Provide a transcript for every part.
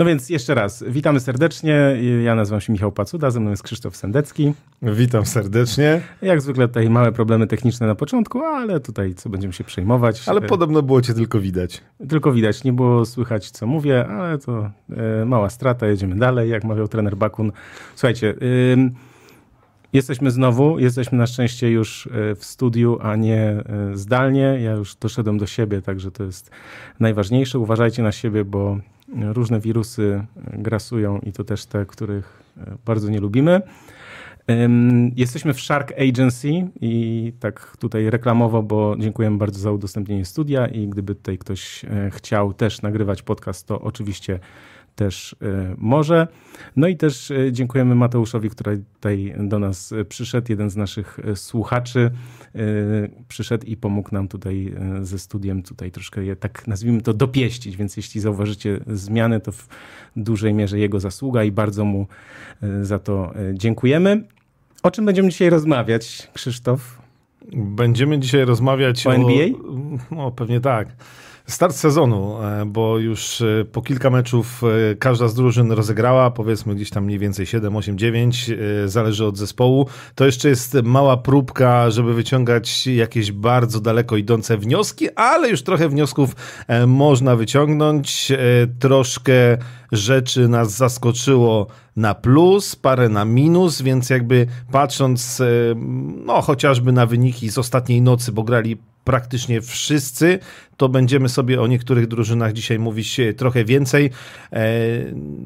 No więc jeszcze raz, witamy serdecznie. Ja nazywam się Michał Pacuda, ze mną jest Krzysztof Sendecki. Witam serdecznie. Jak zwykle tutaj małe problemy techniczne na początku, ale tutaj co będziemy się przejmować. Ale podobno było cię tylko widać. Tylko widać, nie było słychać co mówię, ale to e, mała strata, jedziemy dalej, jak mawiał trener Bakun. Słuchajcie, Jesteśmy znowu, jesteśmy na szczęście już e, w studiu, a nie e, zdalnie. Ja już doszedłem do siebie, także to jest najważniejsze. Uważajcie na siebie, bo różne wirusy grasują i to też te, których e, bardzo nie lubimy. Jesteśmy w Shark Agency i tak tutaj reklamowo, bo dziękujemy bardzo za udostępnienie studia i gdyby tutaj ktoś chciał też nagrywać podcast, to oczywiście też e, może. No i też e, dziękujemy Mateuszowi, który tutaj do nas e, przyszedł, jeden z naszych słuchaczy przyszedł i pomógł nam tutaj ze studiem tutaj troszkę je, tak nazwijmy to dopieścić, więc jeśli zauważycie zmiany, to w dużej mierze jego zasługa i bardzo mu za to dziękujemy. O czym będziemy dzisiaj rozmawiać, Krzysztof? Będziemy dzisiaj rozmawiać o NBA? O, no, pewnie tak. Start sezonu, e, bo już e, po kilka meczów e, każda z drużyn rozegrała, powiedzmy gdzieś tam mniej więcej 7, 8, 9, zależy od zespołu. To jeszcze jest mała próbka, żeby wyciągać jakieś bardzo daleko idące wnioski, ale już trochę wniosków można wyciągnąć. Troszkę rzeczy nas zaskoczyło na plus, parę na minus, więc jakby patrząc no chociażby na wyniki z ostatniej nocy, bo grali praktycznie wszyscy, to będziemy sobie o niektórych drużynach dzisiaj mówić trochę więcej. E,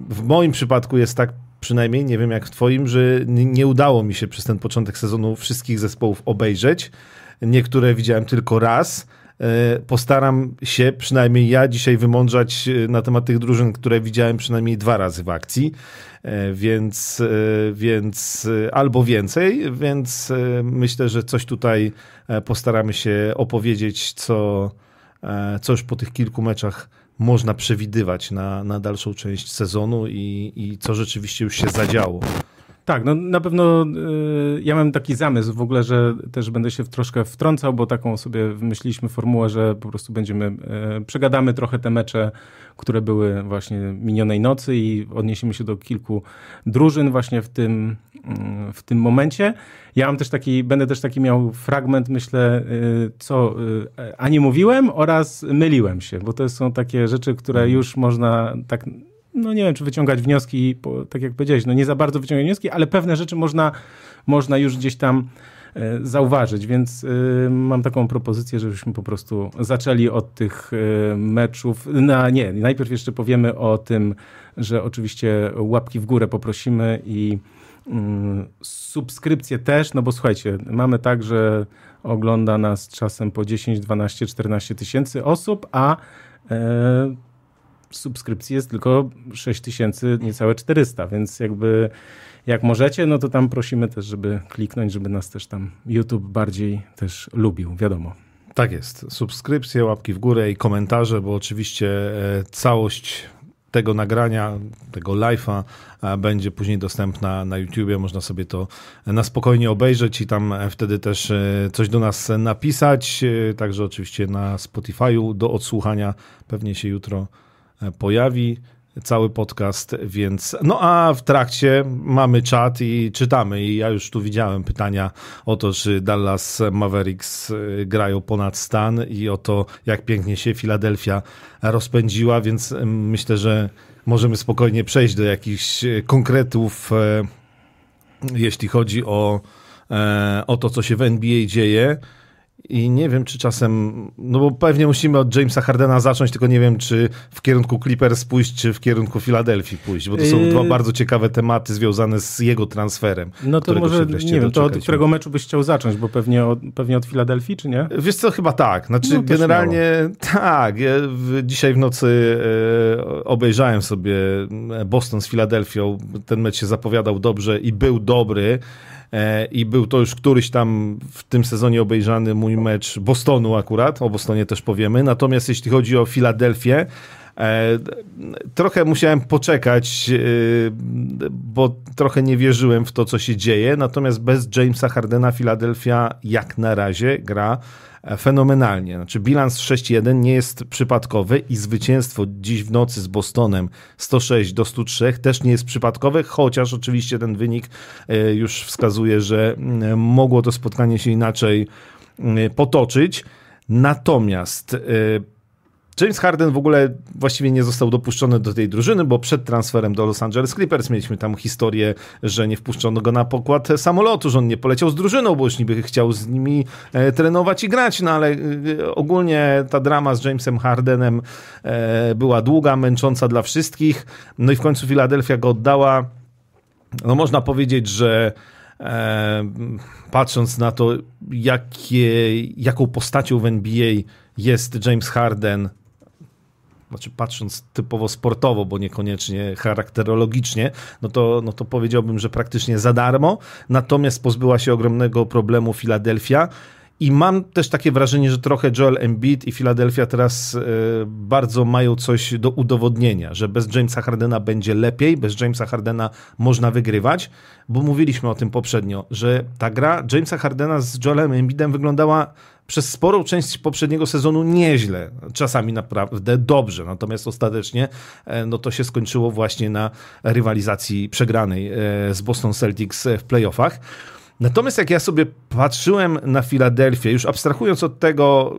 w moim przypadku jest tak przynajmniej, nie wiem jak w twoim, że nie udało mi się przez ten początek sezonu wszystkich zespołów obejrzeć. Niektóre widziałem tylko raz. E, postaram się przynajmniej ja dzisiaj wymądrzać e, na temat tych drużyn, które widziałem przynajmniej dwa razy w akcji. E, więc, więc albo więcej, więc myślę, że coś tutaj postaramy się opowiedzieć, co, co już po tych kilku meczach można przewidywać na, na dalszą część sezonu i, i co rzeczywiście już się zadziało. Tak, no na pewno y, ja mam taki zamysł w ogóle, że też będę się w troszkę wtrącał, bo taką sobie wymyśliliśmy formułę, że po prostu będziemy, y, przegadamy trochę te mecze, które były właśnie minionej nocy i odniesiemy się do kilku drużyn właśnie w tym, y, w tym momencie. Ja mam też taki, będę też taki miał fragment, myślę, y, co y, a nie mówiłem oraz myliłem się, bo to są takie rzeczy, które mhm. już można tak no nie wiem, czy wyciągać wnioski, bo, tak jak powiedziałeś, no nie za bardzo wyciągać wnioski, ale pewne rzeczy można, można już gdzieś tam e, zauważyć, więc y, mam taką propozycję, żebyśmy po prostu zaczęli od tych y, meczów. Na, nie, najpierw jeszcze powiemy o tym, że oczywiście łapki w górę poprosimy i y, subskrypcje też, no bo słuchajcie, mamy tak, że ogląda nas czasem po 10, 12, 14 tysięcy osób, a subskrypcji jest tylko 6000, niecałe 400, więc jakby jak możecie, no to tam prosimy też, żeby kliknąć, żeby nas też tam YouTube bardziej też lubił, wiadomo. Tak jest. Subskrypcje, łapki w górę i komentarze, bo oczywiście e, całość tego nagrania, tego live'a e, będzie później dostępna na YouTubie. Można sobie to na spokojnie obejrzeć i tam e, wtedy też coś do nas napisać. Także oczywiście na Spotify'u do odsłuchania pewnie się jutro pojawi cały podcast, więc no a w trakcie mamy czat i czytamy i ja już tu widziałem pytania o to, czy Dallas Mavericks e, grają ponad stan i o to, jak pięknie się Filadelfia rozpędziła, więc myślę, że możemy spokojnie przejść do jakichś e, konkretów, jeśli chodzi o, o to, co się w NBA dzieje. I nie wiem, czy czasem, no bo pewnie musimy od Jamesa Hardena zacząć, tylko nie wiem, czy w kierunku Clippers pójść, czy w kierunku Filadelfii pójść, bo to są yy... dwa bardzo ciekawe tematy związane z jego transferem. No to może, nie wiem, to od którego meczu byś chciał zacząć, bo pewnie od, pewnie od Filadelfii, czy nie? Wiesz co, chyba tak. Znaczy no, generalnie tak. Ja w, dzisiaj w nocy e, obejrzałem sobie Boston z Filadelfią. Ten mecz się zapowiadał dobrze i był dobry. E, i był to już któryś tam w tym sezonie obejrzany mój mecz Bostonu akurat, o Bostonie też powiemy. Natomiast jeśli chodzi o Filadelfię, trochę musiałem poczekać, e, bo trochę nie wierzyłem w to, co się dzieje. Natomiast bez Jamesa Hardena Philadelphia jak na razie gra fenomenalnie. Znaczy bilans 6-1 nie jest przypadkowy i zwycięstwo dziś w nocy z Bostonem 106 do 103 też nie jest przypadkowe, chociaż oczywiście ten wynik e, już wskazuje, że mogło to spotkanie się inaczej potoczyć. Natomiast e, James Harden w ogóle właściwie nie został dopuszczony do tej drużyny, bo przed transferem do Los Angeles Clippers mieliśmy tam historię, że nie wpuszczono go na pokład samolotu, że on nie poleciał z drużyną, bo już niby chciał z nimi e, trenować i grać, no ale e, ogólnie ta drama z Jamesem Hardenem e, była długa, męcząca dla wszystkich, no i w końcu Philadelphia go oddała. No można powiedzieć, że patrząc na to, jakie, jaką postacią w NBA jest James Harden, znaczy patrząc typowo sportowo, bo niekoniecznie charakterologicznie, no to, no to powiedziałbym, że praktycznie za darmo. Natomiast pozbyła się ogromnego problemu Filadelfia. I mam też takie wrażenie, że trochę Joel Embiid i Philadelphia teraz y, bardzo mają coś do udowodnienia, że bez Jamesa Hardena będzie lepiej, bez Jamesa Hardena można wygrywać, bo mówiliśmy o tym poprzednio, że ta gra Jamesa Hardena z Joelem Embiidem wyglądała przez sporą część poprzedniego sezonu nieźle, czasami naprawdę dobrze, natomiast ostatecznie e, no to się skończyło właśnie na rywalizacji przegranej e, z Boston Celtics w playoffach. Natomiast jak ja sobie patrzyłem na Filadelfię, już abstrahując od tego,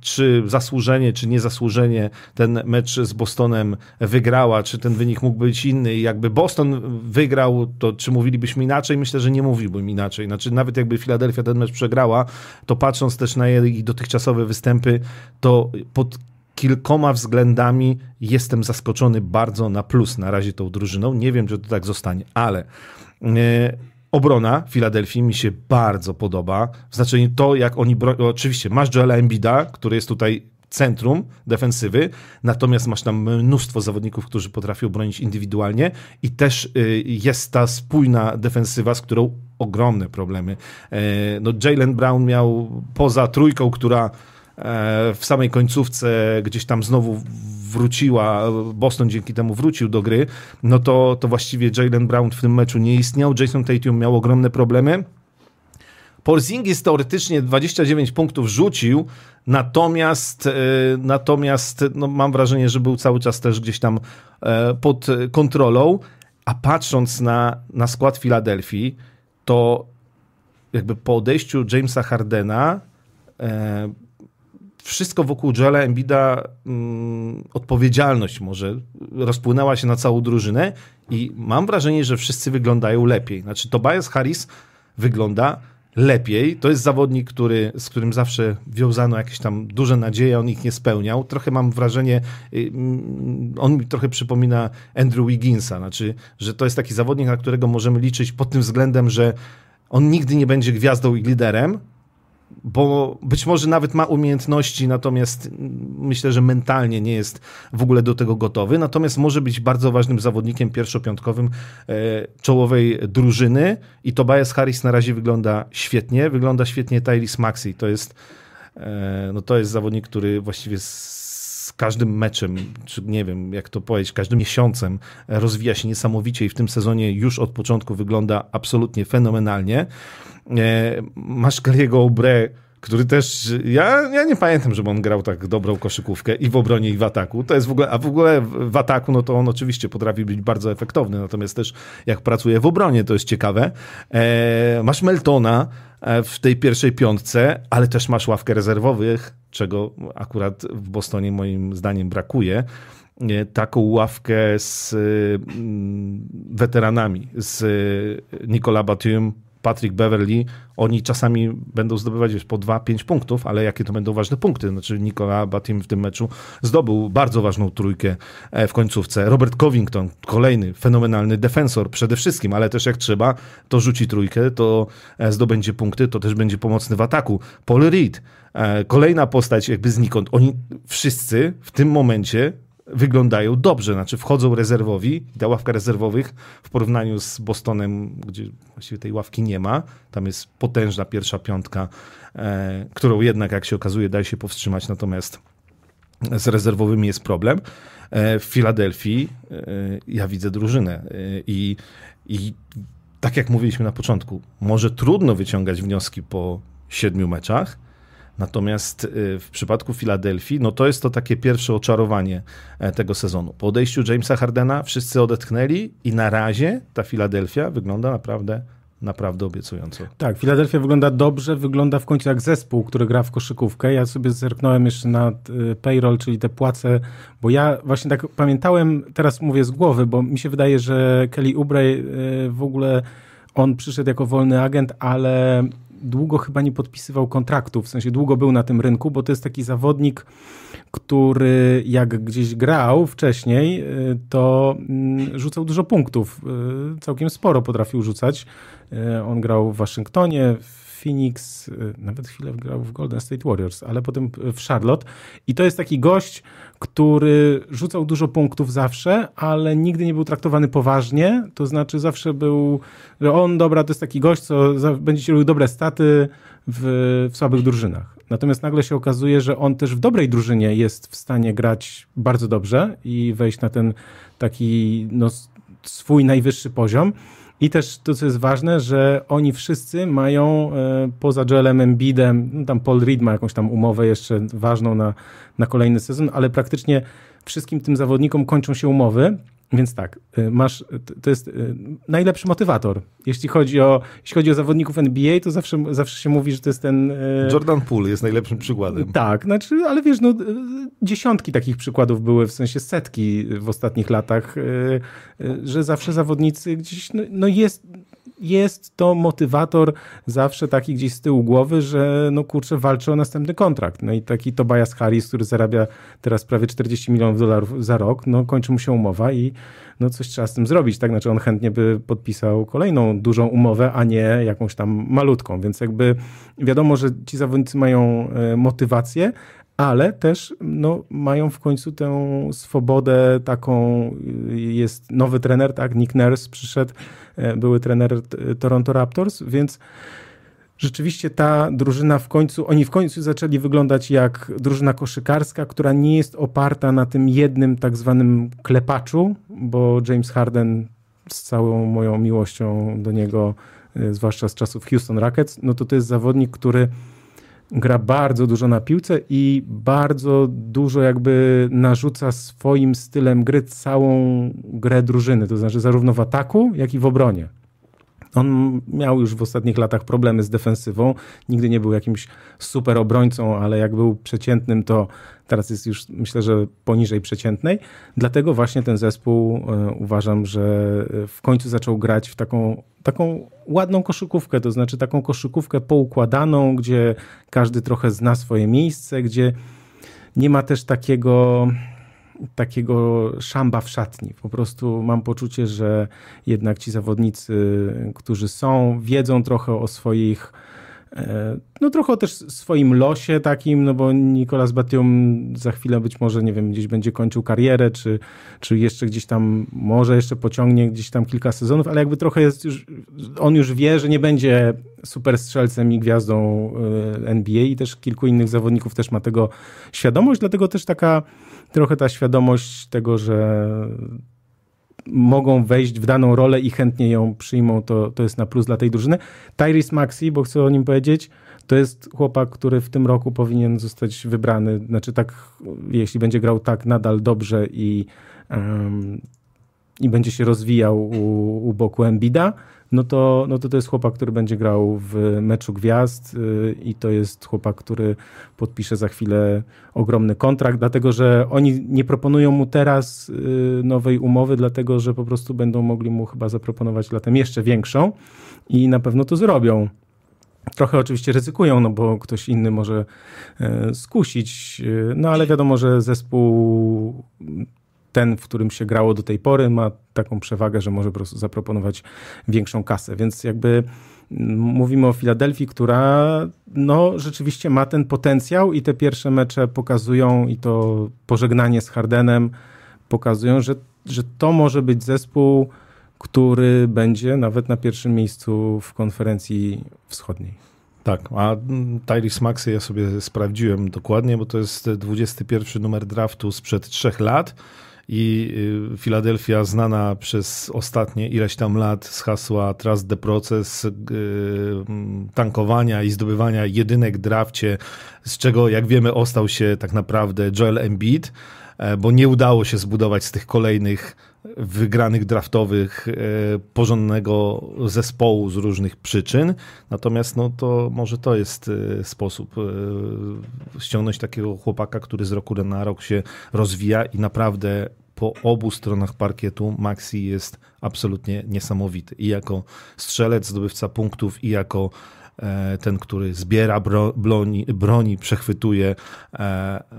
czy zasłużenie, czy niezasłużenie ten mecz z Bostonem wygrała, czy ten wynik mógł być inny, i jakby Boston wygrał, to czy mówilibyśmy inaczej? Myślę, że nie mówiłbym inaczej. Znaczy, nawet jakby Filadelfia ten mecz przegrała, to patrząc też na jej dotychczasowe występy, to pod kilkoma względami jestem zaskoczony bardzo na plus na razie tą drużyną. Nie wiem, czy to tak zostanie, ale. Yy, Obrona Filadelfii mi się bardzo podoba. W znaczeniu to, jak oni bronią. Oczywiście, masz Joela Embida, który jest tutaj centrum defensywy, natomiast masz tam mnóstwo zawodników, którzy potrafią bronić indywidualnie i też y, jest ta spójna defensywa, z którą ogromne problemy. E, no Jalen Brown miał poza trójką, która w samej końcówce gdzieś tam znowu wróciła, Boston dzięki temu wrócił do gry, no to, to właściwie Jalen Brown w tym meczu nie istniał. Jason Tatum miał ogromne problemy. Porzingis teoretycznie 29 punktów rzucił, natomiast, e, natomiast no mam wrażenie, że był cały czas też gdzieś tam e, pod kontrolą, a patrząc na, na skład Filadelfii, to jakby po odejściu Jamesa Hardena e, wszystko wokół Joela Embida, mm, odpowiedzialność może rozpłynęła się na całą drużynę i mam wrażenie, że wszyscy wyglądają lepiej. Znaczy Tobias Harris wygląda lepiej. To jest zawodnik, który, z którym zawsze wiązano jakieś tam duże nadzieje, on ich nie spełniał. Trochę mam wrażenie, y, mm, on mi trochę przypomina Andrew Wigginsa, znaczy, że to jest taki zawodnik, na którego możemy liczyć pod tym względem, że on nigdy nie będzie gwiazdą i liderem, bo być może nawet ma umiejętności, natomiast myślę, że mentalnie nie jest w ogóle do tego gotowy. Natomiast może być bardzo ważnym zawodnikiem pierwszopiątkowym e, czołowej drużyny i Tobias Harris na razie wygląda świetnie. Wygląda świetnie Tyrese Maxey. To jest, e, no to jest zawodnik, który właściwie z każdym meczem, czy nie wiem jak to powiedzieć, każdym miesiącem rozwija się niesamowicie i w tym sezonie już od początku wygląda absolutnie fenomenalnie. E, masz Kariego Obre, który też, ja, ja nie pamiętam, żeby on grał tak dobrą koszykówkę i w obronie, i w ataku. To jest w ogóle, a w ogóle w ataku, no to on oczywiście potrafi być bardzo efektowny, natomiast też jak pracuje w obronie, to jest ciekawe. E, masz Meltona e, w tej pierwszej piątce, ale też masz ławkę rezerwowych, czego akurat w Bostonie moim zdaniem brakuje e, taką ławkę z mm, weteranami, z Nicola Batum, Patrick Beverly, oni czasami będą zdobywać wiesz, po 2-5 punktów, ale jakie to będą ważne punkty? Znaczy Nikola Batim w tym meczu zdobył bardzo ważną trójkę e, w końcówce. Robert Covington, kolejny fenomenalny defensor przede wszystkim, ale też jak trzeba, to rzuci trójkę, to e, zdobędzie punkty, to też będzie pomocny w ataku. Paul Reed, e, kolejna postać jakby znikąd. Oni wszyscy w tym momencie wyglądają dobrze, znaczy wchodzą rezerwowi, ta ławka rezerwowych w porównaniu z Bostonem, gdzie właściwie tej ławki nie ma, tam jest potężna pierwsza piątka, e, którą jednak, jak się okazuje, daje się powstrzymać, natomiast z rezerwowymi jest problem. W Filadelfii ja widzę drużynę i, i tak jak mówiliśmy na początku, może trudno wyciągać wnioski po siedmiu meczach, Natomiast y, w przypadku Filadelfii, no to jest to takie pierwsze oczarowanie e, tego sezonu. Po odejściu Jamesa Hardena wszyscy odetchnęli i na razie ta Filadelfia wygląda naprawdę naprawdę obiecująco. Tak, Filadelfia wygląda dobrze, wygląda w końcu jak zespół, który gra w koszykówkę. Ja sobie zerknąłem jeszcze na y, payroll, czyli te płace, bo ja właśnie tak pamiętałem, teraz mówię z głowy, bo mi się wydaje, że Kelly Oubre y, w ogóle on przyszedł jako wolny agent, ale długo chyba nie podpisywał kontraktu, w sensie długo był na tym rynku, bo to jest taki zawodnik, który jak gdzieś grał wcześniej, y, to mm, rzucał dużo punktów. Y, całkiem sporo potrafił rzucać. Y, on grał w Waszyngtonie, w Phoenix, nawet chwilę grał w Golden State Warriors, ale potem w Charlotte. I to jest taki gość, który rzucał dużo punktów zawsze, ale nigdy nie był traktowany poważnie. To znaczy zawsze był, że on, dobra, to jest taki gość, co będzie ci robił dobre staty w, w słabych drużynach. Natomiast nagle się okazuje, że on też w dobrej drużynie jest w stanie grać bardzo dobrze i wejść na ten taki no, swój najwyższy poziom. I też to, co jest ważne, że oni wszyscy mają e, poza Joelem Embidem, no tam Paul Reed ma jakąś tam umowę jeszcze ważną na, na kolejny sezon, ale praktycznie wszystkim tym zawodnikom kończą się umowy więc tak, y, masz, to jest y, najlepszy motywator. Jeśli chodzi o, jeśli chodzi o zawodników NBA, to zawsze, zawsze się mówi, że to jest ten... Y, Jordan Poole jest najlepszym przykładem. Tak, znaczy, ale wiesz, no, dziesiątki takich przykładów były, w sensie setki w ostatnich latach, że zawsze zawodnicy gdzieś, no, no jest, jest to motywator zawsze taki gdzieś z tyłu głowy, że no kurczę, walczy o następny kontrakt. No i taki Tobias Harris, który zarabia teraz prawie 40 milionów dolarów za rok, no kończy mu się umowa i no coś trzeba z tym zrobić, tak? Znaczy on chętnie by podpisał kolejną dużą umowę, a nie jakąś tam malutką, więc jakby wiadomo, że ci zawodnicy mają e, motywację, ale też no, mają w końcu tę swobodę taką, jest nowy trener, tak, Nick Nurse przyszedł, e, były trener Toronto Raptors, więc rzeczywiście ta drużyna w końcu, oni w końcu zaczęli wyglądać jak drużyna koszykarska, która nie jest oparta na tym jednym tak zwanym klepaczu, bo James Harden z całą moją miłością do niego, e, zwłaszcza z czasów Houston Rockets, no to to jest zawodnik, który gra bardzo dużo na piłce i bardzo dużo jakby narzuca swoim stylem gry całą grę drużyny, to znaczy zarówno w ataku, jak i w obronie. On miał już w ostatnich latach problemy z defensywą. Nigdy nie był jakimś super obrońcą, ale jak był przeciętnym, to teraz jest już myślę, że poniżej przeciętnej. Dlatego właśnie ten zespół e, uważam, że w końcu zaczął grać w taką, taką ładną koszykówkę, to znaczy taką koszykówkę poukładaną, gdzie każdy trochę zna swoje miejsce, gdzie nie ma też takiego takiego szamba w szatni. Po prostu mam poczucie, że jednak ci zawodnicy, którzy są, wiedzą trochę o swoich e, no trochę też swoim losie takim, no bo Nicolas Batum za chwilę być może, nie wiem, gdzieś będzie kończył karierę, czy, czy jeszcze gdzieś tam, może jeszcze pociągnie gdzieś tam kilka sezonów, ale jakby trochę jest już, on już wie, że nie będzie super strzelcem i gwiazdą e, NBA i też kilku innych zawodników też ma tego świadomość, dlatego też taka trochę ta świadomość tego, że mogą wejść w daną rolę i chętnie ją przyjmą, to, to jest na plus dla tej drużyny. Tyrese Maxi, bo chcę o nim powiedzieć, to jest chłopak, który w tym roku powinien zostać wybrany. Znaczy tak, jeśli będzie grał tak nadal dobrze i, um, i będzie się rozwijał u, u boku Embida, no to, no to to jest chłopak, który będzie grał w meczu gwiazd y, i to jest chłopak, który podpisze za chwilę ogromny kontrakt, dlatego że oni nie proponują mu teraz y, nowej umowy, dlatego że po prostu będą mogli mu chyba zaproponować latem jeszcze większą i na pewno to zrobią. Trochę oczywiście ryzykują, no bo ktoś inny może e, skusić, y, no ale wiadomo, że zespół ten, w którym się grało do tej pory, ma taką przewagę, że może po prostu zaproponować większą kasę. Więc jakby mm, mówimy o Filadelfii, która no, rzeczywiście ma ten potencjał i te pierwsze mecze pokazują i to pożegnanie z Hardenem pokazują, że, że to może być zespół, który będzie nawet na pierwszym miejscu w konferencji wschodniej. Tak, a Tyrese Maxey ja sobie sprawdziłem dokładnie, bo to jest 21 numer draftu sprzed trzech lat i y, Filadelfia znana przez ostatnie ileś tam lat z hasła Trust the Process, yy, tankowania i zdobywania jedynek drafcie, z czego jak wiemy ostał się tak naprawdę Joel Embiid, e, bo nie udało się zbudować z tych kolejnych wygranych draftowych e, porządnego zespołu z różnych przyczyn. Natomiast no to może to jest e, sposób e, ściągnąć takiego chłopaka, który z roku na rok się rozwija i naprawdę po obu stronach parkietu Maxi jest absolutnie niesamowity. I jako strzelec, zdobywca punktów, i jako ten, który zbiera broni, broni przechwytuje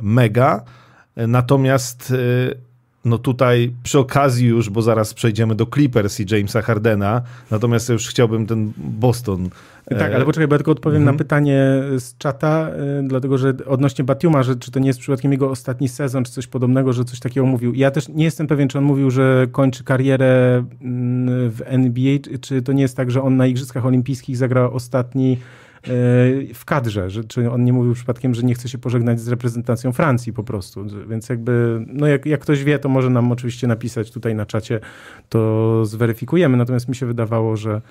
mega. Natomiast no tutaj przy okazji już, bo zaraz przejdziemy do Clippers i Jamesa Hardena, natomiast ja już chciałbym ten Boston. Tak, ale poczekaj, bo ja tylko odpowiem na mhm. pytanie z czata, y, dlatego że odnośnie Batiuma, że czy to nie jest przypadkiem jego ostatni sezon, czy coś podobnego, że coś takiego mówił. Ja też nie jestem pewien, czy on mówił, że kończy karierę mm, w NBA, czy to nie jest tak, że on na Igrzyskach Olimpijskich zagrał ostatni E, w kadrze, że, czy on nie mówił przypadkiem, że nie chce się pożegnać z reprezentacją Francji po prostu, więc jakby, no jak, jak ktoś wie, to może nam oczywiście napisać tutaj na czacie, to zweryfikujemy, natomiast mi się wydawało, że,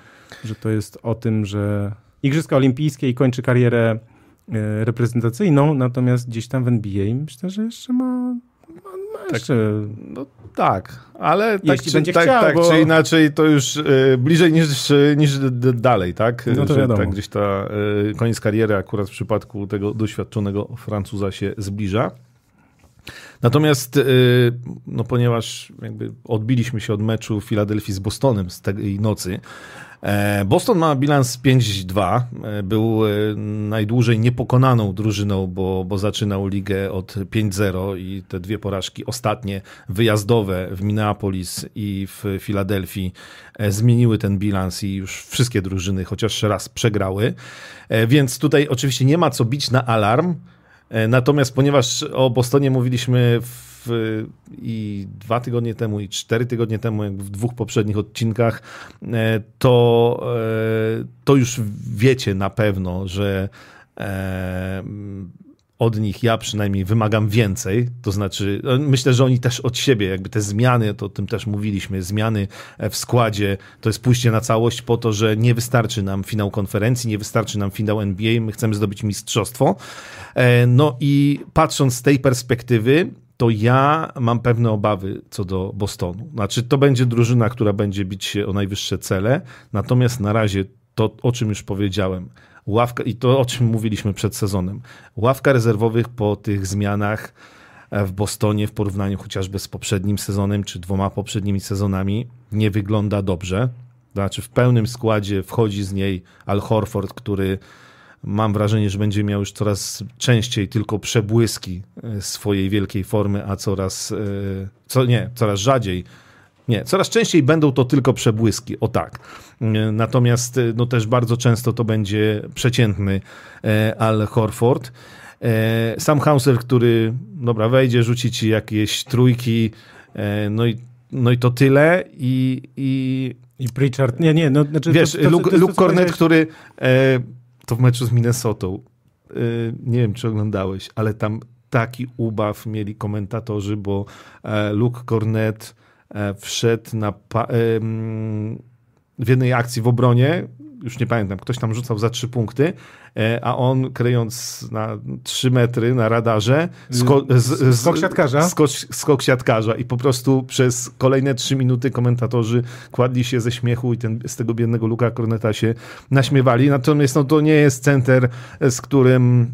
że to jest o tym, że Igrzyska Olimpijskie i kończy karierę e, reprezentacyjną, natomiast gdzieś tam w NBA myślę, że jeszcze ma tak, jeszcze... no, tak, ale tak, czy, będzie tak, chciał, tak bo... czy inaczej to już y, bliżej niż, niż dalej, tak? No to Że, tak gdzieś ta y, koniec kariery akurat w przypadku tego doświadczonego Francuza się zbliża. Natomiast, y, no ponieważ jakby odbiliśmy się od meczu Filadelfii z Bostonem z tej nocy, Boston ma bilans 5-2. E, był e, najdłużej niepokonaną drużyną, bo, bo zaczynał ligę od 5-0 i te dwie porażki ostatnie, wyjazdowe w Minneapolis i w Filadelfii zmieniły ten bilans i już wszystkie drużyny chociaż raz przegrały. Więc tutaj oczywiście nie ma co bić na alarm. Natomiast ponieważ o Bostonie mówiliśmy w i dwa tygodnie temu, i cztery tygodnie temu, jakby w dwóch poprzednich odcinkach, e, to, e, to już wiecie na pewno, że e, od nich ja przynajmniej wymagam więcej, to znaczy myślę, że oni też od siebie, jakby te zmiany, to o tym też mówiliśmy, zmiany w składzie, to jest pójście na całość po to, że nie wystarczy nam finał konferencji, nie wystarczy nam finał NBA, my chcemy zdobyć mistrzostwo. No i patrząc z tej perspektywy, to ja mam pewne obawy co do Bostonu. Znaczy, to będzie drużyna, która będzie bić się o najwyższe cele, natomiast na razie to, o czym już powiedziałem, ławka, i to o czym mówiliśmy przed sezonem, ławka rezerwowych po tych zmianach e, w Bostonie w porównaniu chociażby z poprzednim sezonem, czy dwoma poprzednimi sezonami, nie wygląda dobrze. Znaczy, w pełnym składzie wchodzi z niej Al Horford, który mam wrażenie, że będzie miał już coraz częściej tylko przebłyski e, swojej wielkiej formy, a coraz, e, co, nie, coraz rzadziej nie, coraz częściej będą to tylko przebłyski, o tak. E, natomiast no też bardzo często to będzie przeciętny Al Horford. Sam Hauser, który dobra, wejdzie, rzuci ci jakieś trójki, no i, no i to tyle i... I, I Pritchard, nie, nie, no, znaczy, Wiesz, to, to, Luke, to, Luke Cornet, który to w meczu z Minnesotą. Y, nie wiem, czy oglądałeś, ale tam taki ubaw mieli komentatorzy, bo e, Luke Cornet e, wszedł na w jednej akcji w obronie, już nie pamiętam, ktoś tam rzucał za trzy punkty, e, a on kryjąc na trzy metry na radarze sko z, skok siatkarza. Skok, skok siatkarza i po prostu przez kolejne trzy minuty komentatorzy kładli się ze śmiechu i ten, z tego biednego Luka Korneta się naśmiewali. Natomiast no, to nie jest center, z którym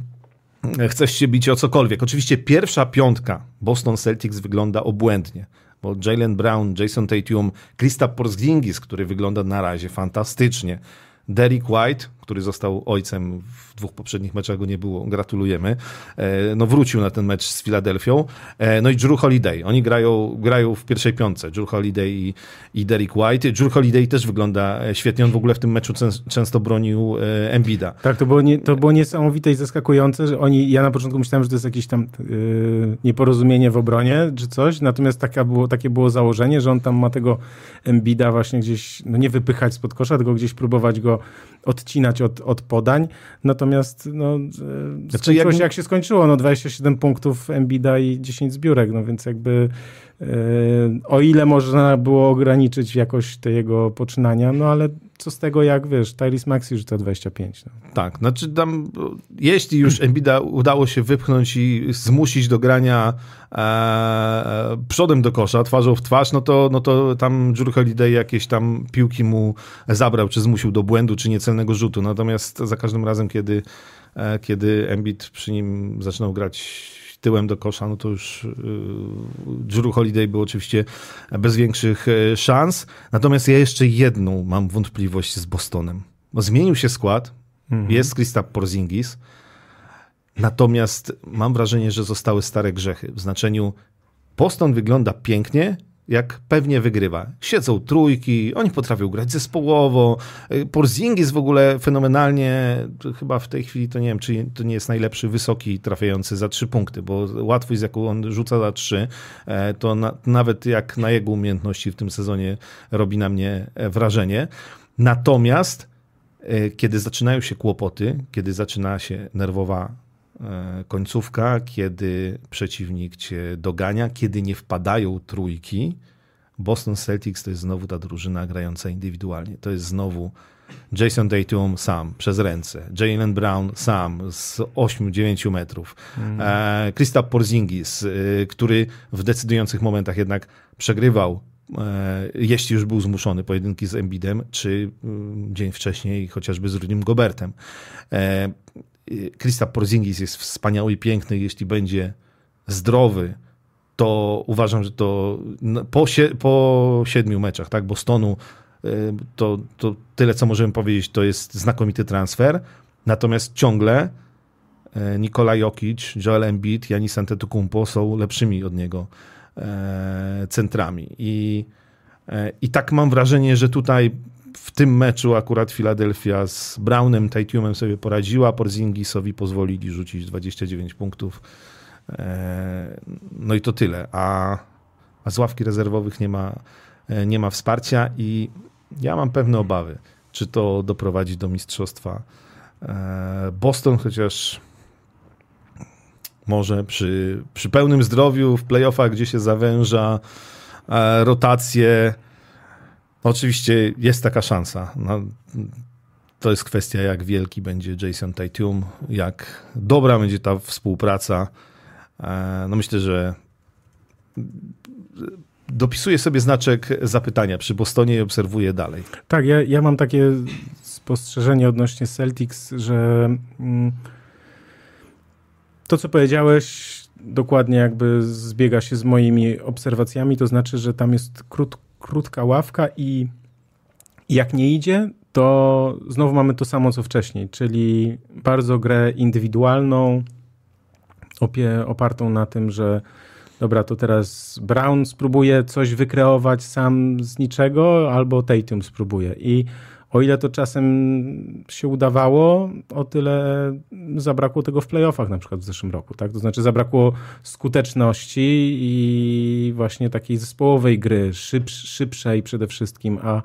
chcesz się bić o cokolwiek. Oczywiście pierwsza piątka Boston Celtics wygląda obłędnie bo Jalen Brown, Jason Tatum, Krista Porzingis, który wygląda na razie fantastycznie, Derek White, który został ojcem w dwóch poprzednich meczach, go nie było, gratulujemy. E, no wrócił na ten mecz z Filadelfią. E, no i Drew Holiday. Oni grają, grają w pierwszej piątce. Drew Holiday i, i Derek White. Drew Holiday też wygląda e, świetnie. On w ogóle w tym meczu często bronił Embida. Tak, to było, nie, to było niesamowite i zaskakujące, że oni, ja na początku myślałem, że to jest jakieś tam yy, nieporozumienie w obronie czy coś, natomiast taka było, takie było założenie, że on tam ma tego Embida właśnie gdzieś, no nie wypychać spod kosza, tylko gdzieś próbować go odcinać od, od podań, natomiast no, znaczy, jak... się jak się skończyło, no 27 punktów Embida i 10 zbiórek, no więc jakby o ile można było ograniczyć jakoś te jego poczynania, no ale co z tego, jak wiesz, Tyrese Maxi rzuca 25. No. Tak, znaczy tam, jeśli już Embida udało się wypchnąć i zmusić do grania e, przodem do kosza, twarzą w twarz, no to, no to tam Drew Holiday jakieś tam piłki mu zabrał, czy zmusił do błędu, czy niecelnego rzutu. Natomiast za każdym razem, kiedy, e, kiedy Embiid przy nim zaczynał grać tyłem do kosza, no to już y, Drew Holiday był oczywiście bez większych e, szans. Natomiast ja jeszcze jedną mam wątpliwość z Bostonem. Bo zmienił się skład, mhm. jest Kristaps Porzingis, natomiast mam wrażenie, że zostały stare grzechy. W znaczeniu Boston wygląda pięknie, jak pewnie wygrywa. Siedzą trójki, oni potrafią grać zespołowo. Y, Porzingis w ogóle fenomenalnie, chyba w tej chwili to nie wiem, czy to nie jest najlepszy wysoki trafiający za trzy punkty, bo łatwość, z jaką on rzuca za trzy, e, to na, nawet jak na jego umiejętności w tym sezonie robi na mnie e, wrażenie. Natomiast e, kiedy zaczynają się kłopoty, kiedy zaczyna się nerwowa końcówka, kiedy przeciwnik cię dogania, kiedy nie wpadają trójki. Boston Celtics to jest znowu ta drużyna grająca indywidualnie. To jest znowu Jason Tatum sam, przez ręce. Jalen Brown sam z 8-9 metrów. Mm. E, Kristaps Porzingis, e, który w decydujących momentach jednak przegrywał e, jeśli już był zmuszony pojedynki z Embidem, czy mm, dzień wcześniej chociażby z Rudim Gobertem. Krista Porzingis jest wspaniały i piękny, jeśli będzie zdrowy, to uważam, że to po, po siedmiu meczach, tak, Bostonu, y, to, to tyle, co możemy powiedzieć, to jest znakomity transfer. Natomiast ciągle y, Nikola Jokic, Joel Embiid, Janis Antetokounmpo są lepszymi od niego centrami. I, I tak mam wrażenie, że tutaj w tym meczu akurat Filadelfia z Brownem, Tatumem sobie poradziła, Porzingisowi pozwolili rzucić 29 punktów. E, no i to tyle. A, a z ławki rezerwowych nie ma, e, nie ma wsparcia i ja mam pewne obawy, czy to doprowadzi do mistrzostwa e, Boston, chociaż może przy, przy pełnym zdrowiu w playoffach, gdzie się zawęża rotacje, Oczywiście jest taka szansa. No, to jest kwestia, jak wielki będzie Jason Tatum, jak dobra będzie ta współpraca. E, no myślę, że dopisuję sobie znaczek zapytania przy Bostonie i obserwuję dalej. Tak, ja, ja mam takie spostrzeżenie odnośnie Celtics, że mm, to, co powiedziałeś, dokładnie jakby zbiega się z moimi obserwacjami, to znaczy, że tam jest krótko krótka ławka i jak nie idzie, to znowu mamy to samo co wcześniej, czyli bardzo grę indywidualną, opie, opartą na tym, że dobra, to teraz Brown spróbuje coś wykreować sam z niczego, albo Tatum spróbuje. I o ile to czasem się udawało, o tyle zabrakło tego w playoffach na przykład w zeszłym roku. Tak? To znaczy zabrakło skuteczności i właśnie takiej zespołowej gry, szyb, szybszej przede wszystkim, a,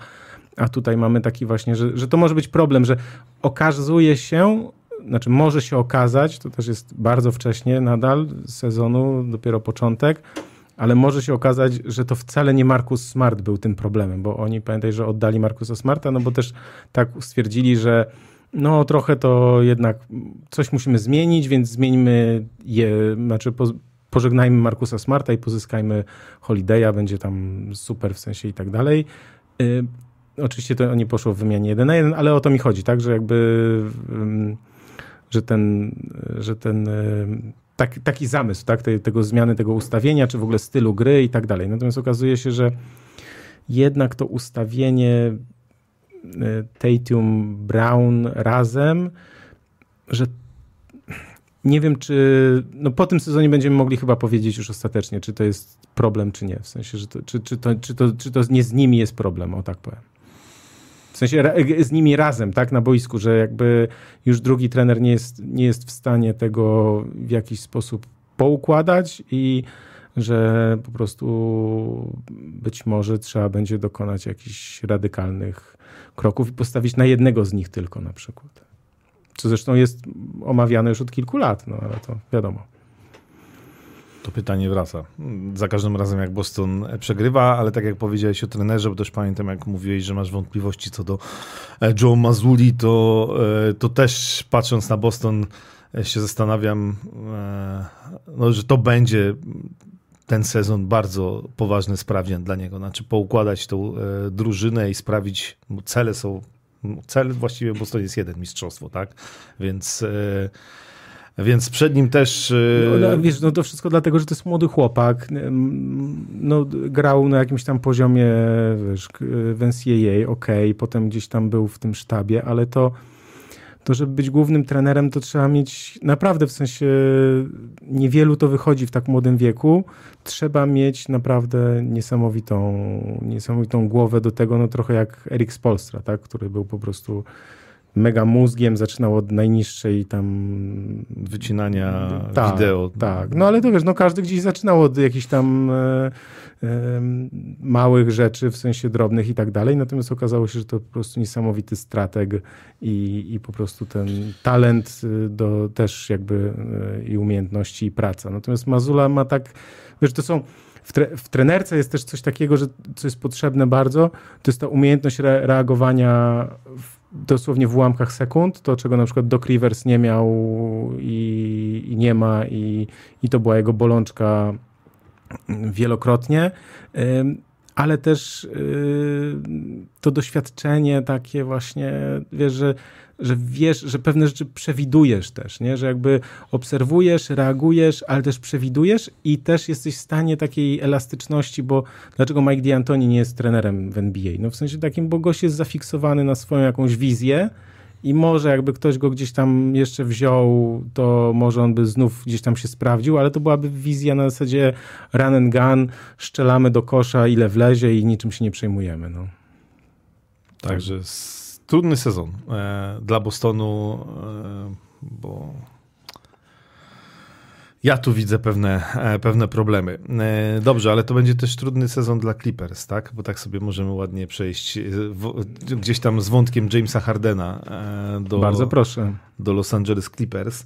a tutaj mamy taki właśnie, że, że to może być problem, że okazuje się, znaczy może się okazać, to też jest bardzo wcześnie nadal sezonu, dopiero początek, ale może się okazać, że to wcale nie Markus Smart był tym problemem, bo oni pamiętaj, że oddali Markusa Smarta, no bo też tak stwierdzili, że no trochę to jednak coś musimy zmienić, więc zmieńmy je, znaczy po, pożegnajmy Markusa Smarta i pozyskajmy Holiday'a, będzie tam super w sensie i tak dalej. Y, oczywiście to nie poszło w wymianie jeden na jeden, ale o to mi chodzi, tak, że jakby, y, że ten, że ten y, tak, taki zamysł, tak, Te, tego zmiany, tego ustawienia, czy w ogóle stylu gry i tak dalej. Natomiast okazuje się, że jednak to ustawienie e, Tatum Brown razem, że nie wiem, czy no po tym sezonie będziemy mogli chyba powiedzieć już ostatecznie, czy to jest problem, czy nie. W sensie, że to, czy, czy, to, czy, to, czy to nie z nimi jest problem, o tak powiem. Sensie z nimi razem, tak, na boisku, że jakby już drugi trener nie jest, nie jest w stanie tego w jakiś sposób poukładać i że po prostu być może trzeba będzie dokonać jakichś radykalnych kroków i postawić na jednego z nich tylko na przykład. Co zresztą jest omawiane już od kilku lat, no ale to wiadomo. To pytanie wraca. Za każdym razem, jak Boston przegrywa, ale tak jak powiedziałeś o trenerze, bo też pamiętam, jak mówiłeś, że masz wątpliwości co do e, Joe Mazuli, to, e, to też patrząc na Boston się zastanawiam, e, no, że to będzie ten sezon bardzo poważny sprawdzian dla niego. Znaczy poukładać tą drużynę i sprawić, bo cele są, cel właściwie Boston jest jeden, mistrzostwo, tak? Więc więc przed nim też. No, no, wiesz, no to wszystko dlatego, że to jest młody chłopak. No, grał na jakimś tam poziomie, wiesz, w NCAA, ok, potem gdzieś tam był w tym sztabie, ale to, to żeby być głównym trenerem, to trzeba mieć naprawdę w sensie niewielu to wychodzi w tak młodym wieku. Trzeba mieć naprawdę niesamowitą, niesamowitą głowę do tego, no trochę jak Erik Spolstra, tak, który był po prostu mega mózgiem, zaczynał od najniższej tam... Wycinania tak, wideo. Tak, no ale to wiesz, no każdy gdzieś zaczynał od jakichś tam e, e, małych rzeczy, w sensie drobnych i tak dalej, natomiast okazało się, że to po prostu niesamowity strateg i, i po prostu ten talent y, do też jakby e, i umiejętności i praca. Natomiast Mazula ma tak, wiesz, to są w, tre, w, trenerce jest też coś takiego, że co jest potrzebne bardzo, to jest ta umiejętność re, reagowania w dosłownie w ułamkach sekund, to czego na przykład Doc Rivers nie miał i, i nie ma i, i to była jego bolączka wielokrotnie, ale też y, to doświadczenie takie właśnie, wiesz, że że wiesz, że pewne rzeczy przewidujesz też, nie? że jakby obserwujesz, reagujesz, ale też przewidujesz i też jesteś w stanie takiej elastyczności, bo dlaczego Mike D'Antoni nie jest trenerem w NBA? No w sensie takim, bo gość jest zafiksowany na swoją jakąś wizję i może jakby ktoś go gdzieś tam jeszcze wziął, to może on by znów gdzieś tam się sprawdził, ale to byłaby wizja na zasadzie run and gun, szczelamy do kosza ile wlezie i niczym się nie przejmujemy. No. Także trudny sezon e, dla Bostonu, e, bo ja tu widzę pewne, e, pewne problemy. E, dobrze, ale to będzie też trudny sezon dla Clippers, tak? Bo tak sobie możemy ładnie przejść e, w, gdzieś tam z wątkiem Jamesa Hardena e, do, Bardzo proszę. do Los Angeles Clippers.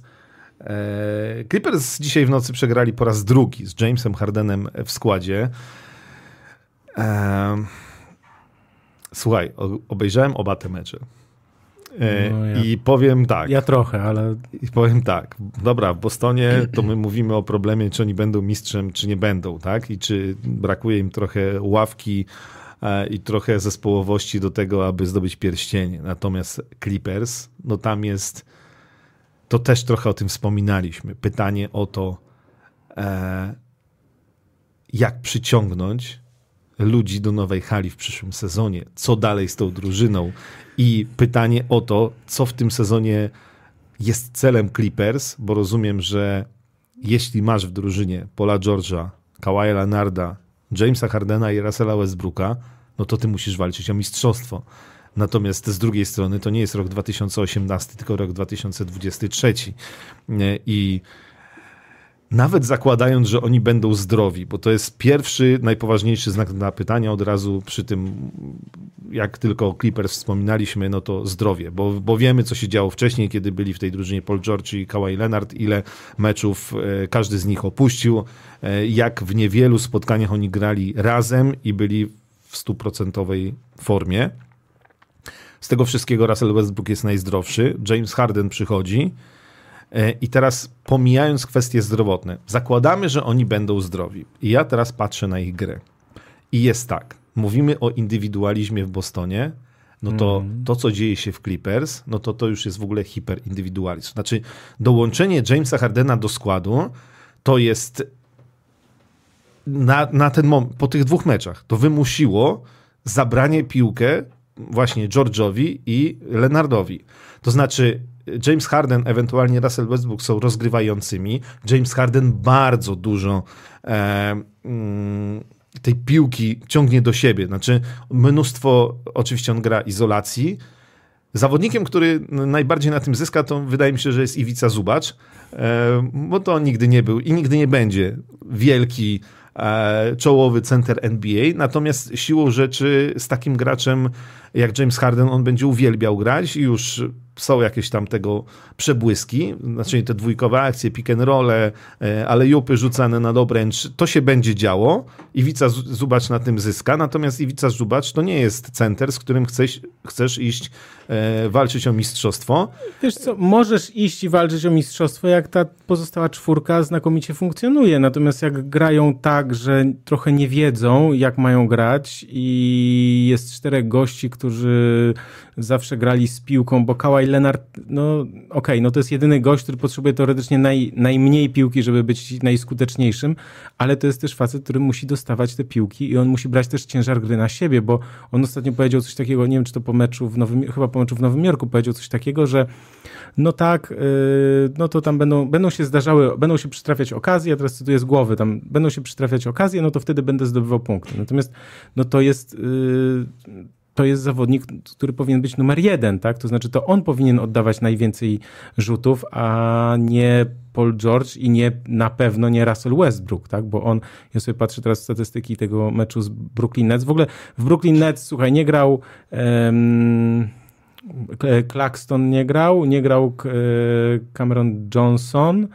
Clippers dzisiaj w nocy przegrali po raz drugi z Jamesem Hardenem w składzie. Słuchaj, obejrzałem oba te mecze. E, no ja, I powiem tak. Ja trochę, ale. I powiem tak. Dobra, w Bostonie to my mówimy o problemie, czy oni będą mistrzem, czy nie będą, tak? I czy brakuje im trochę ławki e, i trochę zespołowości do tego, aby zdobyć pierścienie. Natomiast Clippers, no tam jest. To też trochę o tym wspominaliśmy. Pytanie o to, e, jak przyciągnąć ludzi do nowej hali w przyszłym sezonie. Co dalej z tą drużyną? I pytanie o to, co w tym sezonie jest celem Clippers, bo rozumiem, że jeśli masz w drużynie Paula George'a, Kawaja Leonarda, Jamesa Hardena i Russella Westbrooka, no to ty musisz walczyć o mistrzostwo. Natomiast z drugiej strony to nie jest rok 2018, tylko rok 2023. I nawet zakładając, że oni będą zdrowi, bo to jest pierwszy, najpoważniejszy znak na pytania od razu przy tym, jak tylko o Clippers wspominaliśmy, no to zdrowie, bo, bo wiemy, co się działo wcześniej, kiedy byli w tej drużynie Paul George i Kawhi Leonard, ile meczów e, każdy z nich opuścił, e, jak w niewielu spotkaniach oni grali razem i byli w stuprocentowej formie. Z tego wszystkiego Russell Westbrook jest najzdrowszy, James Harden przychodzi, I teraz pomijając kwestie zdrowotne, zakładamy, że oni będą zdrowi. I ja teraz patrzę na ich grę. I jest tak. Mówimy o indywidualizmie w Bostonie, no to mm. to, co dzieje się w Clippers, no to to już jest w ogóle hiperindywidualizm. Znaczy, dołączenie Jamesa Hardena do składu to jest na, na ten moment, po tych dwóch meczach, to wymusiło zabranie piłkę właśnie George'owi i Leonardowi. To znaczy, James Harden, ewentualnie Russell Westbrook są rozgrywającymi. James Harden bardzo dużo e, mm, tej piłki ciągnie do siebie. Znaczy, mnóstwo, oczywiście on gra izolacji. Zawodnikiem, który najbardziej na tym zyska, to wydaje mi się, że jest Iwica Zubacz, e, bo to nigdy nie był i nigdy nie będzie wielki e, czołowy center NBA, natomiast siłą rzeczy z takim graczem jak James Harden, on będzie uwielbiał grać i już są jakieś tam tego przebłyski, znaczy te dwójkowe akcje, pick and role, ale jupy rzucane na obręcz, to się będzie działo. Iwica Zubacz na tym zyska, natomiast Iwica Zubacz to nie jest center, z którym chcesz, chcesz iść e, walczyć o mistrzostwo. Wiesz co, możesz iść i walczyć o mistrzostwo, jak ta pozostała czwórka znakomicie funkcjonuje, natomiast jak grają tak, że trochę nie wiedzą, jak mają grać i jest czterech gości, którzy zawsze grali z piłką, bo Kawhi Leonard, no okej, okay, no to jest jedyny gość, który potrzebuje teoretycznie naj, najmniej piłki, żeby być najskuteczniejszym, ale to jest też facet, który musi dostawać te piłki i on musi brać też ciężar gry na siebie, bo on ostatnio powiedział coś takiego, nie wiem, czy to po meczu w Nowym, chyba po w Nowym Jorku powiedział coś takiego, że no tak, yy, no to tam będą, będą się zdarzały, będą się przytrafiać okazje, ja teraz cytuję z głowy, tam będą się przytrafiać okazje, no to wtedy będę zdobywał punkty. Natomiast no to jest... Yy, to jest zawodnik, który powinien być numer jeden, tak? To znaczy, to on powinien oddawać najwięcej rzutów, a nie Paul George i nie na pewno nie Russell Westbrook, tak? Bo on, ja sobie patrzę teraz statystyki tego meczu z Brooklyn Nets. W ogóle w Brooklyn Nets, słuchaj, nie grał um, Claxton nie grał, nie grał e, Cameron Johnson,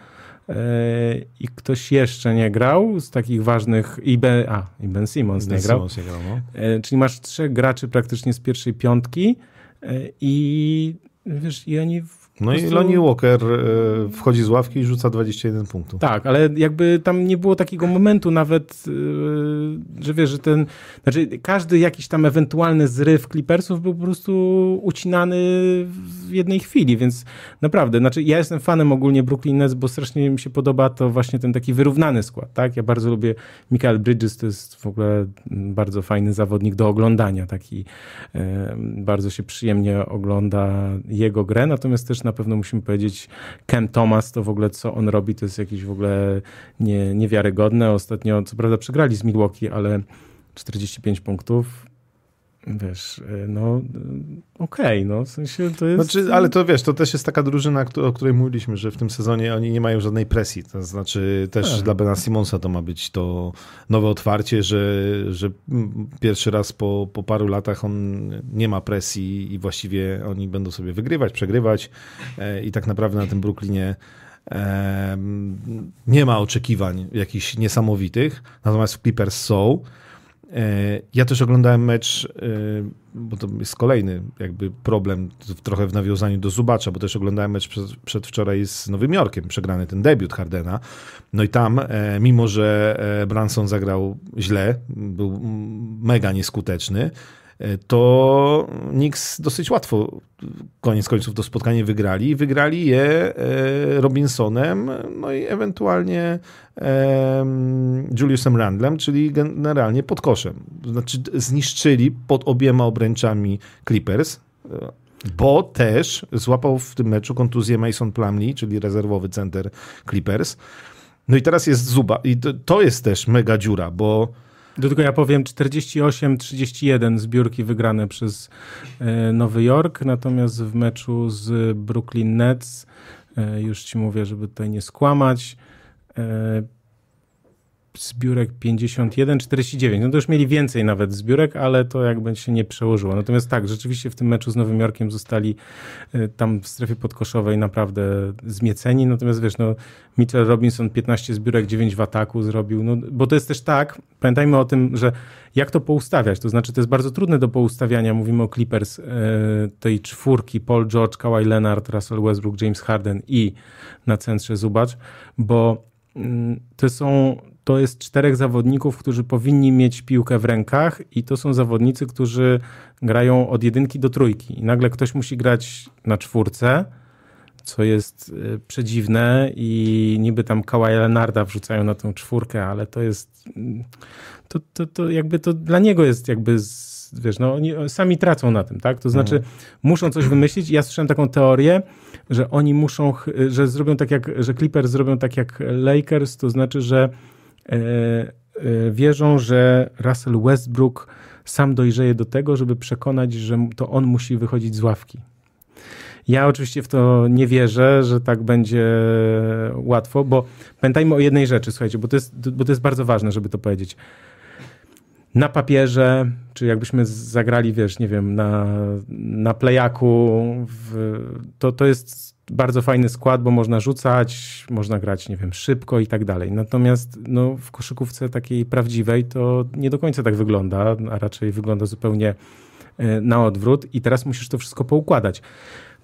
i ktoś jeszcze nie grał z takich ważnych, i Ben, a, i ben Simmons ben nie grał. Simmons nie grał no. E, czyli masz trzech graczy praktycznie z pierwszej piątki e, i wiesz, i oni no i Lonnie Walker e, wchodzi z ławki i rzuca 21 punktów. Tak, ale jakby tam nie było takiego momentu nawet, e, że wiesz, że ten, znaczy każdy jakiś tam ewentualny zryw Clippersów był po prostu ucinany w jednej chwili, więc naprawdę, znaczy ja jestem fanem ogólnie Brooklyn Nets, bo strasznie mi się podoba to właśnie ten taki wyrównany skład, tak? Ja bardzo lubię Michael Bridges, to jest w ogóle bardzo fajny zawodnik do oglądania, taki e, bardzo się przyjemnie ogląda jego grę, natomiast też na pewno musimy powiedzieć, Ken Thomas, to w ogóle co on robi, to jest jakieś w ogóle nie, niewiarygodne. Ostatnio, co prawda przegrali z Milwaukee, ale 45 punktów, wiesz, y, no y, okej, okay, no w sensie to jest... Znaczy, ale to wiesz, to też jest taka drużyna, o której mówiliśmy, że w tym sezonie oni nie mają żadnej presji, to znaczy też tak. dla Bena Simonsa to ma być to nowe otwarcie, że, że pierwszy raz po, po paru latach on nie ma presji i właściwie oni będą sobie wygrywać, przegrywać e, i tak naprawdę na tym Brooklynie e, nie ma oczekiwań jakichś niesamowitych, natomiast w Clippers są. E, ja też oglądałem mecz, e, bo to jest kolejny jakby problem, trochę w nawiązaniu do Zubacza, bo też oglądałem mecz przed, przedwczoraj z Nowym Jorkiem, przegrany ten debiut Hardena. No i tam, e, mimo że Branson zagrał źle, był mega nieskuteczny, to Knicks dosyć łatwo koniec końców to spotkanie wygrali. Wygrali je e, Robinsonem, no i ewentualnie Juliusem Randlem, czyli generalnie pod koszem. Znaczy zniszczyli pod obiema obręczami Clippers, e, bo też złapał w tym meczu kontuzję Mason Plumlee, czyli rezerwowy center Clippers. No i teraz jest Zuba i to jest też mega dziura, bo do tego ja powiem 48-31 zbiórki wygrane przez e, Nowy Jork, natomiast w meczu z Brooklyn Nets, e, już ci mówię, żeby tutaj nie skłamać, e, zbiórek 51, 49. No to już mieli więcej nawet zbiórek, ale to jakby się nie przełożyło. Natomiast tak, rzeczywiście w tym meczu z Nowym Jorkiem zostali y, tam w strefie podkoszowej naprawdę zmieceni. Natomiast wiesz, no Mitchell Robinson 15 zbiórek, 9 w ataku zrobił. No, bo to jest też tak, pamiętajmy o tym, że jak to poustawiać? To znaczy, to jest bardzo trudne do poustawiania. Mówimy o Clippers, y, tej czwórki Paul George, Kawhi Leonard, Russell Westbrook, James Harden i na centrze Zubacz, bo mm, to są to jest czterech zawodników, którzy powinni mieć piłkę w rękach i to są zawodnicy, którzy grają od jedynki do trójki. I nagle ktoś musi grać na czwórce, co jest y, przedziwne i niby tam Kawhi Leonarda wrzucają na tą czwórkę, ale to jest to, to, to jakby to dla niego jest jakby z, wiesz, no oni sami tracą na tym, tak? To znaczy mhm. muszą coś wymyślić. Ja słyszałem taką teorię, że oni muszą, że zrobią tak jak, że Clippers zrobią tak jak Lakers, to znaczy, że wierzą, że Russell Westbrook sam dojrzeje do tego, żeby przekonać, że to on musi wychodzić z ławki. Ja oczywiście w to nie wierzę, że tak będzie łatwo, bo pamiętajmy o jednej rzeczy, słuchajcie, bo to jest, bo to jest bardzo ważne, żeby to powiedzieć na papierze, czy jakbyśmy zagrali, wiesz, nie wiem, na, na playaku, w, to, to jest bardzo fajny skład, bo można rzucać, można grać, nie wiem, szybko i tak dalej. Natomiast no, w koszykówce takiej prawdziwej to nie do końca tak wygląda, a raczej wygląda zupełnie e, na odwrót i teraz musisz to wszystko poukładać.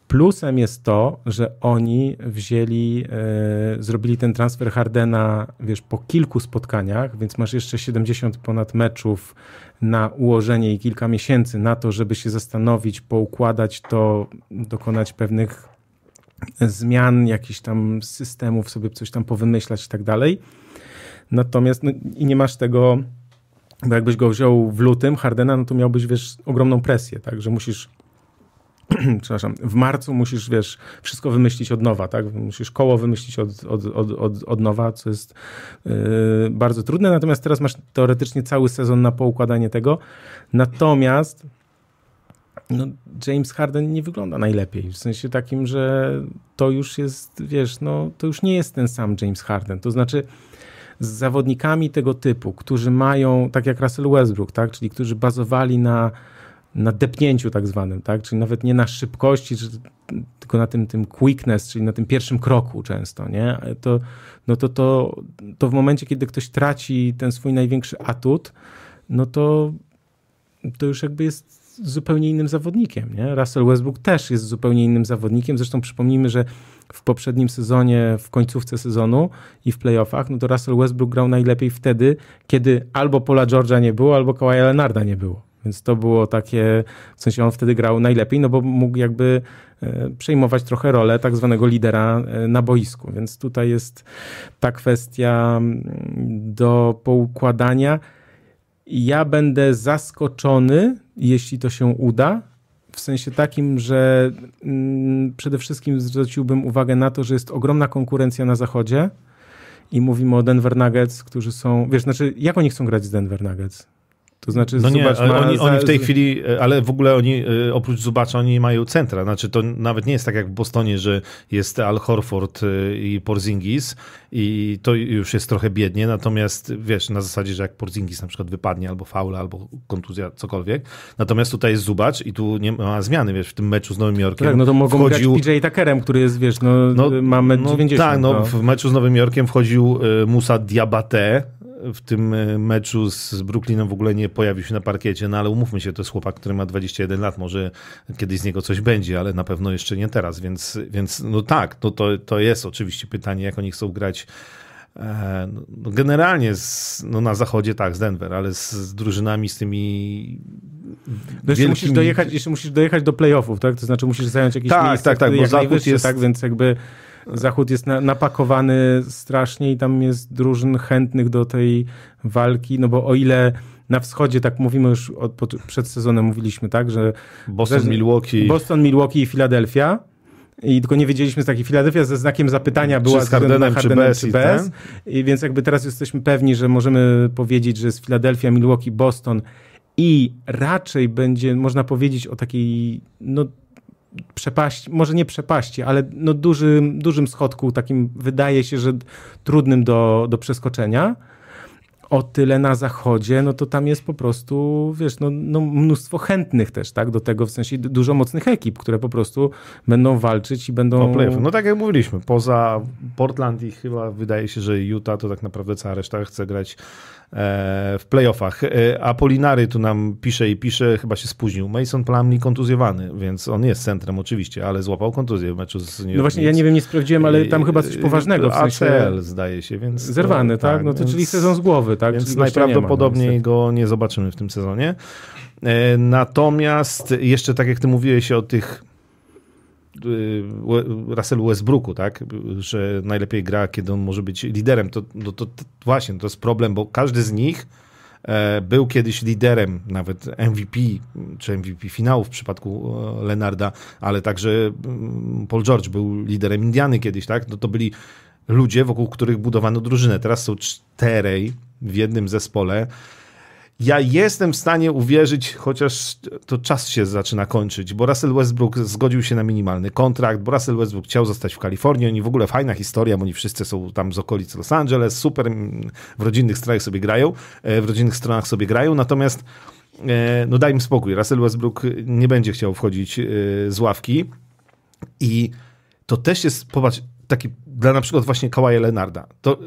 Plusem jest to, że oni wzięli, e, zrobili ten transfer Hardena, wiesz, po kilku spotkaniach, więc masz jeszcze 70 ponad meczów na ułożenie i kilka miesięcy na to, żeby się zastanowić, poukładać to, dokonać pewnych zmian, jakichś tam systemów, sobie coś tam powymyślać i tak dalej. Natomiast no, i nie masz tego, bo jakbyś go wziął w lutym, Hardena, no to miałbyś, wiesz, ogromną presję, tak, że musisz przepraszam, w marcu musisz, wiesz, wszystko wymyślić od nowa, tak? Musisz koło wymyślić od, od, od, od, od nowa, co jest yy, bardzo trudne, natomiast teraz masz teoretycznie cały sezon na poukładanie tego. Natomiast no, James Harden nie wygląda najlepiej, w sensie takim, że to już jest, wiesz, no, to już nie jest ten sam James Harden, to znaczy z zawodnikami tego typu, którzy mają, tak jak Russell Westbrook, tak, czyli którzy bazowali na na depnięciu tak zwanym, tak? czyli nawet nie na szybkości, tylko na tym, tym quickness, czyli na tym pierwszym kroku często, nie? To, no to, to, to w momencie, kiedy ktoś traci ten swój największy atut, no to, to już jakby jest zupełnie innym zawodnikiem. Nie? Russell Westbrook też jest zupełnie innym zawodnikiem. Zresztą przypomnijmy, że w poprzednim sezonie, w końcówce sezonu i w playoffach, no to Russell Westbrook grał najlepiej wtedy, kiedy albo Paula George'a nie było, albo Kawaja Leonarda nie było. Więc to było takie, w sensie on wtedy grał najlepiej, no bo mógł jakby e, przejmować trochę rolę tak zwanego lidera e, na boisku. Więc tutaj jest ta kwestia mm, do poukładania. Ja będę zaskoczony, jeśli to się uda, w sensie takim, że mm, przede wszystkim zwróciłbym uwagę na to, że jest ogromna konkurencja na zachodzie i mówimy o Denver Nuggets, którzy są, wiesz, znaczy jak oni chcą grać z Denver Nuggets? To znaczy, no nie, oni, oni, w tej chwili, ale w ogóle oni e, oprócz Zubacza, oni mają centra. Znaczy, to nawet nie jest tak jak w Bostonie, że jest Al Horford e, i Porzingis i to już jest trochę biednie, natomiast wiesz, na zasadzie, że jak Porzingis na przykład wypadnie albo faula, albo kontuzja, cokolwiek. Natomiast tutaj jest Zubacz i tu nie ma zmiany, wiesz, w tym meczu z Nowym Jorkiem. Tak, no to mogą wchodził... grać PJ Tuckerem, który jest, wiesz, no, no mamy no, 90. Tak, no, no, w meczu z Nowym Jorkiem wchodził e, Musa Diabate, w tym e, meczu z Brooklynem w ogóle nie pojawił się na parkiecie, no ale umówmy się, to jest chłopak, który ma 21 lat, może kiedyś z niego coś będzie, ale na pewno jeszcze nie teraz, więc, więc no tak, no to, to jest oczywiście pytanie, jak oni chcą grać e, no generalnie z, no na zachodzie tak, z Denver, ale z, z drużynami, z tymi no jeszcze, musisz dojechać, jeszcze musisz dojechać do playoffów, tak? To znaczy musisz zająć jakieś tak, miejsce, tak, tak, bo Zachód jest... tak? Więc jakby Zachód jest na, napakowany strasznie i tam jest drużyn chętnych do tej walki, no bo o ile na wschodzie, tak mówimy już od, przed sezonem, mówiliśmy tak, że Boston, że, Milwaukee. Boston, Milwaukee i Filadelfia. I tylko nie wiedzieliśmy z takiej Filadelfia ze znakiem zapytania była z Hardenem, czy bez. Czy bez. I więc jakby teraz jesteśmy pewni, że możemy powiedzieć, że jest Filadelfia, Milwaukee, Boston i raczej będzie, można powiedzieć o takiej no, przepaści, może nie przepaści, ale no dużym, dużym schodku, takim wydaje się, że trudnym do, do przeskoczenia. O tyle na zachodzie, no to tam jest po prostu, wiesz, no, no mnóstwo chętnych też, tak, do tego, w sensie dużo mocnych ekip, które po prostu będą walczyć i będą... No tak jak mówiliśmy, poza Portland i chyba wydaje się, że Utah, to tak naprawdę cała reszta chce grać w playoffach. E, a Polinary tu nam pisze i pisze, chyba się spóźnił. Mason Plumlee kontuzjowany, więc on jest centrem oczywiście, ale złapał kontuzję w meczu z New York No właśnie, ja nie wiem, nie sprawdziłem, ale tam chyba coś poważnego. W sensie... ACL zdaje się, więc... Zerwany, tak? No to więc, czyli sezon z głowy, tak? Więc najprawdopodobniej nie ma, no, go nie zobaczymy w tym sezonie. E, natomiast jeszcze tak jak ty mówiłeś o tych Russellu Westbrooku, tak? że najlepiej gra, kiedy on może być liderem. To, no to, to właśnie, to jest problem, bo każdy z nich e, był kiedyś liderem, nawet MVP, czy MVP finału w przypadku e, Lenarda, ale także mm, Paul George był liderem Indiany kiedyś, tak? No to byli ludzie, wokół których budowano drużynę. Teraz są czterej w jednym zespole ja jestem w stanie uwierzyć, chociaż to czas się zaczyna kończyć, bo Russell Westbrook zgodził się na minimalny kontrakt, bo Russell Westbrook chciał zostać w Kalifornii, oni w ogóle fajna historia, bo oni wszyscy są tam z okolic Los Angeles, super, w rodzinnych stronach sobie grają, e, w rodzinnych stronach sobie grają, natomiast e, no daj im spokój, Russell Westbrook nie będzie chciał wchodzić e, z ławki. I to też jest, popatrz, taki dla na przykład właśnie Kawaja Lenarda. To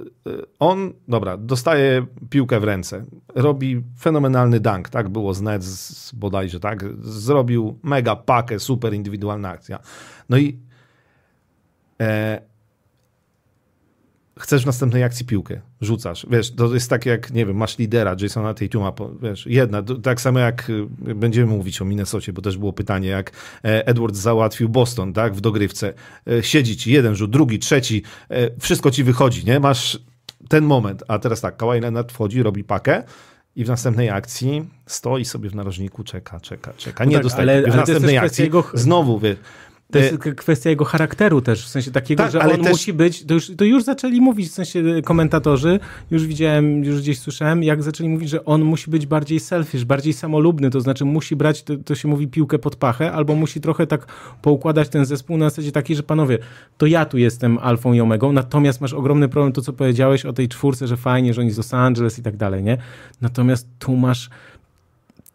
on, dobra, dostaje piłkę w ręce, robi fenomenalny dunk, tak było z Nets bodajże, tak? Zrobił mega pakę, super indywidualna akcja. No i e, chcesz w następnej akcji piłkę, rzucasz. Wiesz, to jest tak jak, nie wiem, masz lidera Jasona Tatuma, wiesz, jedna, tak samo jak y, będziemy mówić o Minnesocie, bo też było pytanie, jak e, Edwards załatwił Boston, tak, w dogrywce. E, siedzi ci jeden rzut, drugi, trzeci, e, wszystko ci wychodzi, nie? Masz ten moment, a teraz tak, Kawhi Leonard wchodzi, robi pakę, i w następnej akcji stoi sobie w narożniku, czeka, czeka, czeka. Nie no tak, dostaje. Ale, w ale następnej akcji jego... znowu, wie, to jest e, kwestia jego charakteru też, w sensie takiego, tak, że on też... musi być, to już, to już zaczęli mówić, w sensie komentatorzy, już widziałem, już gdzieś słyszałem, jak zaczęli mówić, że on musi być bardziej selfish, bardziej samolubny, to znaczy musi brać, to, to się mówi, piłkę pod pachę, albo musi trochę tak poukładać ten zespół na zasadzie takiej, że panowie, to ja tu jestem alfą i omegą, natomiast masz ogromny problem, to co powiedziałeś o tej czwórce, że fajnie, że oni z Los Angeles i tak dalej, nie? Natomiast tu masz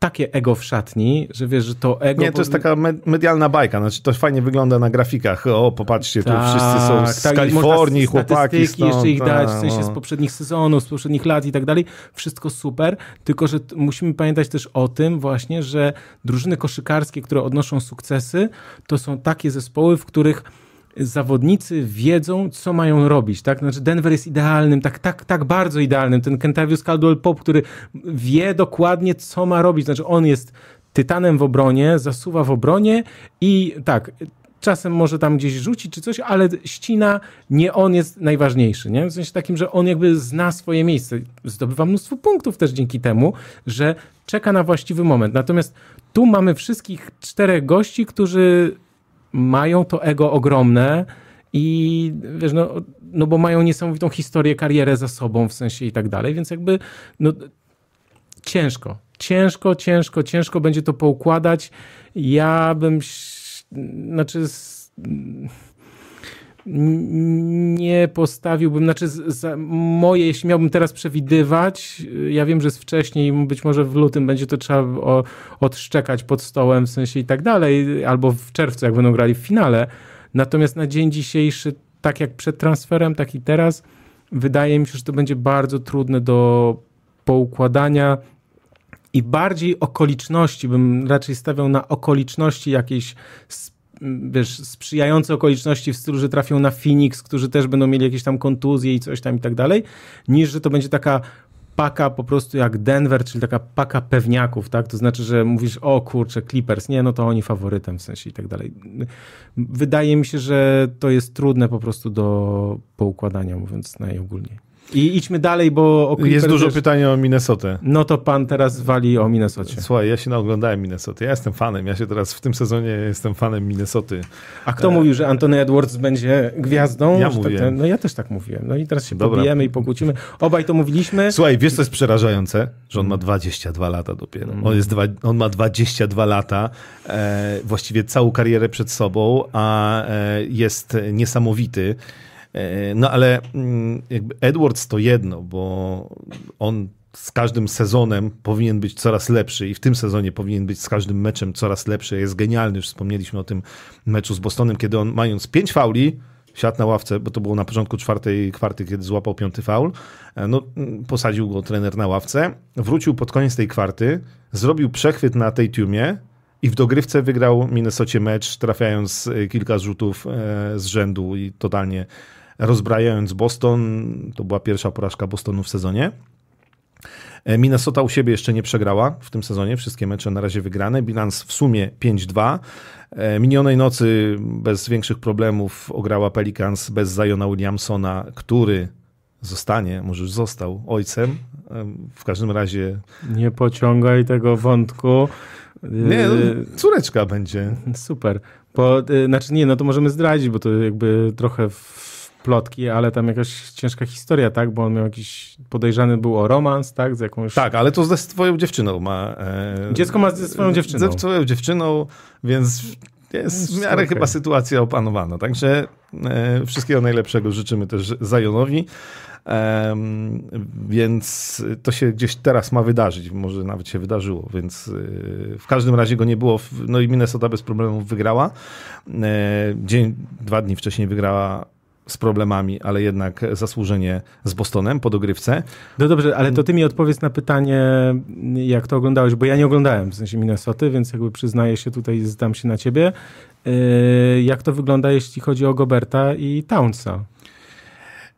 takie ego w szatni, że wiesz, że to ego... Nie, to jest taka medialna bajka, znaczy to fajnie wygląda na grafikach. O, popatrzcie, tak, tu wszyscy są z tak, Kalifornii, chłopaki stąd, jeszcze ich dać, w sensie no. z poprzednich sezonów, z poprzednich lat i tak dalej. Wszystko super, tylko że musimy pamiętać też o tym właśnie, że drużyny koszykarskie, które odnoszą sukcesy, to są takie zespoły, w których zawodnicy wiedzą, co mają robić, tak? Znaczy Denver jest idealnym, tak, tak, tak bardzo idealnym. Ten Kentavious Caldwell Pop, który wie dokładnie, co ma robić. Znaczy on jest tytanem w obronie, zasuwa w obronie i tak, czasem może tam gdzieś rzucić czy coś, ale ścina, nie on jest najważniejszy, nie? W sensie takim, że on jakby zna swoje miejsce. Zdobywa mnóstwo punktów też dzięki temu, że czeka na właściwy moment. Natomiast tu mamy wszystkich czterech gości, którzy mają to ego ogromne i wiesz, no, no bo mają niesamowitą historię, karierę za sobą w sensie i tak dalej, więc jakby no, ciężko, ciężko, ciężko, ciężko będzie to poukładać. Ja bym, znaczy nie postawiłbym, znaczy moje, jeśli miałbym teraz przewidywać, ja wiem, że jest wcześniej, być może w lutym będzie to trzeba o, odszczekać pod stołem w sensie i tak dalej, albo w czerwcu, jak będą grali w finale. Natomiast na dzień dzisiejszy, tak jak przed transferem, tak i teraz, wydaje mi się, że to będzie bardzo trudne do poukładania i bardziej okoliczności, bym raczej stawiał na okoliczności jakiejś wiesz, sprzyjające okoliczności w stylu, że trafią na Phoenix, którzy też będą mieli jakieś tam kontuzje i coś tam i tak dalej, niż że to będzie taka paka po prostu jak Denver, czyli taka paka pewniaków, tak? To znaczy, że mówisz, o kurczę, Clippers, nie, no to oni faworytem w sensie i tak dalej. Wydaje mi się, że to jest trudne po prostu do poukładania, mówiąc najogólniej. I idźmy dalej, bo... O Jest dużo też... pytań o Minnesotę. No to pan teraz wali o Minnesocie. Słuchaj, ja się naoglądałem Minnesoty. Ja jestem fanem. Ja się teraz w tym sezonie jestem fanem Minnesoty. A kto e... mówił, że Anthony Edwards będzie gwiazdą? Ja mówię. Tak, no ja też tak mówiłem. No i teraz się Dobra. pobijemy i pokłócimy. Obaj to mówiliśmy. Słuchaj, wiesz co jest przerażające? Że on ma 22 lata dopiero. Mm. On, jest dwa, on ma 22 lata, e, właściwie całą karierę przed sobą, a e, jest niesamowity. E, no ale mm, jakby Edwards to jedno, bo on z każdym sezonem powinien być coraz lepszy i w tym sezonie powinien być z każdym meczem coraz lepszy. Jest genialny, już wspomnieliśmy o tym meczu z Bostonem, kiedy on mając pięć fauli, siadł na ławce, bo to było na początku czwartej kwarty, kiedy złapał piąty faul. E, no, mm, posadził go trener na ławce, wrócił pod koniec tej kwarty, zrobił przechwyt na tej tiumie i w dogrywce wygrał Minnesocie mecz, trafiając e, kilka rzutów z rzędu i totalnie rozbrajając Boston. To była pierwsza porażka Bostonu w sezonie. E, Minnesota u siebie jeszcze nie przegrała w tym sezonie, wszystkie mecze na razie wygrane, bilans w sumie 5-2. E, minionej nocy bez większych problemów ograła Pelicans bez Zajona Williamsona, który zostanie, może już został ojcem. E, w każdym razie. Nie pociągaj tego wątku. Nie, no, córeczka będzie. Super. Znaczy nie, no to możemy zdradzić, bo to jakby trochę w plotki, ale tam jakaś ciężka historia, tak? Bo on miał jakiś, podejrzany był o romans, tak? Z jakąś... Tak, ale to ze swoją dziewczyną ma. E, Dziecko ma ze swoją dziewczyną. Ze swoją dziewczyną, więc jest w miarę okay. chyba sytuacja opanowana. Także e, wszystkiego najlepszego życzymy też Zajonowi. Um, więc to się gdzieś teraz ma wydarzyć, może nawet się wydarzyło, więc yy, w każdym razie go nie było. No i Minnesota bez problemów wygrała. Yy, dzień, dwa dni wcześniej wygrała z problemami, ale jednak zasłużenie z Bostonem po dogrywce. No dobrze, ale to ty mi odpowiedz na pytanie, jak to oglądałeś, bo ja nie oglądałem w sensie Minnesoty, więc jakby przyznaję się tutaj, zdam się na ciebie. Yy, jak to wygląda, jeśli chodzi o Goberta i Townsa?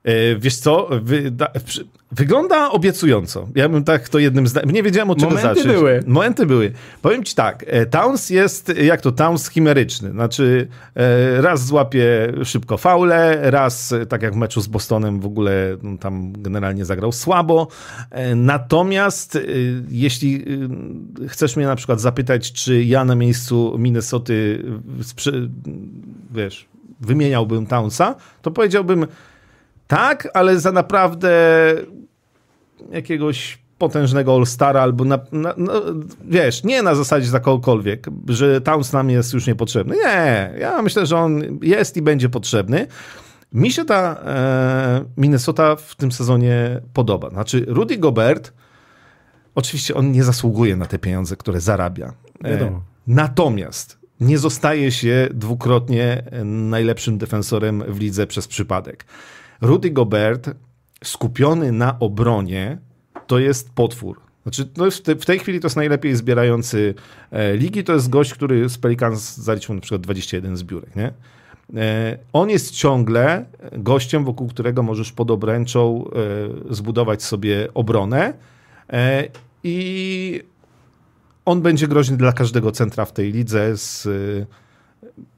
E, wiesz co, wygląda obiecująco. Ja bym tak to jednym zdaniem, nie wiedziałem od czego Momenty zacząć. były. Momenty były. Powiem ci tak, e, Towns jest, jak to, Towns chimeryczny. Znaczy e, raz złapie szybko faule, raz, tak jak w meczu z Bostonem w ogóle no, tam generalnie zagrał słabo. Natomiast jeśli chcesz mnie na przykład zapytać, czy ja na miejscu Minnesoty wiesz, wymieniałbym Townsa, to powiedziałbym tak, ale za naprawdę jakiegoś potężnego All-Stara albo na, na, no, wiesz, nie na zasadzie za kogokolwiek, że Towns nam jest już niepotrzebny. Nie, ja myślę, że on jest i będzie potrzebny. Mi się ta e, Minnesota w tym sezonie podoba. Znaczy, Rudy Gobert, oczywiście on nie zasługuje na te pieniądze, które zarabia. E, natomiast nie zostaje się dwukrotnie najlepszym defensorem w lidze przez przypadek. Rudy Gobert skupiony na obronie to jest potwór. Znaczy, no w tej chwili to jest najlepiej zbierający e, ligi. To jest gość, który z Pelicans zaliczył na przykład 21 zbiórek. Nie? E, on jest ciągle gościem, wokół którego możesz pod obręczą e, zbudować sobie obronę i on będzie groźny dla każdego centra w tej lidze z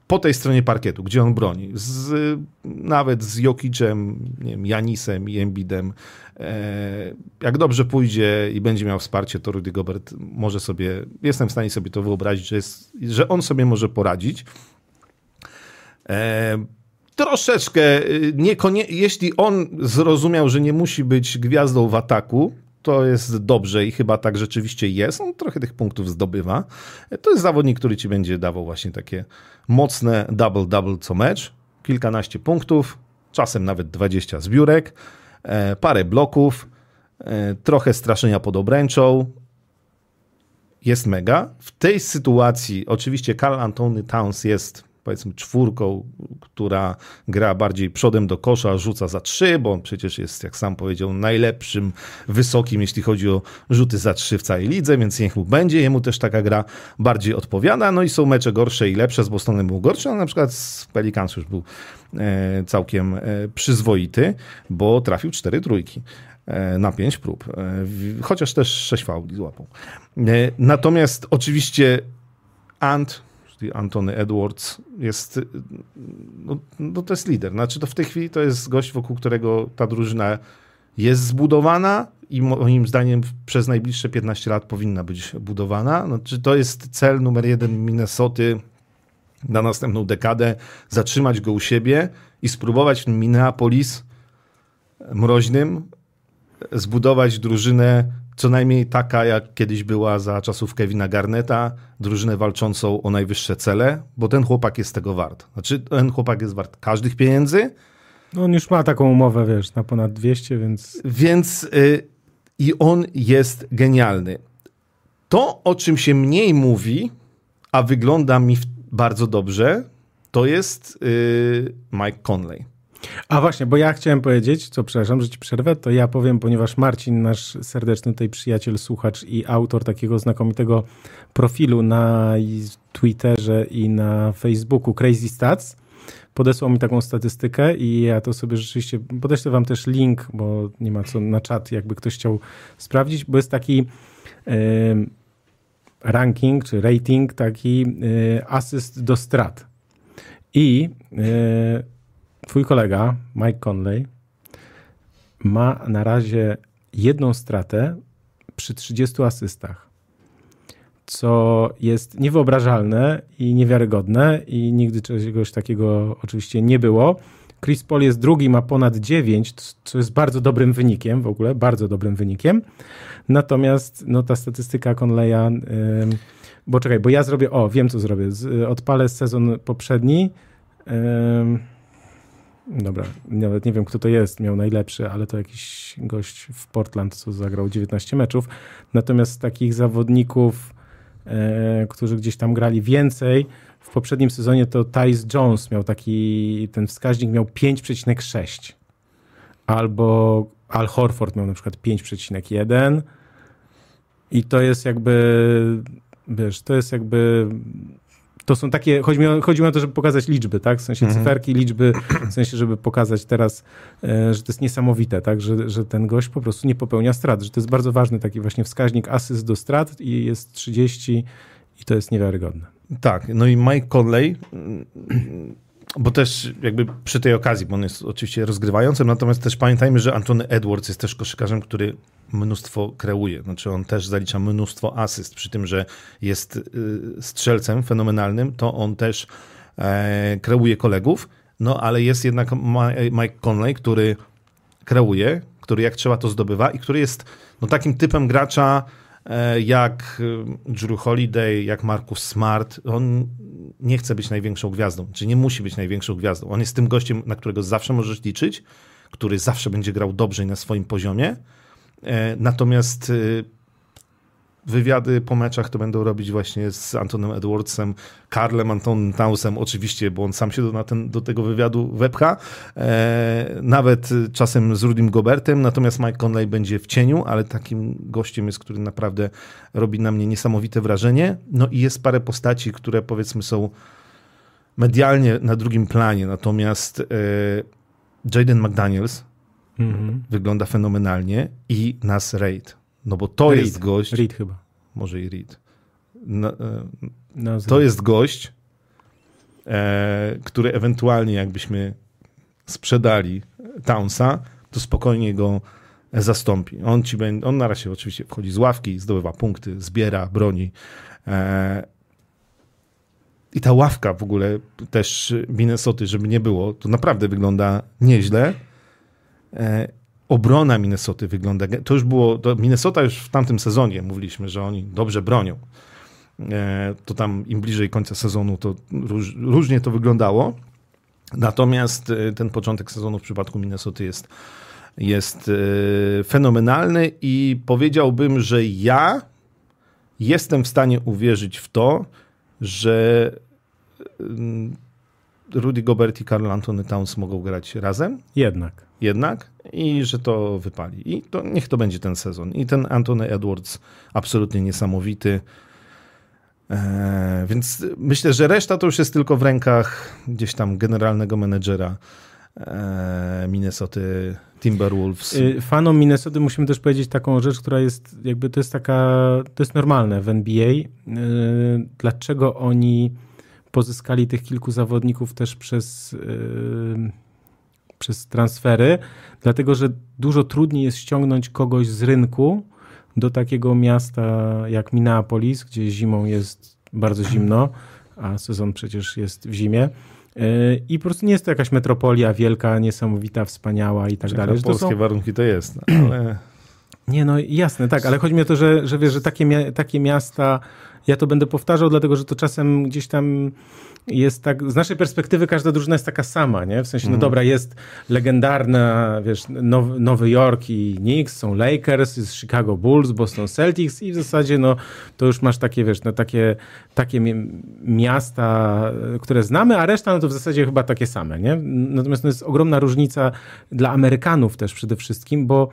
po tej stronie parkietu, gdzie on broni, z, nawet z Jokicem, nie wiem, Janisem i Embidem, e, jak dobrze pójdzie i będzie miał wsparcie, to Rudy Gobert może sobie, jestem w stanie sobie to wyobrazić, że, jest, że on sobie może poradzić. E, troszeczkę, y, niekonie, jeśli on zrozumiał, że nie musi być gwiazdą w ataku, to jest dobrze i chyba tak rzeczywiście jest. On trochę tych punktów zdobywa. To jest zawodnik, który ci będzie dawał właśnie takie mocne double-double co mecz. Kilkanaście punktów, czasem nawet 20 zbiórek, e, parę bloków, e, trochę straszenia pod obręczą. Jest mega. W tej sytuacji oczywiście Carl Antony Towns jest powiedzmy czwórką, która gra bardziej przodem do kosza, rzuca za trzy, bo on przecież jest, jak sam powiedział, najlepszym, wysokim, jeśli chodzi o rzuty za trzy w całej lidze, więc niech mu będzie, jemu też taka gra bardziej odpowiada. No i są mecze gorsze i lepsze, z Bostonem był gorszy, ale na przykład z Pelicans już był e, całkiem e, przyzwoity, bo trafił cztery trójki e, na pięć prób, chociaż też sześć fauli złapał. Natomiast oczywiście Ant czyli Antony Edwards, jest, no, no, to jest lider. Znaczy to w tej chwili to jest gość, wokół którego ta drużyna jest zbudowana i moim zdaniem przez najbliższe 15 lat powinna być budowana. Znaczy to jest cel numer jeden Minnesoty na następną dekadę, zatrzymać go u siebie i spróbować w Minneapolis mroźnym zbudować drużynę co najmniej taka, jak kiedyś była za czasów Kevina Garneta, drużynę walczącą o najwyższe cele, bo ten chłopak jest tego wart. Znaczy, ten chłopak jest wart każdych pieniędzy. No on już ma taką umowę, wiesz, na ponad 200, więc... Więc yy, i on jest genialny. To, o czym się mniej mówi, a wygląda mi bardzo dobrze, to jest yy, Mike Conley. A właśnie, bo ja chciałem powiedzieć, co przepraszam, że ci przerwę, to ja powiem, ponieważ Marcin, nasz serdeczny tutaj przyjaciel, słuchacz i autor takiego znakomitego profilu na Twitterze i na Facebooku Crazy Stats, podesłał mi taką statystykę i ja to sobie rzeczywiście, podeślę wam też link, bo nie ma co na czat, jakby ktoś chciał sprawdzić, bo jest taki yy, ranking, czy rating, taki yy, asyst do strat. I yy, twój kolega, Mike Conley, ma na razie jedną stratę przy 30 asystach, co jest niewyobrażalne i niewiarygodne i nigdy czegoś takiego oczywiście nie było. Chris Paul jest drugi, ma ponad 9, co jest bardzo dobrym wynikiem w ogóle, bardzo dobrym wynikiem. Natomiast no, ta statystyka Conleya, yy, bo czekaj, bo ja zrobię, o wiem co zrobię, Z, odpalę sezon poprzedni. Yy, Dobra, nawet nie wiem, kto to jest, miał najlepszy, ale to jakiś gość w Portland, co zagrał 19 meczów. Natomiast takich zawodników, e, którzy gdzieś tam grali więcej, w poprzednim sezonie to Tyce Jones miał taki, ten wskaźnik miał 5,6. Albo Al Horford miał na przykład 5,1. I to jest jakby, wiesz, to jest jakby to są takie, chodzi mi, o, chodzi mi o to, żeby pokazać liczby, tak? W sensie mhm. cyferki, liczby, w sensie, żeby pokazać teraz, e, że to jest niesamowite, tak? Że, że ten gość po prostu nie popełnia strat, że to jest bardzo ważny taki właśnie wskaźnik asyst do strat i jest 30 i to jest niewiarygodne. Tak, no i Mike Conley bo też jakby przy tej okazji, bo on jest oczywiście rozgrywającym, natomiast też pamiętajmy, że Antony Edwards jest też koszykarzem, który mnóstwo kreuje. Znaczy on też zalicza mnóstwo asyst, przy tym, że jest y, strzelcem fenomenalnym, to on też e, kreuje kolegów, no ale jest jednak Mike Conley, który kreuje, który jak trzeba to zdobywa i który jest no, takim typem gracza, jak e, Drew Holiday, jak Marcus Smart. On nie chce być największą gwiazdą, czy nie musi być największą gwiazdą. On jest tym gościem, na którego zawsze możesz liczyć, który zawsze będzie grał dobrze na swoim poziomie. E, natomiast wywiady po meczach to będą robić właśnie z Antonem Edwardsem, Karlem Antonem Townsem, oczywiście, bo on sam się do, na ten, do tego wywiadu wepcha, e, nawet czasem z Rudim Gobertem, natomiast Mike Conley będzie w cieniu, ale takim gościem jest, który naprawdę robi na mnie niesamowite wrażenie. No i jest parę postaci, które powiedzmy są medialnie na drugim planie, natomiast e, Jaden McDaniels mm -hmm. wygląda fenomenalnie i Nas Raid no bo to Reed. jest gość. Reed chyba. Może i Reed. No, no, to jest gość, e, który ewentualnie jakbyśmy sprzedali Townsa, to spokojnie go zastąpi. On ci będzie, on na razie oczywiście wchodzi z ławki, zdobywa punkty, zbiera, broni. E, I ta ławka w ogóle też Minnesoty, żeby nie było, to naprawdę wygląda nieźle. Obrona Minnesoty wygląda. To już było, to Minnesota już w tamtym sezonie mówiliśmy, że oni dobrze bronią. E, to tam im bliżej końca sezonu to róż, różnie to wyglądało. Natomiast e, ten początek sezonu w przypadku Minnesoty jest, jest e, fenomenalny i powiedziałbym, że ja jestem w stanie uwierzyć w to, że Rudy Gobert i Karl Antony Towns mogą grać razem. Jednak. Jednak i że to wypali. I to niech to będzie ten sezon. I ten Antony Edwards absolutnie niesamowity. Eee, więc myślę, że reszta to już jest tylko w rękach gdzieś tam generalnego menedżera eee, Minnesota Timberwolves. Y, fanom Minnesota musimy też powiedzieć taką rzecz, która jest jakby to jest taka, to jest normalne w NBA. Eee, dlaczego oni pozyskali tych kilku zawodników też przez przez transfery, dlatego że dużo trudniej jest ściągnąć kogoś z rynku do takiego miasta jak Minneapolis, gdzie zimą jest bardzo zimno, a sezon przecież jest w zimie. Y, I po prostu nie jest to jakaś metropolia wielka, niesamowita, wspaniała i tak Czeka, dalej. Polskie są... warunki to jest, ale... Nie, no jasne, tak, ale chodzi mi o to, że, że wiesz, że takie, takie miasta, ja to będę powtarzał, dlatego że to czasem gdzieś tam jest tak, z naszej perspektywy każda drużyna jest taka sama, nie? W sensie, no mhm. dobra, jest legendarna, wiesz, Nowy, Nowy Jork i Knicks, są Lakers, jest Chicago Bulls, Boston Celtics i w zasadzie, no, to już masz takie, wiesz, no, takie, takie miasta, które znamy, a reszta, no to w zasadzie chyba takie same, nie? Natomiast no, jest ogromna różnica dla Amerykanów też przede wszystkim, bo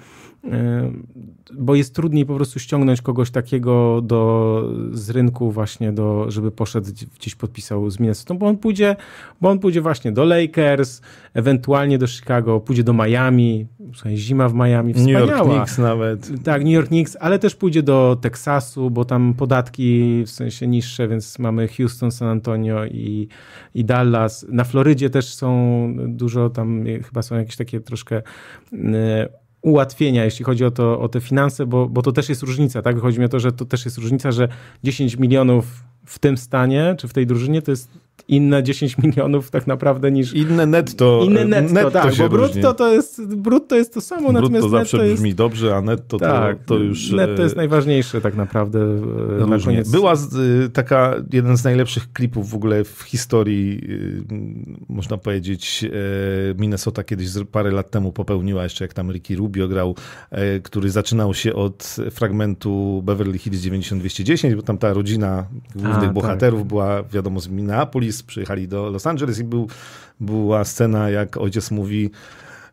bo jest trudniej po prostu ściągnąć kogoś takiego do, z rynku właśnie, do, żeby poszedł gdzieś podpisał z Minnesota, bo on pójdzie, bo on pójdzie właśnie do Lakers, ewentualnie do Chicago, pójdzie do Miami, słuchaj, zima w Miami, wspaniała. New York Knicks nawet. Tak, New York Knicks, ale też pójdzie do Teksasu, bo tam podatki w sensie niższe, więc mamy Houston, San Antonio i, i Dallas. Na Florydzie też są dużo tam, chyba są jakieś takie troszkę ułatwienia, jeśli chodzi o, to, o te finanse, bo, bo to też jest różnica, tak? Chodzi mi o to, że to też jest różnica, że 10 milionów w tym stanie, czy w tej drużynie, to jest inne 10 milionów tak naprawdę niż... Inne netto. Inne netto, netto tak, bo brutto to, jest, brutto jest to samo, brutto natomiast zawsze netto brzmi jest... dobrze, a netto tak, to, to już... Netto jest najważniejsze tak naprawdę różnie. na koniec. Była y, taka, jeden z najlepszych klipów w ogóle w historii, można powiedzieć, Minnesota kiedyś parę lat temu popełniła, jeszcze jak tam Ricky Rubio grał, który zaczynał się od fragmentu Beverly Hills 9210, bo tam ta rodzina głównych a, tak. bohaterów tak. była, wiadomo, z Minneapolis, przyjechali do Los Angeles i był, była scena, jak ojciec mówi,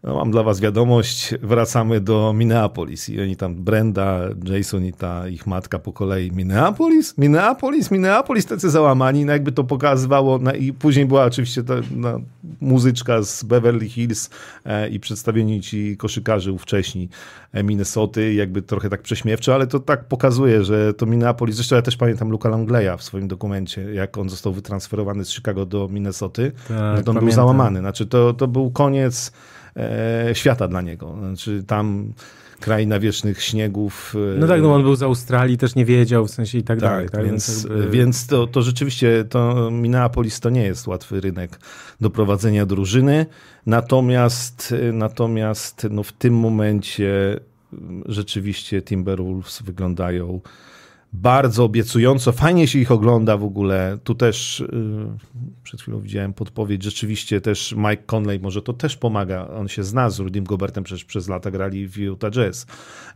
no, mam dla was wiadomość, wracamy do Minneapolis. I oni tam, Brenda, Jason i ta ich matka po kolei, Minneapolis? Minneapolis? Minneapolis? Tacy załamani, no jakby to pokazywało. No I później była oczywiście ta no, muzyczka z Beverly Hills e, i przedstawieni ci koszykarzy wcześniej e, Minnesoty, jakby trochę tak prześmiewcze, ale to tak pokazuje, że to Minneapolis, zresztą ja też pamiętam Luka Langleya w swoim dokumencie, jak on został wytransferowany z Chicago do Minnesoty, tak, no on był załamany. Znaczy to, to był koniec e, świata dla niego. Znaczy tam kraina wiecznych śniegów. E, no tak, no on był z Australii, też nie wiedział w sensie i tak, tak dalej. Tak? Więc, więc, więc to, to rzeczywiście to Minneapolis to nie jest łatwy rynek do prowadzenia drużyny. Natomiast, natomiast no w tym momencie rzeczywiście Timberwolves wyglądają bardzo obiecująco. Fajnie się ich ogląda w ogóle. Tu też yy, przed chwilą widziałem podpowiedź. Rzeczywiście też Mike Conley może to też pomaga. On się zna z Rudym Gobertem, przecież przez lata grali w Utah Jazz,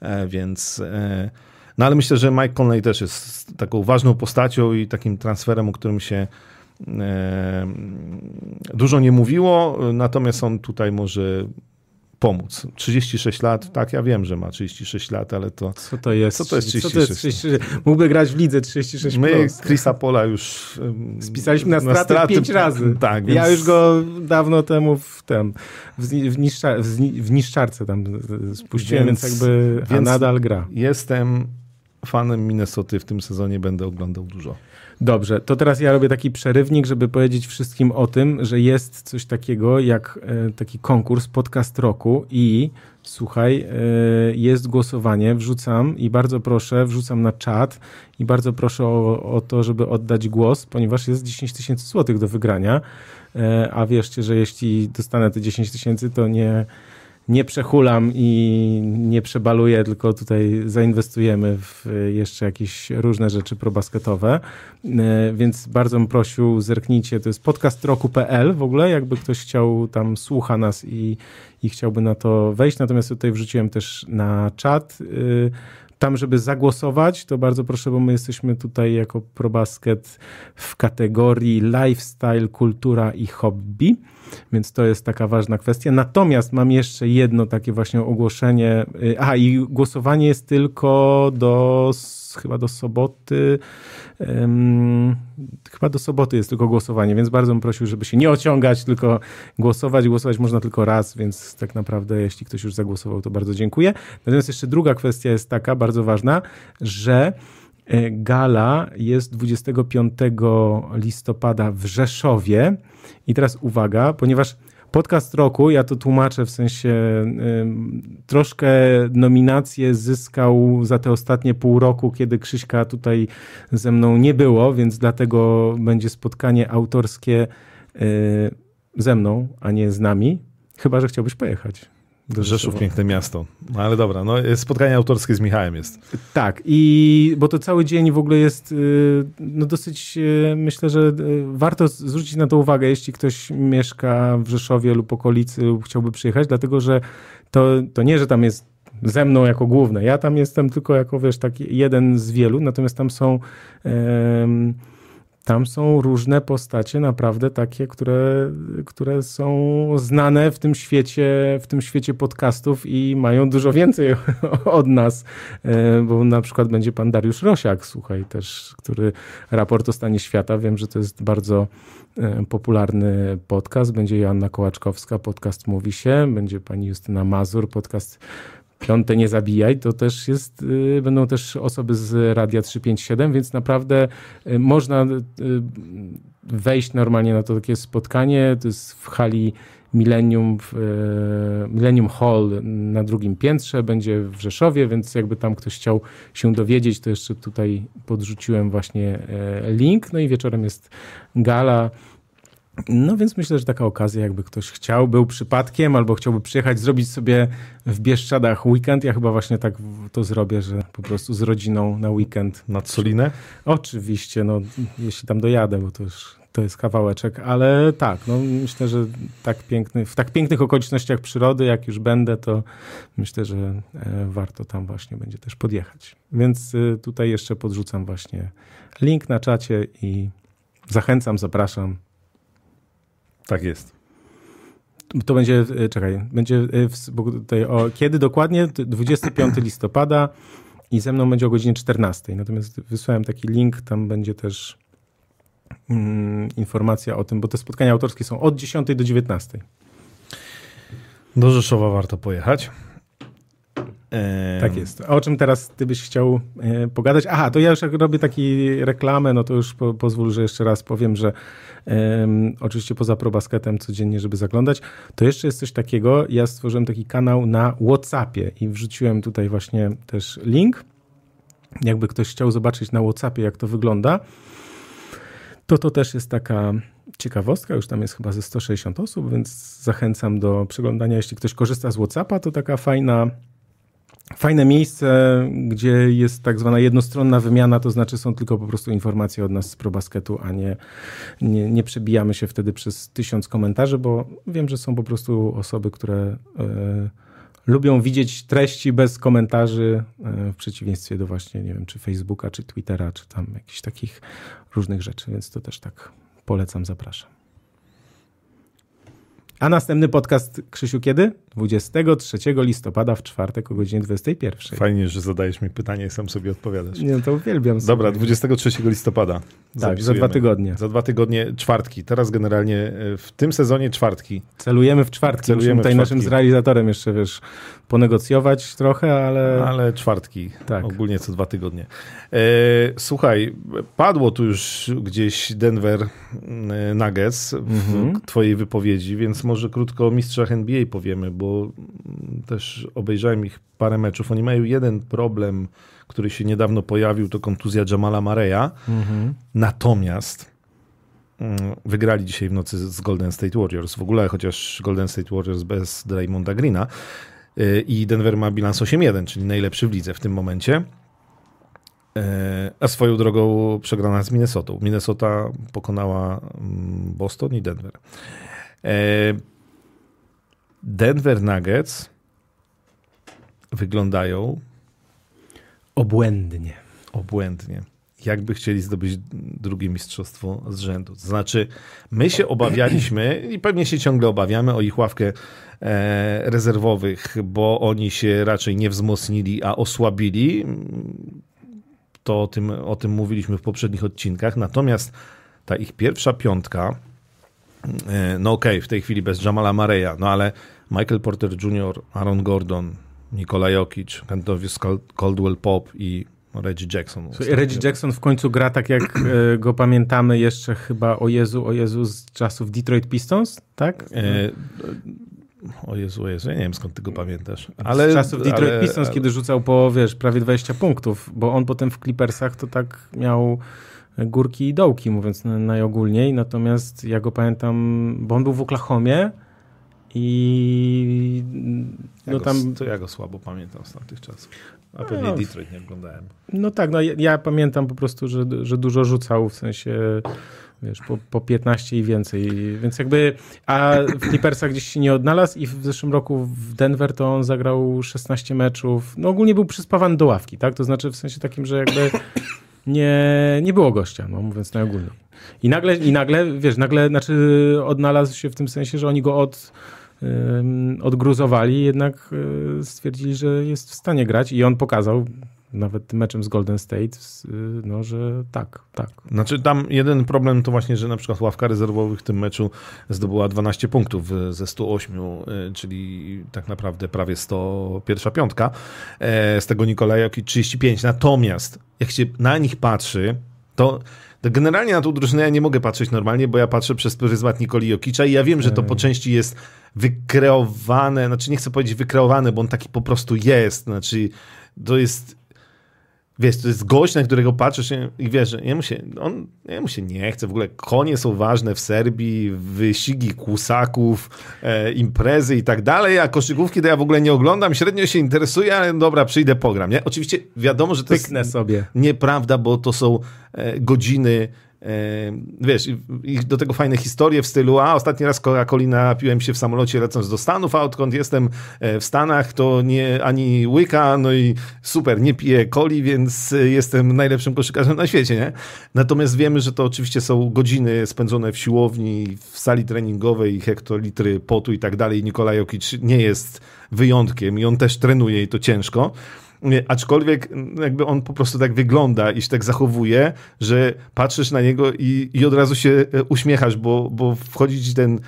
e, więc... E, no ale myślę, że Mike Conley też jest taką ważną postacią i takim transferem, o którym się e, dużo nie mówiło, natomiast on tutaj może pomóc. 36 lat, tak, ja wiem, że ma 36 lat, ale to... Co to jest? Co to jest 36? Co to jest 36? Mógłby grać w lidze 36 My plus. Chrisa Pola już... Spisaliśmy na straty, na straty 5 razy. Tak, więc... Ja już go dawno temu w, tem, w, w, niszczar, w niszczarce tam spuściłem, więc, więc jakby więc nadal gra. Jestem fanem Minnesoty w tym sezonie, będę oglądał dużo. Dobrze, to teraz ja robię taki przerywnik, żeby powiedzieć wszystkim o tym, że jest coś takiego jak e, taki konkurs podcast roku i słuchaj, e, jest głosowanie, wrzucam i bardzo proszę, wrzucam na czat i bardzo proszę o, o to, żeby oddać głos, ponieważ jest 10 tysięcy złotych do wygrania, e, a wierzcie, że jeśli dostanę te 10 tysięcy, to nie nie przechulam i nie przebaluję, tylko tutaj zainwestujemy w jeszcze jakieś różne rzeczy probasketowe. E, więc bardzo bym prosił, zerknijcie, to jest podcastroku.pl w ogóle, jakby ktoś chciał, tam słucha nas i, i chciałby na to wejść. Natomiast tutaj wrzuciłem też na czat y, tam, żeby zagłosować, to bardzo proszę, bo my jesteśmy tutaj jako ProBasket w kategorii lifestyle, kultura i hobby, więc to jest taka ważna kwestia. Natomiast mam jeszcze jedno takie właśnie ogłoszenie. Y, a i głosowanie jest tylko do chyba do soboty. Um, chyba do soboty jest tylko głosowanie, więc bardzo bym prosił, żeby się nie ociągać, tylko głosować. Głosować można tylko raz, więc tak naprawdę, jeśli ktoś już zagłosował, to bardzo dziękuję. Natomiast jeszcze druga kwestia jest taka, bardzo ważna, że e, gala jest 25 listopada w Rzeszowie. I teraz uwaga, ponieważ Podcast roku, ja to tłumaczę w sensie troszkę nominację zyskał za te ostatnie pół roku, kiedy Krzyśka tutaj ze mną nie było, więc dlatego będzie spotkanie autorskie y, ze mną, a nie z nami. Chyba, że chciałbyś pojechać. Rzeszów, piękne miasto. No ale dobra, no spotkanie autorskie z Michałem jest. Tak, i bo to cały dzień w ogóle jest y, no dosyć, y, myślę, że y, warto zwrócić na to uwagę, jeśli ktoś mieszka w Rzeszowie lub okolicy lub chciałby przyjechać, dlatego że to, to nie, że tam jest ze mną jako główne. Ja tam jestem tylko jako, wiesz, taki jeden z wielu, natomiast tam są tam są różne postacie, naprawdę takie, które, które są znane w tym świecie, w tym świecie podcastów i mają dużo więcej od nas, e, bo na przykład będzie pan Dariusz Rosiak, słuchaj, też, który raport o stanie świata, wiem, że to jest bardzo e, popularny podcast, będzie Joanna Kołaczkowska, podcast Mówi się, będzie pani Justyna Mazur, podcast Piąte nie zabijaj, to też jest, y, będą też osoby z Radia 357, więc naprawdę y, można y, wejść normalnie na to takie spotkanie. To jest w hali Millennium, Millennium Hall na drugim piętrze, będzie w Rzeszowie, więc jakby tam ktoś chciał się dowiedzieć, to jeszcze tutaj podrzuciłem właśnie link. No i wieczorem jest gala No więc myślę, że taka okazja, jakby ktoś chciał, był przypadkiem, albo chciałby przyjechać, zrobić sobie w Bieszczadach weekend. Ja chyba właśnie tak to zrobię, że po prostu z rodziną na weekend. Nad Solinę? Oczywiście, no jeśli tam dojadę, bo to już to jest kawałeczek, ale tak, no myślę, że tak piękny, w tak pięknych okolicznościach przyrody, jak już będę, to myślę, że e, warto tam właśnie będzie też podjechać. Więc e, tutaj jeszcze podrzucam właśnie link na czacie i zachęcam, zapraszam. Tak jest. To będzie, e, czekaj, będzie tutaj o, kiedy dokładnie? 25 listopada i ze mną będzie o godzinie 14. Natomiast wysłałem taki link, tam będzie też mm, informacja o tym, bo te spotkania autorskie są od 10 do 19. Do Rzeszowa warto pojechać. Tak jest. A o czym teraz ty byś chciał e, pogadać? Aha, to ja już jak robię taki reklamę, no to już po, pozwól, że jeszcze raz powiem, że e, oczywiście poza probasketem codziennie, żeby zaglądać, to jeszcze jest coś takiego, ja stworzyłem taki kanał na Whatsappie i wrzuciłem tutaj właśnie też link. Jakby ktoś chciał zobaczyć na Whatsappie, jak to wygląda, to to też jest taka ciekawostka, już tam jest chyba ze 160 osób, więc zachęcam do przeglądania. Jeśli ktoś korzysta z Whatsappa, to taka fajna fajne miejsce, gdzie jest tak zwana jednostronna wymiana, to znaczy są tylko po prostu informacje od nas z ProBasketu, a nie, nie, nie przebijamy się wtedy przez tysiąc komentarzy, bo wiem, że są po prostu osoby, które y, lubią widzieć treści bez komentarzy, y, w przeciwieństwie do właśnie, nie wiem, czy Facebooka, czy Twittera, czy tam jakichś takich różnych rzeczy, więc to też tak polecam, zapraszam. A następny podcast, Krzysiu, kiedy? 23 listopada w czwartek o godzinie 21. Fajnie, że zadajesz mi pytanie i sam sobie odpowiadasz. Nie, to uwielbiam. Sobie. Dobra, 23 listopada. Tak, za dwa tygodnie. Za dwa tygodnie czwartki. Teraz generalnie e, w tym sezonie czwartki. Celujemy w czwartki. Celujemy Musimy tutaj czwartki. naszym z realizatorem jeszcze, wiesz, ponegocjować trochę, ale... Ale czwartki. Tak. Ogólnie co dwa tygodnie. E, słuchaj, padło tu już gdzieś Denver e, Nuggets w mhm. twojej wypowiedzi, więc może krótko o mistrzach NBA powiemy, bo bo też obejrzałem ich parę meczów. Oni mają jeden problem, który się niedawno pojawił, to kontuzja Jamala Mareya. Mhm. Natomiast mm, wygrali dzisiaj w nocy z Golden State Warriors. W ogóle, chociaż Golden State Warriors bez Draymonda Greena y, i Denver ma bilans 8-1, czyli najlepszy w lidze w tym momencie. Y, a swoją drogą przegrana z Minnesota. Minnesota pokonała mm, Boston i Denver. Denver Nuggets wyglądają obłędnie. Obłędnie. Jakby chcieli zdobyć drugie mistrzostwo z rzędu. To znaczy, my się obawialiśmy i pewnie się ciągle obawiamy o ich ławkę e, rezerwowych, bo oni się raczej nie wzmocnili, a osłabili. To o tym, o tym mówiliśmy w poprzednich odcinkach. Natomiast ta ich pierwsza piątka, e, no okej, okay, w tej chwili bez Jamala Mareya, no ale Michael Porter Jr., Aaron Gordon, Nikola Jokic, Kentovius Caldwell Pop i Reggie Jackson. Reggie Jackson w końcu gra tak, jak e, go pamiętamy jeszcze chyba, o Jezu, o Jezu, z czasów Detroit Pistons, tak? E, o Jezu, o Jezu, ja nie wiem skąd ty go pamiętasz. Ale, z czasów Detroit ale, Pistons, ale... kiedy rzucał po, wiesz, prawie 20 punktów, bo on potem w Clippersach to tak miał górki i dołki, mówiąc najogólniej, natomiast ja go pamiętam, bo on był w Oklahomie, i no ja tam... to ja go słabo pamiętam z tamtych czasów. A pewnie no, Detroit nie oglądałem. No tak, no ja, ja, pamiętam po prostu, że, że dużo rzucał, w sensie wiesz, po, po 15 i więcej. Więc jakby, a w Clippersach gdzieś się nie odnalazł i w zeszłym roku w Denver to on zagrał 16 meczów. No ogólnie był przyspawany do ławki, tak? To znaczy w sensie takim, że jakby nie, nie było gościa, no mówiąc najogólniej. I nagle, I nagle, wiesz, nagle, znaczy odnalazł się w tym sensie, że oni go od odgruzowali, jednak e, stwierdzili, że jest w stanie grać i on pokazał nawet tym meczem z Golden State, no, że tak, tak. Znaczy tam jeden problem to właśnie, że na przykład ławka rezerwowych w tym meczu zdobyła 12 punktów ze 108, e, czyli tak naprawdę prawie 100, pierwsza piątka. E, z tego Nikolaj Jokic 35. Natomiast jak się na nich patrzy, to generalnie na tą drużynę ja nie mogę patrzeć normalnie, bo ja patrzę przez pryzmat Nikoli Jokicza i ja wiem, że to po części jest wykreowane, znaczy nie chcę powiedzieć wykreowane, bo on taki po prostu jest, znaczy to jest wiesz, to jest gość, na którego patrzysz i wiesz, że jemu się, on, jemu się nie chce, w ogóle konie są ważne w Serbii, wyścigi kłusaków, e, imprezy i tak dalej, a koszykówki to ja w ogóle nie oglądam, średnio się interesuję, ale dobra, przyjdę, pogram, nie? Oczywiście wiadomo, że to Pyknę jest sobie. nieprawda, bo to są e, godziny Wiesz, i do tego fajne historie w stylu, a ostatni raz Coca-Coli napiłem się w samolocie lecąc do Stanów, a odkąd jestem e, w Stanach, to nie ani łyka, no i super, nie piję coli, więc jestem najlepszym koszykarzem na świecie, nie? Natomiast wiemy, że to oczywiście są godziny spędzone w siłowni, w sali treningowej, hektolitry potu i tak dalej. Nikolaj Jokic nie jest wyjątkiem i on też trenuje i to ciężko. Aczkolwiek jakby on po prostu tak wygląda i się tak zachowuje, że patrzysz na niego i, i od razu się e, uśmiechasz, bo, bo wchodzi ci ten e,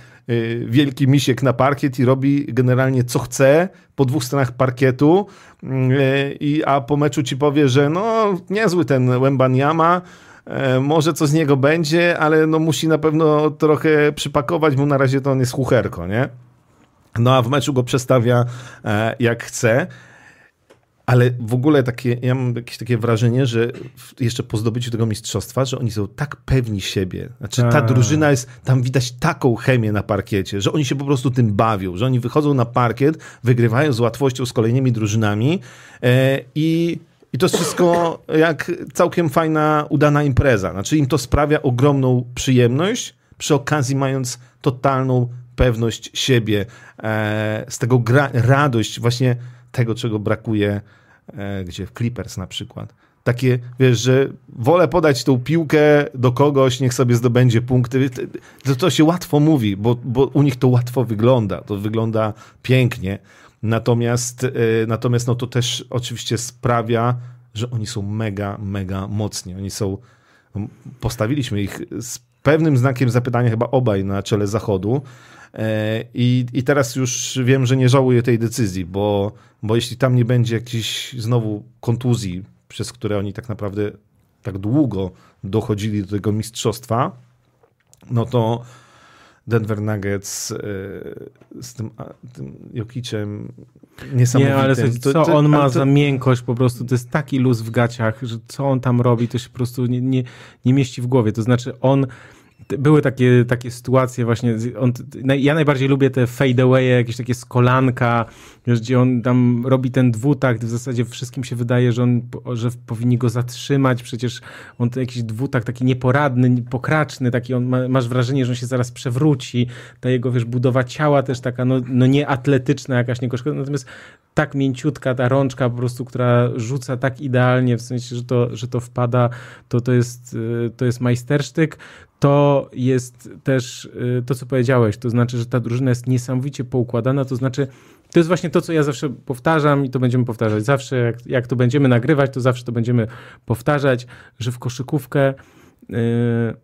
wielki misiek na parkiet i robi generalnie co chce po dwóch stronach parkietu, e, i, a po meczu ci powie, że no niezły ten Wembanyama, może co z niego będzie, ale no musi na pewno trochę przypakować, bo na razie to on jest chucherko, nie? No a w meczu go przestawia jak chce. Ale w ogóle takie, ja mam jakieś takie wrażenie, że jeszcze po zdobyciu tego mistrzostwa, że oni są tak pewni siebie. Znaczy ta tak. drużyna jest, tam widać taką chemię na parkiecie, że oni się po prostu tym bawią, że oni wychodzą na parkiet, wygrywają z łatwością z kolejnymi drużynami e, i i to jest wszystko jak całkiem fajna, udana impreza. Znaczy im to sprawia ogromną przyjemność, przy okazji mając totalną pewność siebie, e, z tego gra, radość właśnie tego, czego brakuje gdzie w Clippers na przykład. Takie, wiesz, że wolę podać tą piłkę do kogoś, niech sobie zdobędzie punkty. To, to się łatwo mówi, bo, bo u nich to łatwo wygląda. To wygląda pięknie. Natomiast, e, natomiast no to też oczywiście sprawia, że oni są mega, mega mocni. Oni są, postawiliśmy ich z pewnym znakiem zapytania chyba obaj na czele zachodu. E, I, I teraz już wiem, że nie żałuję tej decyzji, bo, bo jeśli tam nie będzie jakichś znowu kontuzji, przez które oni tak naprawdę tak długo dochodzili do tego mistrzostwa, no to Denver Nuggets e, z tym, tym Jokiciem niesamowitym. Nie, ale co, co on ma to... za miękkość po prostu, to jest taki luz w gaciach, że co on tam robi, to się po prostu nie, nie, nie mieści w głowie. To znaczy on były takie, takie sytuacje właśnie, on, ja najbardziej lubię te fade away, jakieś takie skolanka, wiesz, gdzie on tam robi ten dwutakt, w zasadzie wszystkim się wydaje, że on, że powinni go zatrzymać, przecież on to jakiś dwutakt taki nieporadny, pokraczny, taki on, ma, masz wrażenie, że on się zaraz przewróci, ta jego, wiesz, budowa ciała też taka, no, no nieatletyczna jakaś, niekoszkodna, natomiast tak mięciutka ta rączka po prostu, która rzuca tak idealnie, w sensie, że to, że to wpada, to, to, jest, y, to jest majstersztyk to jest też y, to, co powiedziałeś, to znaczy, że ta drużyna jest niesamowicie poukładana, to znaczy, to jest właśnie to, co ja zawsze powtarzam i to będziemy powtarzać. Zawsze, jak, jak to będziemy nagrywać, to zawsze to będziemy powtarzać, że w koszykówkę y,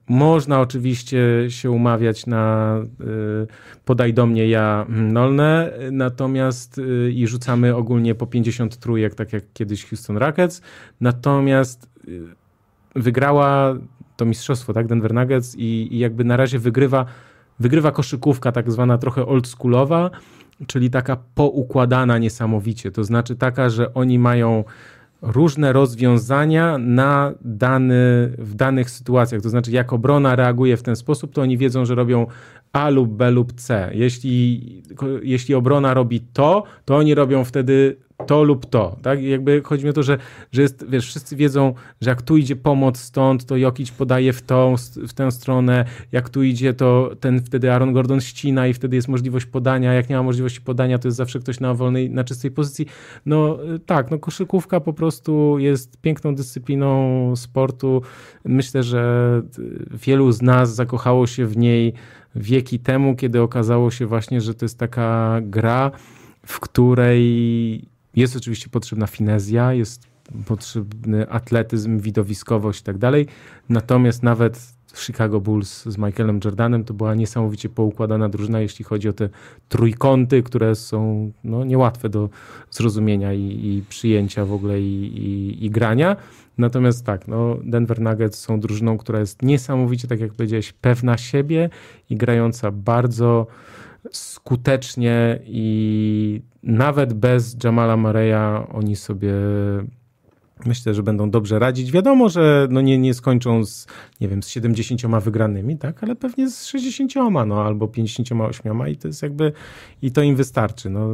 można oczywiście się umawiać na y, podaj do mnie, ja nolne, natomiast y, i rzucamy ogólnie po 50 trójek, tak jak kiedyś Houston Rockets, natomiast y, wygrała to mistrzostwo, tak, Denver Nuggets i, i jakby na razie wygrywa, wygrywa koszykówka tak zwana trochę oldschoolowa, czyli taka poukładana niesamowicie, to znaczy taka, że oni mają różne rozwiązania na dany, w danych sytuacjach. To znaczy, jak obrona reaguje w ten sposób, to oni wiedzą, że robią A lub B lub C. Jeśli, jeśli obrona robi to, to oni robią wtedy to lub to, tak? I jakby chodzi mi o to, że, że jest, wiesz, wszyscy wiedzą, że jak tu idzie pomoc stąd, to Jokic podaje w, tą, w tę stronę, jak tu idzie, to ten wtedy Aaron Gordon ścina i wtedy jest możliwość podania, jak nie ma możliwości podania, to jest zawsze ktoś na wolnej, na czystej pozycji. No tak, no koszykówka po prostu jest piękną dyscypliną sportu. Myślę, że wielu z nas zakochało się w niej wieki temu, kiedy okazało się właśnie, że to jest taka gra, w której jest oczywiście potrzebna finezja, jest potrzebny atletyzm, widowiskowość i tak dalej. Natomiast nawet Chicago Bulls z Michaelem Jordanem to była niesamowicie poukładana drużyna, jeśli chodzi o te trójkąty, które są no, niełatwe do zrozumienia i, i przyjęcia w ogóle i, i, i, grania. Natomiast tak, no, Denver Nuggets są drużyną, która jest niesamowicie, tak jak powiedziałeś, pewna siebie i grająca bardzo skutecznie i nawet bez Jamala Mareya oni sobie Myślę, że będą dobrze radzić. Wiadomo, że no nie, nie skończą z, nie wiem, z 70 wygranymi, tak, ale pewnie z 60, no albo 58 i to jest jakby, i to im wystarczy. No.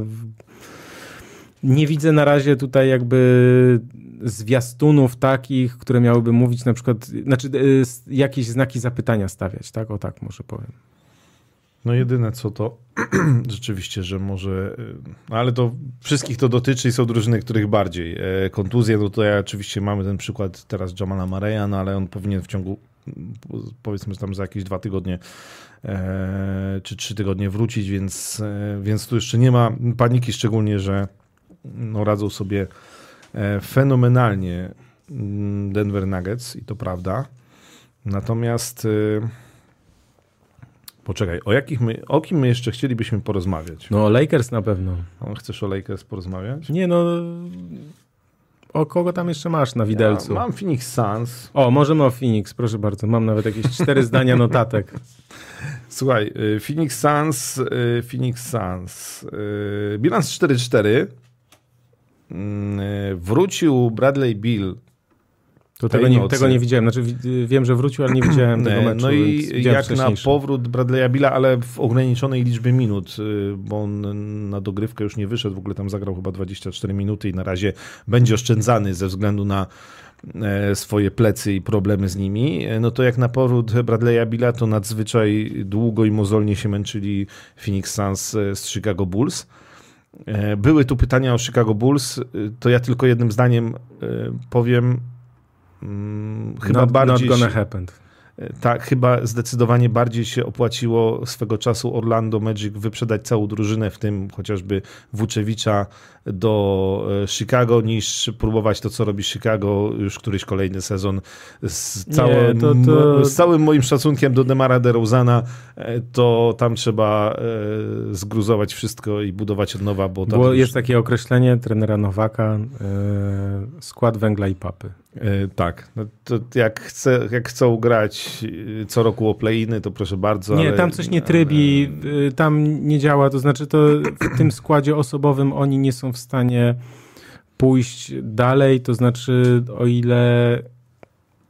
Nie widzę na razie tutaj jakby zwiastunów takich, które miałyby mówić na przykład, znaczy y, jakieś znaki zapytania stawiać, tak? O tak może powiem. No jedyne co to rzeczywiście, że może, y, ale to wszystkich to dotyczy i są drużyny, których bardziej. E, kontuzje, no to ja oczywiście mamy ten przykład teraz Jamala Mareya, no ale on powinien w ciągu powiedzmy tam za jakieś dwa tygodnie e, czy trzy tygodnie wrócić, więc, e, więc tu jeszcze nie ma paniki, szczególnie, że no, radzą sobie fenomenalnie mm, Denver Nuggets i to prawda. Natomiast y, Poczekaj, o, jakich my, o kim my jeszcze chcielibyśmy porozmawiać? No o Lakers na pewno. Chcesz o Lakers porozmawiać? Nie no, o kogo tam jeszcze masz na widelcu? Ja mam Phoenix Suns. O, możemy o Phoenix, proszę bardzo. Mam nawet jakieś cztery zdania notatek. Słuchaj, y, Phoenix Suns, y, Phoenix Suns, y, bilans 4-4. Mm, wrócił Bradley Bill to tego nie, tego nie, widziałem. Znaczy, wiem, że wrócił, ale nie widziałem tego meczu. No i jak na powrót Bradley'a Billa, ale w ograniczonej liczbie minut, y, bo on na dogrywkę już nie wyszedł. W ogóle tam zagrał chyba 24 minuty i na razie będzie oszczędzany ze względu na e, swoje plecy i problemy z nimi, e, no to jak na powrót Bradley'a Billa, to nadzwyczaj długo i mozolnie się męczyli Phoenix Suns e, z Chicago Bulls. Były tu pytania o Chicago Bulls, to ja tylko jednym zdaniem powiem, Mm, chyba not, bardziej. Not gonna happen. E, tak, chyba zdecydowanie bardziej się opłaciło swego czasu Orlando Magic wyprzedać całą drużynę, w tym chociażby Włóczewicza do e, Chicago, niż próbować to, co robi Chicago już któryś kolejny sezon. Z całym, Nie, to, to... z całym moim szacunkiem do Demara DeRozana, e, to tam trzeba zgruzować wszystko i budować od nowa, bo, bo jest takie określenie trenera Nowaka, skład węgla i papy. E, tak, no to jak, chce, jak chcą grać e, co roku o play to proszę bardzo. Nie, ale... tam coś nie trybi, e, tam nie działa, to znaczy to w tym składzie osobowym oni nie są w stanie pójść dalej, to znaczy o ile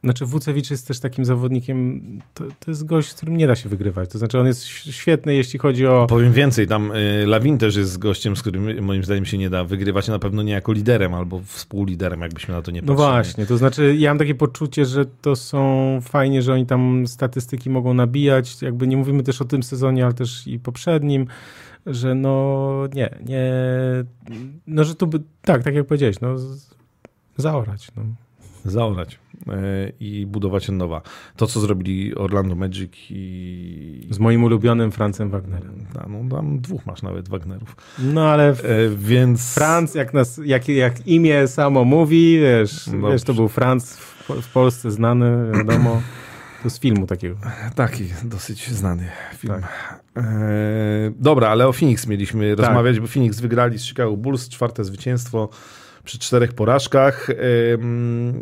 znaczy Wucewicz jest też takim zawodnikiem, to, to, jest gość, z którym nie da się wygrywać. To znaczy on jest świetny, jeśli chodzi o... Powiem więcej, tam y, Lawin też jest gościem, z którym moim zdaniem się nie da wygrywać, na pewno nie jako liderem albo współliderem, jakbyśmy na to nie no patrzyli. No właśnie, to znaczy ja mam takie poczucie, że to są fajnie, że oni tam statystyki mogą nabijać, jakby nie mówimy też o tym sezonie, ale też i poprzednim, że no nie, nie, no że tu by, tak, tak jak powiedziałeś, no zaorać, no. Zaorać. E, i budować od nowa. To, co zrobili Orlando Magic i... Z moim ulubionym Francem Wagnerem. No, no tam dwóch masz nawet Wagnerów. No ale w... e, więc... Franc, jak, nas, jak, jak imię samo mówi, wiesz, wiesz to był Franc w, w, Polsce znany, wiadomo. To z filmu takiego. Taki, dosyć znany film. Tak. E, dobra, ale o Phoenix mieliśmy tak. rozmawiać, bo Phoenix wygrali z Chicago Bulls, czwarte zwycięstwo przy czterech porażkach.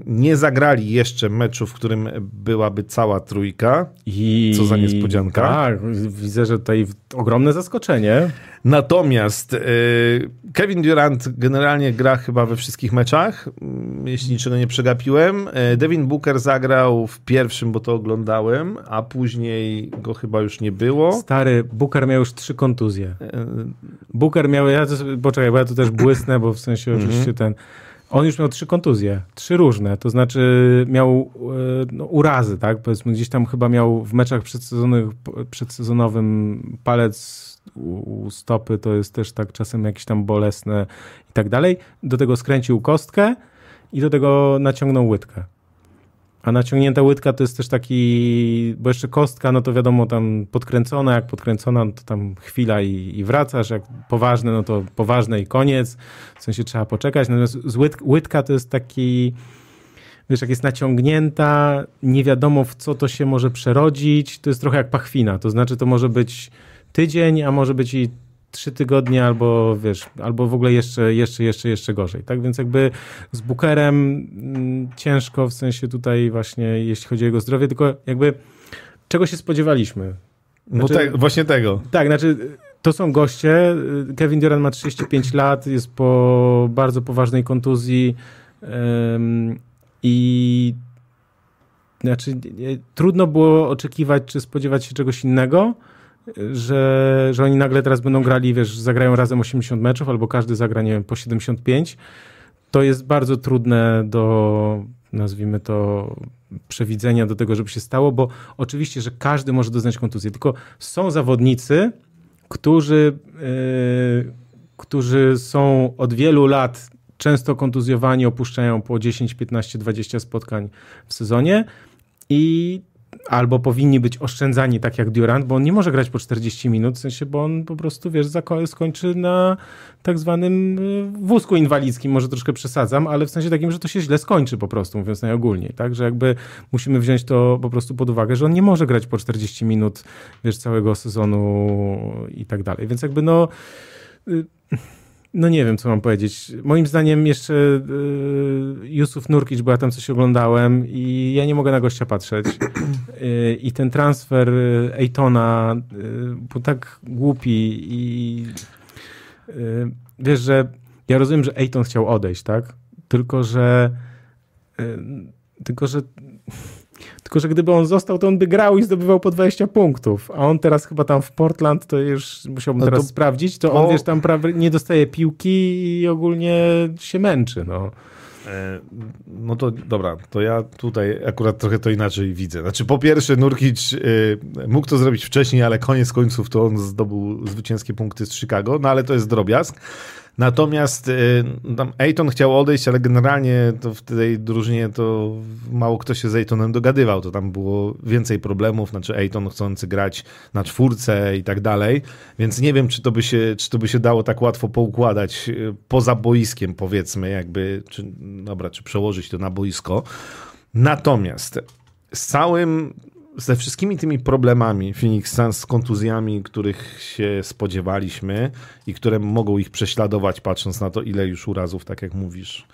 Nie zagrali jeszcze meczu, w którym byłaby cała trójka. I... Co za niespodzianka. Tak, widzę, że tutaj ogromne zaskoczenie. Natomiast y, Kevin Durant generalnie gra chyba we wszystkich meczach, mm, jeśli niczego nie przegapiłem. Y, Devin Booker zagrał w pierwszym, bo to oglądałem, a później go chyba już nie było. Stary, Booker miał już trzy kontuzje. Y, Booker miał, ja poczekaj, bo ja tu też błysnę, bo w sensie mhm. oczywiście ten... On już miał trzy kontuzje, trzy różne, to znaczy miał no, urazy, tak? Powiedzmy, gdzieś tam chyba miał w meczach przedsezonowym palec u stopy to jest też tak czasem jakieś tam bolesne i tak dalej. Do tego skręcił kostkę i do tego naciągnął łydkę. A naciągnięta łydka to jest też taki, bo jeszcze kostka, no to wiadomo, tam podkręcona, jak podkręcona, no to tam chwila i, i wracasz, jak poważne, no to poważne i koniec, w sensie trzeba poczekać. Natomiast łydka to jest taki, wiesz, jak jest naciągnięta, nie wiadomo w co to się może przerodzić, to jest trochę jak pachwina, to znaczy to może być tydzień, a może być i trzy tygodnie, albo wiesz, albo w ogóle jeszcze, jeszcze, jeszcze, jeszcze gorzej. Tak więc jakby z Bookerem mm, ciężko w sensie tutaj właśnie, jeśli chodzi o jego zdrowie, tylko jakby czego się spodziewaliśmy? No znaczy, no te, właśnie tego. Tak, znaczy to są goście. Kevin Durant ma 35 lat, jest po bardzo poważnej kontuzji. I znaczy, trudno było oczekiwać czy spodziewać się czegoś innego, że, że oni nagle teraz będą grali, wiesz, zagrają razem 80 meczów, albo każdy zagra, nie wiem, po 75. To jest bardzo trudne do, nazwijmy to, przewidzenia do tego, żeby się stało, bo oczywiście, że każdy może doznać kontuzji, tylko są zawodnicy, którzy, yy, którzy są od wielu lat często kontuzjowani, opuszczają po 10, 15, 20 spotkań w sezonie i albo powinni być oszczędzani tak jak Durant, bo on nie może grać po 40 minut, w sensie, bo on po prostu, wiesz, skończy na tak zwanym y, wózku inwalidzkim, może troszkę przesadzam, ale w sensie takim, że to się źle skończy po prostu, mówiąc najogólniej, tak, że jakby musimy wziąć to po prostu pod uwagę, że on nie może grać po 40 minut, wiesz, całego sezonu i tak dalej, więc jakby no y, no nie wiem, co mam powiedzieć. Moim zdaniem jeszcze y, Jusuf Nurkic, bo ja tam coś oglądałem i ja nie mogę na gościa patrzeć. Y, I ten transfer Ejtona y, był tak głupi i wiesz, że ja rozumiem, że Ejton chciał odejść, tak? Tylko, że tylko, że tylko, że gdyby on został, to on by grał i zdobywał po 20 punktów. A on teraz chyba tam w Portland, to już musiałbym no teraz to, sprawdzić, to on, wiesz, tam prawie nie dostaje piłki i ogólnie się męczy, no. E, no to dobra, to ja tutaj akurat trochę to inaczej widzę. Znaczy, po pierwsze, Nurkic y, mógł to zrobić wcześniej, ale koniec końców to on zdobył zwycięskie punkty z Chicago, no ale to jest drobiazg. Natomiast y, tam Ejton chciał odejść, ale generalnie to w tej drużynie to mało kto się z Ejtonem dogadywał. To tam było więcej problemów, znaczy Ejton chcący grać na czwórce i tak dalej, więc nie wiem, czy to by się, czy to by się dało tak łatwo poukładać y, poza boiskiem, powiedzmy, jakby, czy, dobra, czy przełożyć to na boisko. Natomiast z całym ze wszystkimi tymi problemami Phoenix Suns z kontuzjami, których się spodziewaliśmy i które mogą ich prześladować, patrząc na to, ile już urazów, tak jak mówisz,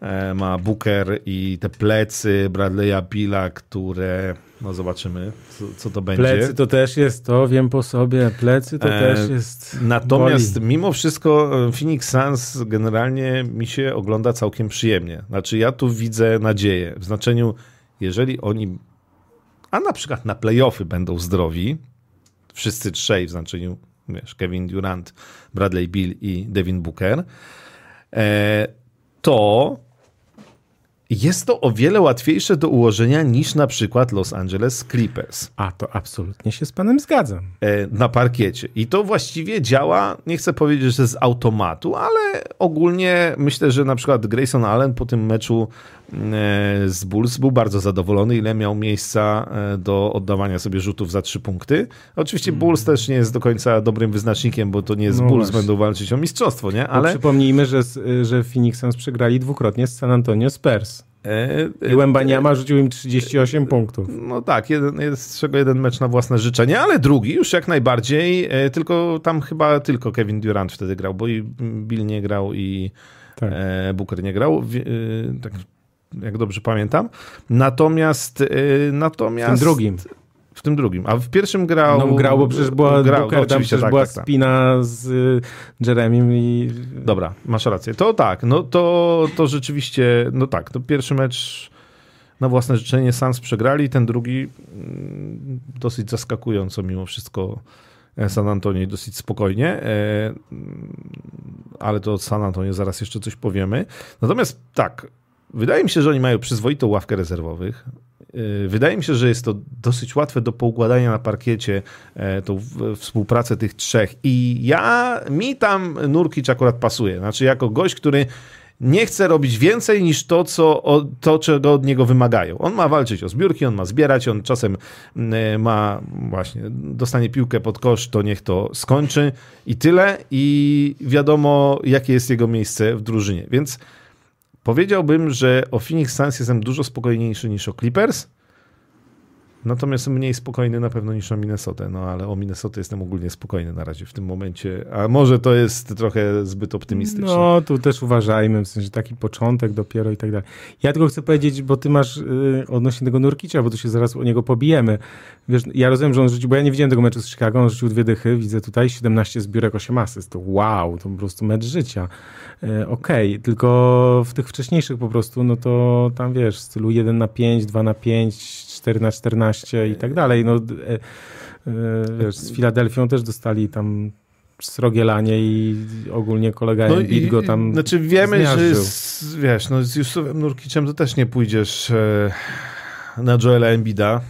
e, ma Booker i te plecy Bradley'a Billa, które no zobaczymy, co, co, to będzie. Plecy to też jest to, wiem po sobie, plecy to e, też jest Natomiast boli. mimo wszystko e, Phoenix Suns generalnie mi się ogląda całkiem przyjemnie. Znaczy ja tu widzę nadzieję, w znaczeniu jeżeli oni a na przykład na playoffy będą zdrowi, wszyscy trzej w znaczeniu wiesz, Kevin Durant, Bradley Bill i Devin Booker, e, to jest to o wiele łatwiejsze do ułożenia niż na przykład Los Angeles Clippers. A to absolutnie się z panem zgadzam. E, na parkiecie. I to właściwie działa, nie chcę powiedzieć, że z automatu, ale ogólnie myślę, że na przykład Grayson Allen po tym meczu z Bulls był bardzo zadowolony, ile miał miejsca e, do oddawania sobie rzutów za trzy punkty. Oczywiście mm. Bulls też nie jest do końca dobrym wyznacznikiem, bo to nie z no Bulls właśnie. będą walczyć o mistrzostwo, nie? Ale... przypomnijmy, że, że Phoenix Suns przegrali dwukrotnie z San Antonio Spurs. E, I rzucił im 38 punktów. No tak, jeden, z czego jeden mecz na własne życzenie, ale drugi już jak najbardziej, e, tylko tam chyba tylko Kevin Durant wtedy grał, bo i Bill nie grał i tak. E, Booker nie grał, tak jak dobrze pamiętam. Natomiast natomiast... W tym drugim. W tym drugim. A w pierwszym grał. No grał, bo przecież była, grał, Booker, no, tam przecież tak, była tak, tak. spina z y, Jeremim i. Dobra, masz rację. To tak, no to, to rzeczywiście, no tak, to pierwszy mecz na własne życzenie Sans przegrali, ten drugi mm, dosyć zaskakująco mimo wszystko e, San Antonio dosyć spokojnie, e, mm, ale to od San Antonio zaraz jeszcze coś powiemy. Natomiast tak, wydaje mi się, że oni mają przyzwoitą ławkę rezerwowych. Y, wydaje mi się, że jest to dosyć łatwe do poukładania na parkiecie, e, tą współpracę tych trzech. I ja, mi tam Nurkic akurat pasuje. Znaczy, jako gość, który nie chce robić więcej niż to, co, to, czego od niego wymagają. On ma walczyć o zbiórki, on ma zbierać, on czasem e, ma właśnie, dostanie piłkę pod kosz, to niech to skończy i tyle. I wiadomo, jakie jest jego miejsce w drużynie. Więc Powiedziałbym, że o Phoenix Suns jestem dużo spokojniejszy niż o Clippers. Natomiast mniej spokojny na pewno niż o Minnesotę, no ale o Minnesotę jestem ogólnie spokojny na razie w tym momencie, a może to jest trochę zbyt optymistyczne. No, tu też uważajmy, w sensie taki początek dopiero i tak dalej. Ja tylko chcę powiedzieć, bo ty masz y, odnośnie tego Nurkicia, bo tu się zaraz o niego pobijemy. Wiesz, ja rozumiem, że on rzucił, bo ja nie widziałem tego meczu z Chicago, on rzucił dwie dychy, widzę tutaj 17 zbiórek, 8 asyst. Wow, to po prostu mecz życia. Y, Okej, okay. tylko w tych wcześniejszych po prostu, no to tam wiesz, w stylu 1 na 5, 2 na 5, 4 na 14 i tak dalej. No, y, wiesz, z Filadelfią też dostali tam srogie lanie i ogólnie kolega no Embiid go tam Znaczy wiemy, zmiażdżył. że z, wiesz, no z Jusufem Nurkiczem to też nie pójdziesz e, na Joela Embida.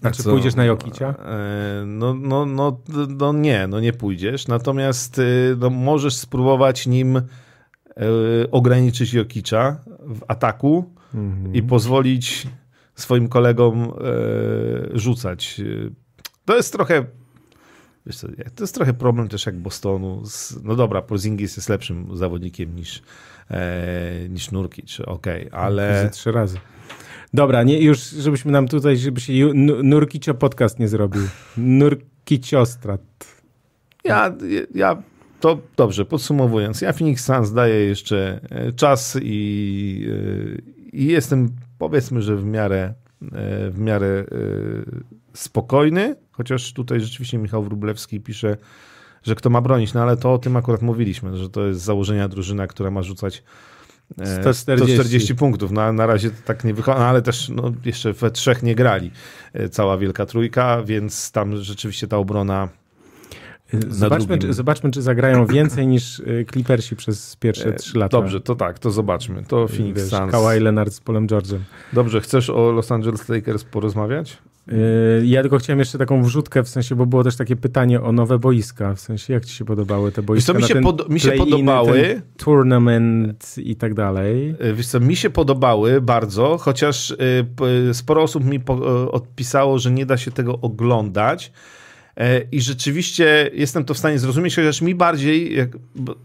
Znaczy co? pójdziesz na Jokicia? E, no, no, no, no nie, no nie pójdziesz. Natomiast e, no, możesz spróbować nim e, ograniczyć Jokicza w ataku mhm. i pozwolić swoim kolegom rzucać. To jest trochę Wiesz co, to jest trochę problem też jak Bostonu. No dobra, Porzingis jest lepszym zawodnikiem niż, e, niż Nurkic, okej, okay, ale... Trzy razy. Dobra, nie, już żebyśmy nam tutaj, żeby się Nurkicio podcast nie zrobił. Nurkiciostrat. Ja, ja to dobrze, podsumowując, ja Phoenix Suns daję jeszcze e, czas i, e, i jestem powiedzmy, że w miarę, e, w miarę spokojny, chociaż tutaj rzeczywiście Michał Wróblewski pisze, że kto ma bronić, no ale to o tym akurat mówiliśmy, że to jest założenia drużyna, która ma rzucać 140, 140 punktów. Na, na razie to tak nie wychodzi, no, ale też no, jeszcze we trzech nie grali e, cała Wielka Trójka, więc tam rzeczywiście ta obrona Zobaczmy czy, zobaczmy, czy zagrają więcej niż e, Clippersi przez pierwsze trzy lata. Dobrze, to tak, to zobaczmy. To Phoenix Wiesz, Suns. Kawhi Leonard z Polem George'em. Dobrze, chcesz o Los Angeles Lakers porozmawiać? Yy, ja tylko chciałem jeszcze taką wrzutkę, w sensie, bo było też takie pytanie o nowe boiska, w sensie jak ci się podobały te boiska? Wiesz co, mi się, pod, mi się podobały. Tournament i tak dalej. Yy, wiesz co, mi się podobały bardzo, chociaż yy, sporo osób mi odpisało, że nie da się tego oglądać. I rzeczywiście jestem to w stanie zrozumieć, chociaż mi bardziej, jak,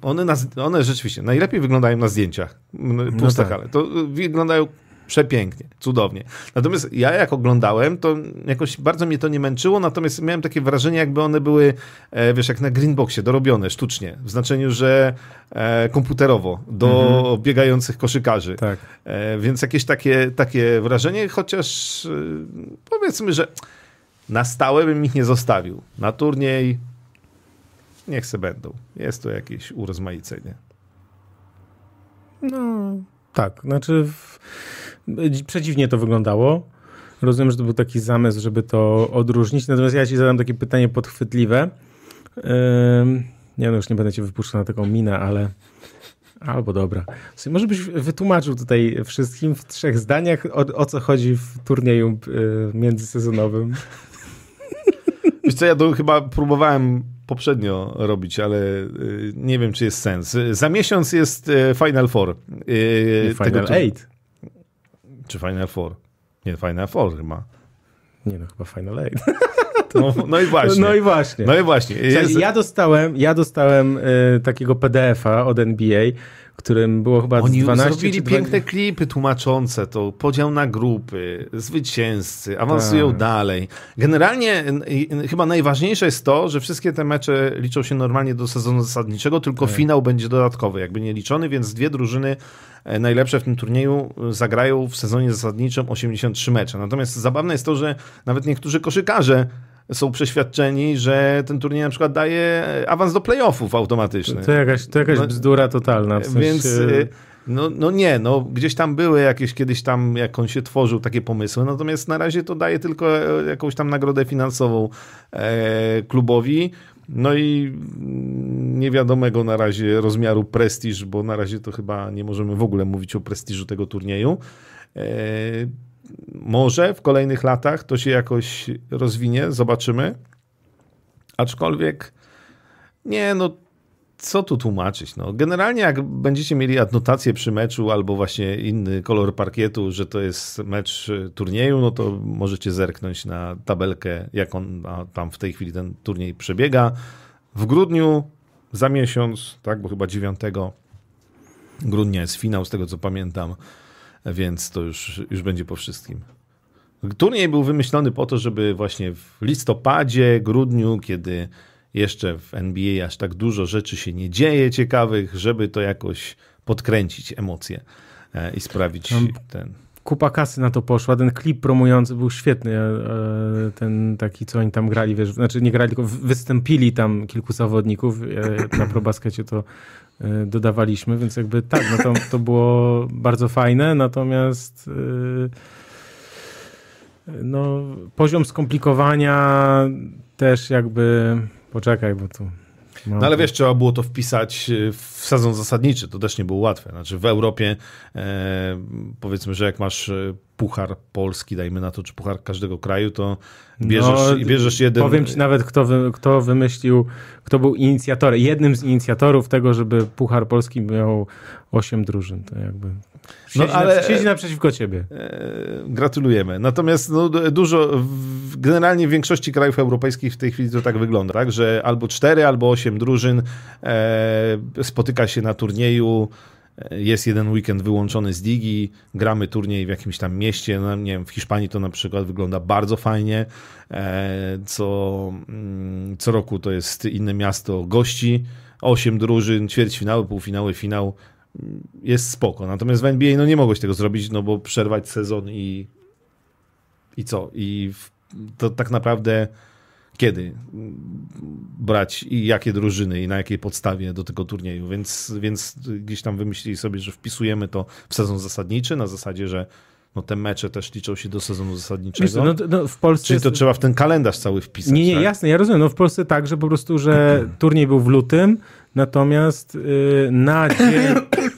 one, na, one rzeczywiście najlepiej wyglądają na zdjęciach, puste no tak. hale. To wyglądają przepięknie, cudownie. Natomiast ja jak oglądałem, to jakoś bardzo mnie to nie męczyło, natomiast miałem takie wrażenie, jakby one były, e, wiesz, jak na greenboxie, dorobione sztucznie, w znaczeniu, że e, komputerowo, do mhm. biegających koszykarzy. Tak. E, więc jakieś takie, takie wrażenie, chociaż powiedzmy, że na stałe bym ich nie zostawił. Na turniej niech se będą. Jest to jakieś urozmaicenie. No, tak. Znaczy... W Przeciwnie to wyglądało. Rozumiem, że to był taki zamysł, żeby to odróżnić. Natomiast ja ci zadam takie pytanie podchwytliwe. Nie no, już nie będę cię wypuszczał na taką minę, ale albo dobra. Może byś wytłumaczył tutaj wszystkim w trzech zdaniach, o, o co chodzi w turnieju y, międzysezonowym. Wiesz co, ja to chyba próbowałem poprzednio robić, ale y, nie wiem, czy jest sens. Za miesiąc jest y, Final Four. Final tego, Eight. Czy Final Four? Nie, Final Four chyba. Nie no, chyba Final Eight. No, no, i właśnie. No i właśnie. No i właśnie. Jest... Ja dostałem, ja dostałem y, takiego PDF-a od NBA, którym było chyba Oni 12 zrobili piękne klipy tłumaczące to, podział na grupy, zwycięzcy, awansują tak. dalej. Generalnie chyba najważniejsze jest to, że wszystkie te mecze liczą się normalnie do sezonu zasadniczego, tylko tak. finał będzie dodatkowy, jakby nie liczony, więc dwie drużyny e, najlepsze w tym turnieju zagrają w sezonie zasadniczym 83 mecze. Natomiast zabawne jest to, że nawet niektórzy koszykarze są przeświadczeni, że ten turniej na przykład daje awans do playoffów automatyczny. To jakaś, to jakaś no, bzdura totalna. W sensie... Więc y, no, no nie, no gdzieś tam były jakieś kiedyś tam, jak on się tworzył, takie pomysły, natomiast na razie to daje tylko e, jakąś tam nagrodę finansową e, klubowi. No i niewiadomego na razie rozmiaru prestiż, bo na razie to chyba nie możemy w ogóle mówić o prestiżu tego turnieju. E, może w kolejnych latach to się jakoś rozwinie, zobaczymy. Aczkolwiek nie, no co tu tłumaczyć? No, generalnie jak będziecie mieli adnotację przy meczu albo właśnie inny kolor parkietu, że to jest mecz turnieju, no to możecie zerknąć na tabelkę, jak on tam w tej chwili ten turniej przebiega. W grudniu, za miesiąc, tak, bo chyba 9 grudnia jest finał, z tego co pamiętam, więc to już, już będzie po wszystkim. Turniej był wymyślony po to, żeby właśnie w listopadzie, grudniu, kiedy jeszcze w NBA aż tak dużo rzeczy się nie dzieje ciekawych, żeby to jakoś podkręcić emocje e, i sprawić ten kupa kasy na to poszła. Ten klip promujący był świetny. E, ten taki, co oni tam grali, wiesz, znaczy nie grali, tylko wystąpili tam kilku zawodników. E, na probaskecie to e, dodawaliśmy, więc jakby tak, no to, to było bardzo fajne, natomiast no, poziom skomplikowania też jakby, poczekaj, bo tu no, no ale wiesz, trzeba było to wpisać e, w sezon zasadniczy, to też nie było łatwe. Znaczy w Europie e, powiedzmy, że jak masz e, puchar polski, dajmy na to, czy puchar każdego kraju, to bierzesz, no, bierzesz jeden... Powiem ci nawet, kto, wy, kto wymyślił, kto był inicjatorem, jednym z inicjatorów tego, żeby puchar polski miał osiem drużyn. To jakby siedzi, no, ale, na, siedzi naprzeciwko ciebie. E, gratulujemy. Natomiast no, dużo, w, generalnie w większości krajów europejskich w tej chwili to tak wygląda, tak, że albo cztery, albo osiem drużyn e, spotyka się na turnieju, e, jest jeden weekend wyłączony z ligi, gramy turniej w jakimś tam mieście, no, nie wiem, w Hiszpanii to na przykład wygląda bardzo fajnie, e, co, mm, co roku to jest inne miasto gości, osiem drużyn, ćwierćfinały, półfinały, finał, jest spoko. Natomiast w NBA no nie mogłeś tego zrobić, no bo przerwać sezon i i co? I to tak naprawdę kiedy brać i jakie drużyny i na jakiej podstawie do tego turnieju, więc, więc gdzieś tam wymyślili sobie, że wpisujemy to w sezon zasadniczy na zasadzie, że no te mecze też liczą się do sezonu zasadniczego. No, no w Polsce Czyli to jest... trzeba w ten kalendarz cały wpisać. Nie, nie, tak? jasne, ja rozumiem. No w Polsce tak, że po prostu, że turniej był w lutym, natomiast yy, na dzień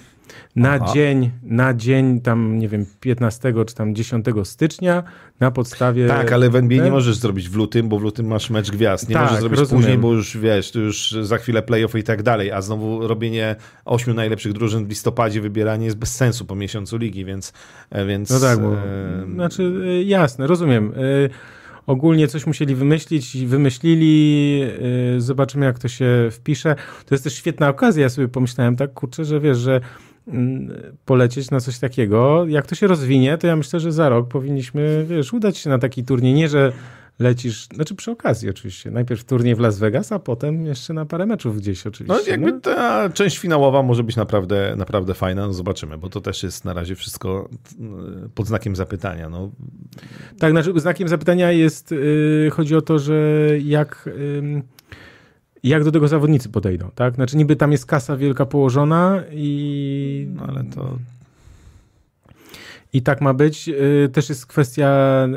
na Aha. dzień, na dzień tam, nie wiem, 15 czy tam 10 stycznia na podstawie... Tak, ale w NBA nie możesz zrobić w lutym, bo w lutym masz mecz gwiazd. Nie tak, możesz zrobić rozumiem. później, bo już wiesz, to już za chwilę playoff i tak dalej, a znowu robienie ośmiu najlepszych drużyn w listopadzie, wybieranie jest bez sensu po miesiącu ligi, więc... E, więc no tak, bo, e... znaczy e, jasne, rozumiem. E, ogólnie coś musieli wymyślić, wymyślili, zobaczymy jak to się wpisze. To jest też świetna okazja, ja sobie pomyślałem tak, kurczę, że wiesz, że Mm, polecieć na coś takiego. Jak to się rozwinie, to ja myślę, że za rok powinniśmy, wiesz, udać się na taki turniej. Nie, że lecisz, znaczy przy okazji oczywiście, najpierw turniej w Las Vegas, a potem jeszcze na parę meczów gdzieś oczywiście. No jakby no. ta część finałowa może być naprawdę, naprawdę fajna, no zobaczymy, bo to też jest na razie wszystko y, pod znakiem zapytania. No. Tak, znaczy znakiem zapytania jest, yy, chodzi o to, że jak... Yy, jak do tego zawodnicy podejdą, tak? Znaczy niby tam jest kasa wielka położona i... No ale to... I tak ma być. Y, też jest kwestia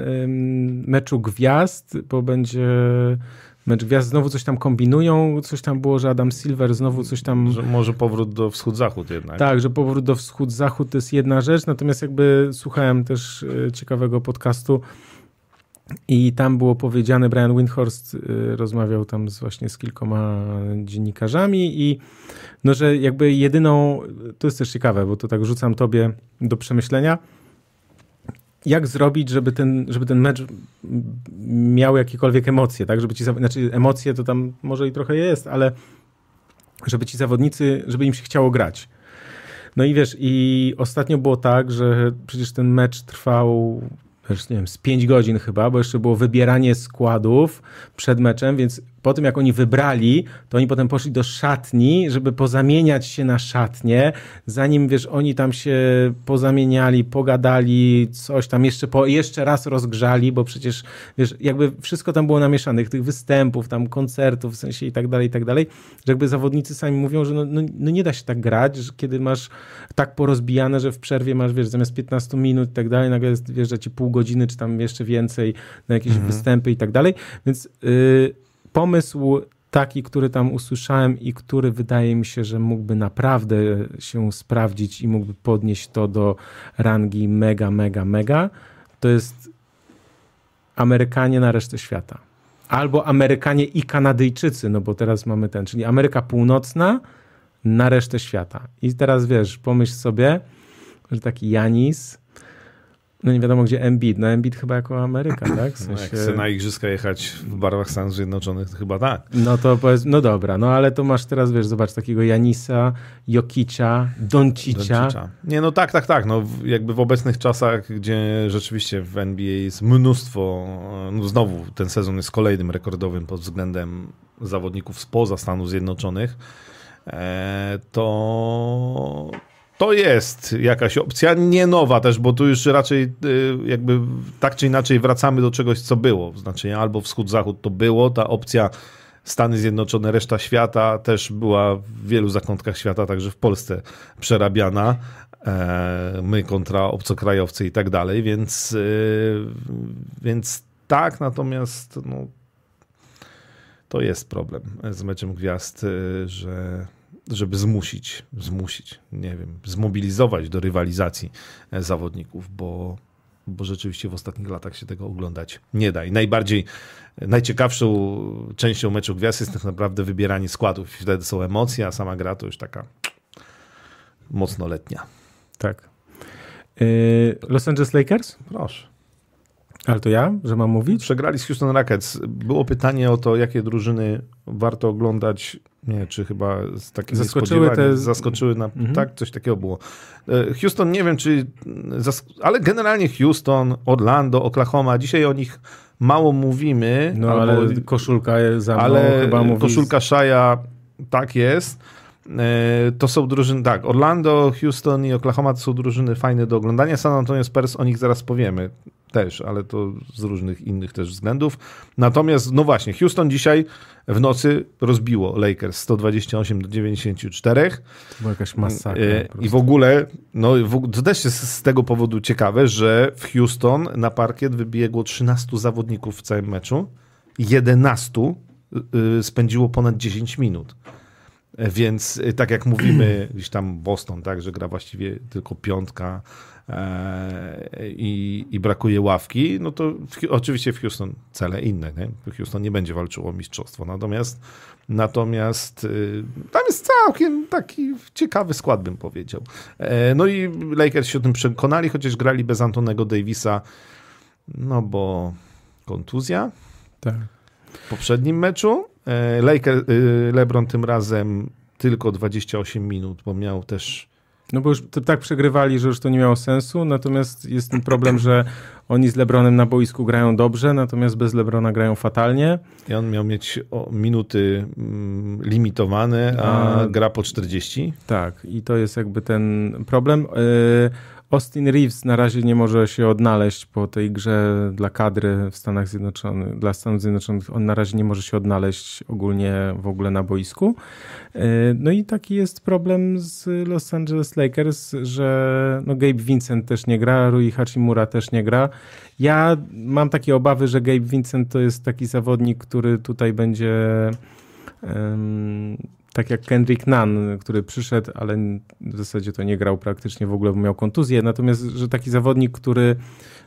meczu gwiazd, bo będzie mecz gwiazd, znowu coś tam kombinują, coś tam było, że Adam Silver znowu coś tam... Że może powrót do wschód-zachód jednak. Tak, że powrót do wschód-zachód to jest jedna rzecz, natomiast jakby słuchałem też y, ciekawego podcastu i tam było powiedziane, Brian Windhorst y, rozmawiał tam z, właśnie z kilkoma dziennikarzami i no, że jakby jedyną, to jest też ciekawe, bo to tak rzucam tobie do przemyślenia, jak zrobić, żeby ten, żeby ten mecz miał jakiekolwiek emocje, tak, żeby ci, znaczy emocje to tam może i trochę jest, ale żeby ci zawodnicy, żeby im się chciało grać. No i wiesz, i ostatnio było tak, że przecież ten mecz trwał już nie wiem, z 5 godzin chyba, bo jeszcze było wybieranie składów przed meczem, więc po tym jak oni wybrali, to oni potem poszli do szatni, żeby pozamieniać się na szatnie, zanim wiesz, oni tam się pozamieniali, pogadali, coś tam jeszcze, po, jeszcze raz rozgrzali, bo przecież wiesz, jakby wszystko tam było namieszanych, tych występów, tam koncertów, w sensie i tak dalej, i tak dalej, że jakby zawodnicy sami mówią, że no, no, no nie da się tak grać, że kiedy masz tak porozbijane, że w przerwie masz, wiesz, zamiast 15 minut i tak dalej, nagle wjeżdża ci pół godziny, czy tam jeszcze więcej na jakieś mhm. występy i tak dalej, więc yy, pomysł taki, który tam usłyszałem i który wydaje mi się, że mógłby naprawdę się sprawdzić i mógłby podnieść to do rangi mega, mega, mega, to jest Amerykanie na resztę świata. Albo Amerykanie i Kanadyjczycy, no bo teraz mamy ten, czyli Ameryka Północna na resztę świata. I teraz wiesz, pomyśl sobie, że taki Janis No nie wiadomo gdzie Embiid. No Embiid chyba jako Ameryka, tak? W No, sensie... Jak chce na igrzyska jechać w barwach Stanów Zjednoczonych, to chyba tak. No to powiedz, no dobra, no ale to masz teraz, wiesz, zobacz, takiego Janisa, Jokicia, Doncicia. Doncicza. Nie, no tak, tak, tak. No, jakby w obecnych czasach, gdzie rzeczywiście w NBA jest mnóstwo, no znowu ten sezon jest kolejnym rekordowym pod względem zawodników spoza Stanów Zjednoczonych, e, to to jest jakaś opcja, nie nowa też, bo tu już raczej y, jakby tak czy inaczej wracamy do czegoś, co było. Znaczy albo wschód-zachód to było, ta opcja Stany Zjednoczone, reszta świata też była w wielu zakątkach świata, także w Polsce przerabiana. E, my kontra obcokrajowcy i tak dalej, więc, y, więc tak, natomiast no, to jest problem z meczem gwiazd, y, że żeby zmusić, zmusić, nie wiem, zmobilizować do rywalizacji e, zawodników, bo, bo rzeczywiście w ostatnich latach się tego oglądać nie da. I najbardziej, najciekawszą częścią meczu gwiazd jest tak naprawdę wybieranie składów. Wtedy są emocje, a sama gra to już taka mocno letnia. Tak. Y, Los Angeles Lakers? Proszę. Ale to ja, że mam mówić? Przegrali z Houston Rockets. Było pytanie o to, jakie drużyny warto oglądać. Nie, czy chyba z takim Zaskoczyły te- Zaskoczyły na... Mhm. Tak, coś takiego było. E, Houston, nie wiem, czy... Ale generalnie Houston, Orlando, Oklahoma, dzisiaj o nich mało mówimy. No albo- ale koszulka za mną ale chyba mówi... koszulka Szaja tak jest. E, To są drużyny, tak, Orlando, Houston i Oklahoma to są drużyny fajne do oglądania. San Antonio Spurs, o nich zaraz powiemy też, ale to z różnych innych też względów. Natomiast, no właśnie, Houston dzisiaj w nocy rozbiło Lakers 128 do 94. To była jakaś masakra. E, I w ogóle, no w- to też jest z tego powodu ciekawe, że w Houston na parkiet wybiegło 13 zawodników w całym meczu, 11 y, spędziło ponad 10 minut. E, Więc y, tak jak mówimy, gdzieś tam Boston, tak, że gra właściwie tylko piątka i, i brakuje ławki, no to w, oczywiście w Houston cele inne. Nie? Houston nie będzie walczyło o mistrzostwo. Natomiast Natomiast y, tam jest całkiem taki ciekawy skład, bym powiedział. E, No i Lakers się o tym przekonali, chociaż grali bez Antonego Davisa, no bo kontuzja Tak. w poprzednim meczu. E, Laker, y, LeBron tym razem tylko 28 minut, bo miał też No bo już tak przegrywali, że już to nie miało sensu, natomiast jest ten problem, że oni z Lebronem na boisku grają dobrze, natomiast bez Lebrona grają fatalnie. i on miał mieć o, minuty mm, limitowane, a A- gra po 40. Tak, i to jest jakby ten problem. Yy, Austin Reeves na razie nie może się odnaleźć po tej grze dla kadry w Stanach Zjednoczonych, dla Stanów Zjednoczonych. On na razie nie może się odnaleźć ogólnie w ogóle na boisku. Yy, No i taki jest problem z Los Angeles Lakers, że no Gabe Vincent też nie gra, Rui Hachimura też nie gra. Ja mam takie obawy, że Gabe Vincent to jest taki zawodnik, który tutaj będzie em, tak jak Kendrick Nunn, który przyszedł, ale w zasadzie to nie grał praktycznie w ogóle, bo miał kontuzję. Natomiast, że taki zawodnik, który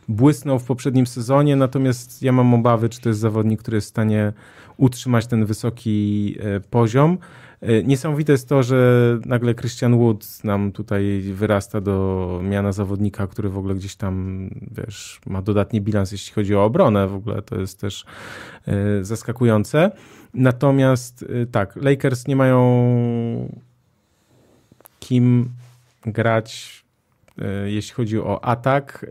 błysnął w poprzednim sezonie, natomiast ja mam obawy, czy to jest zawodnik, który jest w stanie utrzymać ten wysoki e, poziom. E, Niesamowite jest to, że nagle Christian Wood nam tutaj wyrasta do miana zawodnika, który w ogóle gdzieś tam, wiesz, ma dodatni bilans, jeśli chodzi o obronę. W ogóle to jest też e, zaskakujące. Natomiast y, tak, Lakers nie mają kim grać, jeśli chodzi o atak.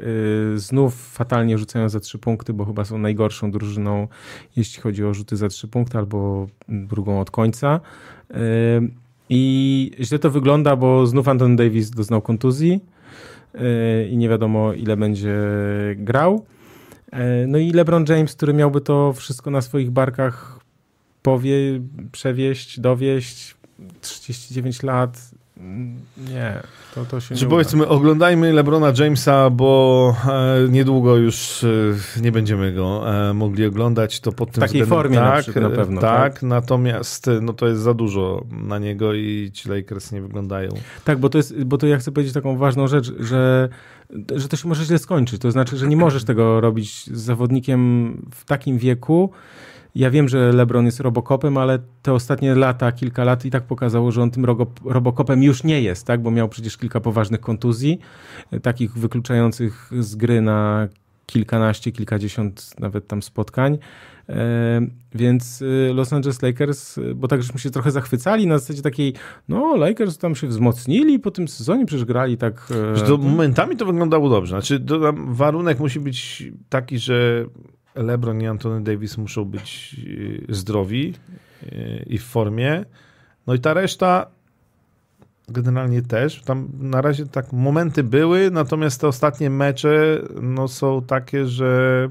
Znów fatalnie rzucają za trzy punkty, bo chyba są najgorszą drużyną, jeśli chodzi o rzuty za trzy punkty, albo drugą od końca. Y, I źle to wygląda, bo znów Anton Davis doznał kontuzji y, i nie wiadomo, ile będzie grał. E, No i LeBron James, który miałby to wszystko na swoich barkach powie, przewieźć, dowieść, 39 lat, nie, to, to się Czy nie powiedzmy, oglądajmy LeBrona Jamesa, bo e, niedługo już e, nie będziemy go e, mogli oglądać. To pod tym takiej względem formie na tak, przykład, na pewno, Tak, tak? natomiast e, no, to jest za dużo na niego i ci Lakers nie wyglądają. Tak, bo to, jest, bo to ja chcę powiedzieć taką ważną rzecz, że, że to się może źle skończyć. To znaczy, że nie możesz tego robić z zawodnikiem w takim wieku, ja wiem, że LeBron jest robokopem, ale te ostatnie lata, kilka lat i tak pokazało, że on tym robokopem już nie jest, tak? bo miał przecież kilka poważnych kontuzji, takich wykluczających z gry na kilkanaście, kilkadziesiąt nawet tam spotkań. E, więc y, Los Angeles Lakers, bo tak żeśmy się trochę zachwycali na zasadzie takiej, no Lakers tam się wzmocnili po tym sezonie, przecież grali tak... E, to momentami to wyglądało dobrze. Znaczy warunek musi być taki, że LeBron i Anthony Davis muszą być y, zdrowi i w formie. No i ta reszta generalnie też. Tam na razie tak momenty były, natomiast te ostatnie mecze no, są takie, że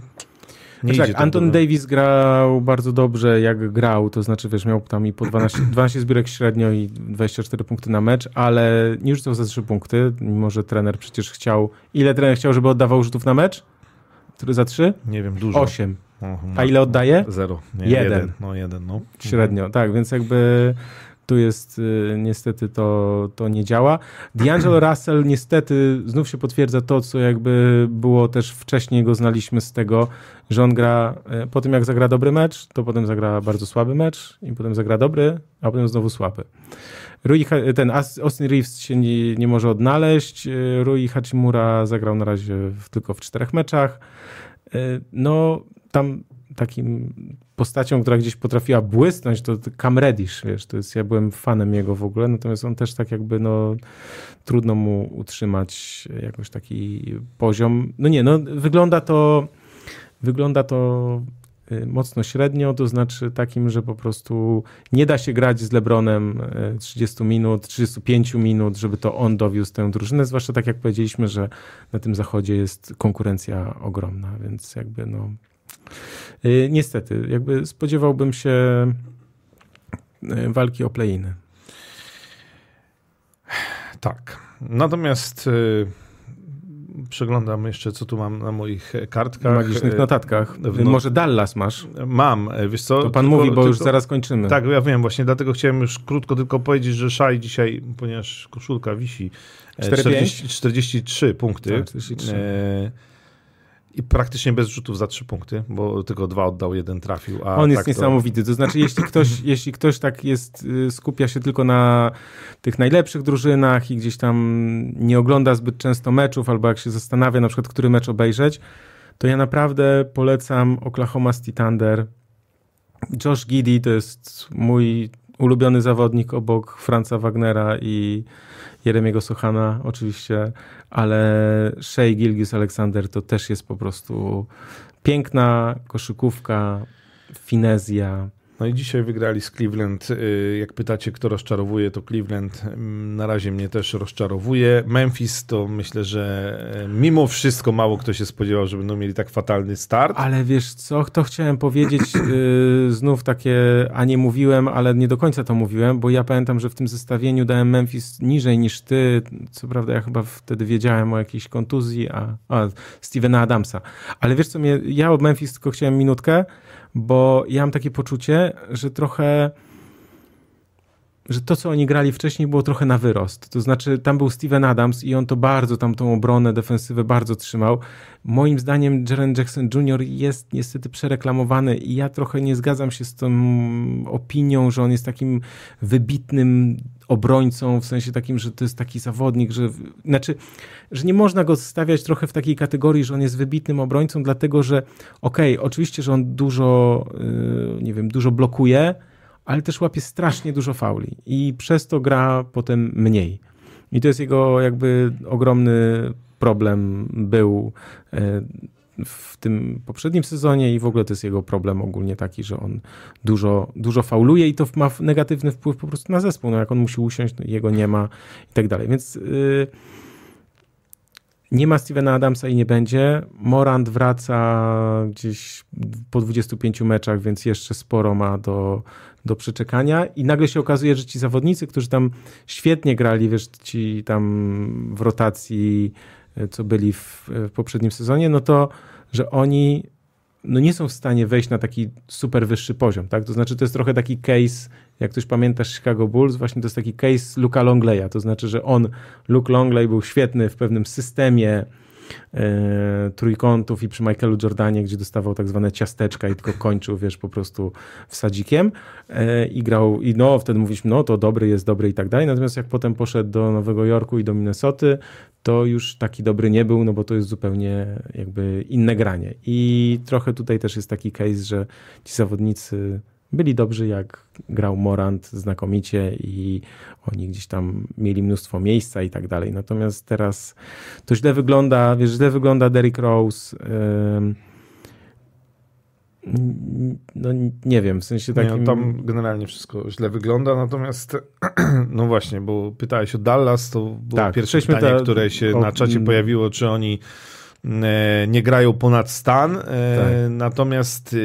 nie znaczy, tak, Anton Davis grał bardzo dobrze, jak grał, to znaczy, wiesz, miał tam i po 12, 12 zbiórek średnio i 24 punkty na mecz, ale nie rzucał za 3 punkty, mimo że trener przecież chciał... Ile trener chciał, żeby oddawał rzutów na mecz? Który za 3? Nie wiem, dużo. 8. A ile oddaje? Zero. Nie, jeden. jeden. No, jeden, no. Średnio, tak, więc jakby tu jest y, niestety to, to nie działa. D'Angelo Russell niestety znów się potwierdza to, co jakby było też wcześniej go znaliśmy z tego, że on gra y, po tym jak zagra dobry mecz, to potem zagra bardzo słaby mecz i potem zagra dobry, a potem znowu słaby. Rui, ten Austin Reeves się nie, nie może odnaleźć. Y, Rui Hachimura zagrał na razie w, tylko w czterech meczach. No, tam takim postacią, która gdzieś potrafiła błysnąć, to Cam Reddish, wiesz, to jest, ja byłem fanem jego w ogóle, natomiast on też tak jakby, no, trudno mu utrzymać jakoś taki poziom. No nie, no, wygląda to, wygląda to y, mocno średnio, to znaczy takim, że po prostu nie da się grać z Lebronem 30 y, minut, 35 minut, żeby to on dowiózł tę drużynę, zwłaszcza tak jak powiedzieliśmy, że na tym zachodzie jest konkurencja ogromna, więc jakby no Y, niestety, jakby spodziewałbym się y, walki o play-iny. Tak. Natomiast y, przeglądam jeszcze, co tu mam na moich kartkach. Magicznych notatkach. No, Może Dallas masz? Mam, wiesz co? To pan tylko, mówi, bo tylko, już zaraz kończymy. Tak, ja wiem, właśnie dlatego chciałem już krótko tylko powiedzieć, że Szaj dzisiaj, ponieważ koszulka wisi, 40, 43 punkty. Tak, 43. E, i praktycznie bez rzutów za trzy punkty, bo tylko dwa oddał, jeden trafił. On jest tak niesamowity. To... znaczy, jeśli ktoś, jeśli ktoś tak jest, y, skupia się tylko na tych najlepszych drużynach i gdzieś tam nie ogląda zbyt często meczów, albo jak się zastanawia na przykład, który mecz obejrzeć, to ja naprawdę polecam Oklahoma City Thunder. Josh Giddy to jest mój ulubiony zawodnik obok Franza Wagnera i Jeremiego Sochana oczywiście, ale Shea Gilgis Alexander to też jest po prostu piękna koszykówka, finezja. No i dzisiaj wygrali z Cleveland. Y, jak pytacie, kto rozczarowuje, to Cleveland mm, na razie mnie też rozczarowuje. Memphis to myślę, że e, mimo wszystko mało kto się spodziewał, że będą mieli tak fatalny start. Ale wiesz co, to chciałem powiedzieć, yy, znów takie, a nie mówiłem, ale nie do końca to mówiłem, bo ja pamiętam, że w tym zestawieniu dałem Memphis niżej niż ty. Co prawda ja chyba wtedy wiedziałem o jakiejś kontuzji, a, a Stevena Adamsa. Ale wiesz co, mnie, ja od Memphis tylko chciałem minutkę, bo ja mam takie poczucie, że trochę że to, co oni grali wcześniej, było trochę na wyrost. To znaczy, tam był Steven Adams i on to bardzo, tam tą obronę, defensywę bardzo trzymał. Moim zdaniem Jaren Jackson Jr. jest niestety przereklamowany i ja trochę nie zgadzam się z tą opinią, że on jest takim wybitnym obrońcą, w sensie takim, że to jest taki zawodnik, że znaczy, że nie można go stawiać trochę w takiej kategorii, że on jest wybitnym obrońcą, dlatego że okej, okay, oczywiście, że on dużo, yy, nie wiem, dużo blokuje, ale też łapie strasznie dużo fauli i przez to gra potem mniej. I to jest jego jakby ogromny problem był e, w tym poprzednim sezonie i w ogóle to jest jego problem ogólnie taki, że on dużo, dużo fauluje i to ma negatywny wpływ po prostu na zespół. No jak on musi usiąść, no jego nie ma i tak dalej. Więc yy, nie ma Stevena Adamsa i nie będzie. Morant wraca gdzieś po 25 meczach, więc jeszcze sporo ma do, do przeczekania i nagle się okazuje, że ci zawodnicy, którzy tam świetnie grali, wiesz, ci tam w rotacji, co byli w, w poprzednim sezonie, no to, że oni no nie są w stanie wejść na taki super wyższy poziom, tak? To znaczy, to jest trochę taki case, jak ktoś pamiętasz Chicago Bulls, właśnie to jest taki case Luka Longleya, to znaczy, że on, Luke Longley był świetny w pewnym systemie, e, trójkątów i przy Michaelu Jordanie, gdzie dostawał tak zwane ciasteczka i tylko kończył, wiesz, po prostu wsadzikiem e, i grał, i no wtedy mówiliśmy, no to dobry jest, dobry i tak dalej, natomiast jak potem poszedł do Nowego Jorku i do Minnesoty, to już taki dobry nie był, no bo to jest zupełnie jakby inne granie. I trochę tutaj też jest taki case, że ci zawodnicy byli dobrzy, jak grał Morant znakomicie i oni gdzieś tam mieli mnóstwo miejsca i tak dalej. Natomiast teraz to źle wygląda, wiesz, źle wygląda Derrick Rose. No nie wiem, w sensie takim... Nie, tam generalnie wszystko źle wygląda, natomiast no właśnie, bo pytałeś o Dallas, to było tak, pierwsze pytanie, ta... które się o... na czacie pojawiło, czy oni e, nie grają ponad stan, e, tak. natomiast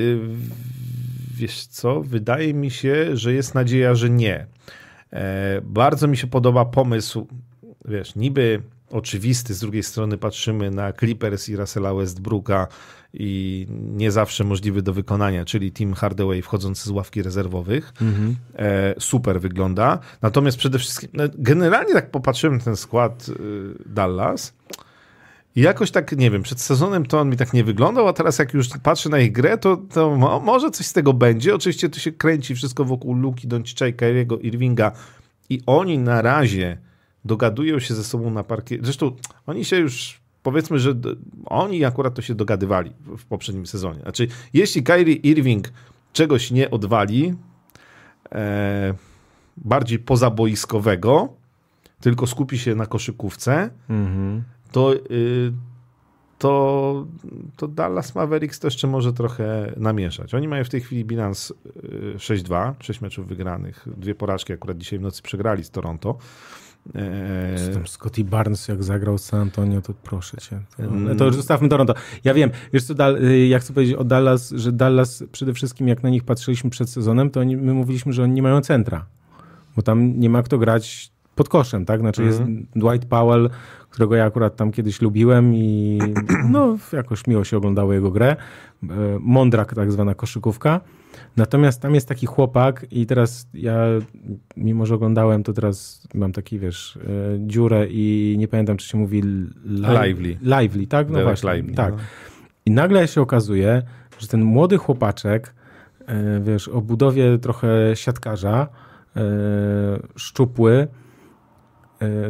wiesz co, wydaje mi się, że jest nadzieja, że nie. E, bardzo mi się podoba pomysł, wiesz, niby oczywisty, z drugiej strony patrzymy na Clippers i Russella Westbrooka i nie zawsze możliwy do wykonania, czyli Team Hardaway wchodzący z ławki rezerwowych. Mhm. E, super wygląda. Natomiast przede wszystkim, no, generalnie tak popatrzyłem na ten skład y, Dallas, i jakoś tak, nie wiem, przed sezonem to on mi tak nie wyglądał, a teraz jak już patrzę na ich grę, to, to może coś z tego będzie. Oczywiście to się kręci wszystko wokół Luki, Doncicza i Kyriego Irvinga i oni na razie dogadują się ze sobą na parkie. Zresztą oni się już, powiedzmy, że oni akurat to się dogadywali w poprzednim sezonie. Znaczy, jeśli Kyrie Irving czegoś nie odwali, e, bardziej pozaboiskowego, tylko skupi się na koszykówce, mm -hmm to, y, to, to Dallas Mavericks to jeszcze może trochę namieszać. Oni mają w tej chwili bilans 6-2, y, 6 meczów wygranych, dwie porażki akurat dzisiaj w nocy przegrali z Toronto. Eee... Scotty Barnes jak zagrał z San Antonio, to proszę cię. To, mm. to już zostawmy Toronto. Ja wiem, wiesz co, Dal, y, ja chcę powiedzieć o Dallas, że Dallas przede wszystkim jak na nich patrzyliśmy przed sezonem, to oni, my mówiliśmy, że oni nie mają centra, bo tam nie ma kto grać pod koszem, tak? Znaczy mm. jest mhm. Dwight Powell, którego ja akurat tam kiedyś lubiłem i no, jakoś miło się oglądało jego grę. E, Mądrak, tak zwana koszykówka. Natomiast tam jest taki chłopak i teraz ja, mimo że oglądałem, to teraz mam taki, wiesz, e, dziurę i nie pamiętam, czy się mówi li lively. Lively, tak? No właśnie, lively, tak. No. I nagle się okazuje, że ten młody chłopaczek, e, wiesz, o budowie trochę siatkarza, szczupły,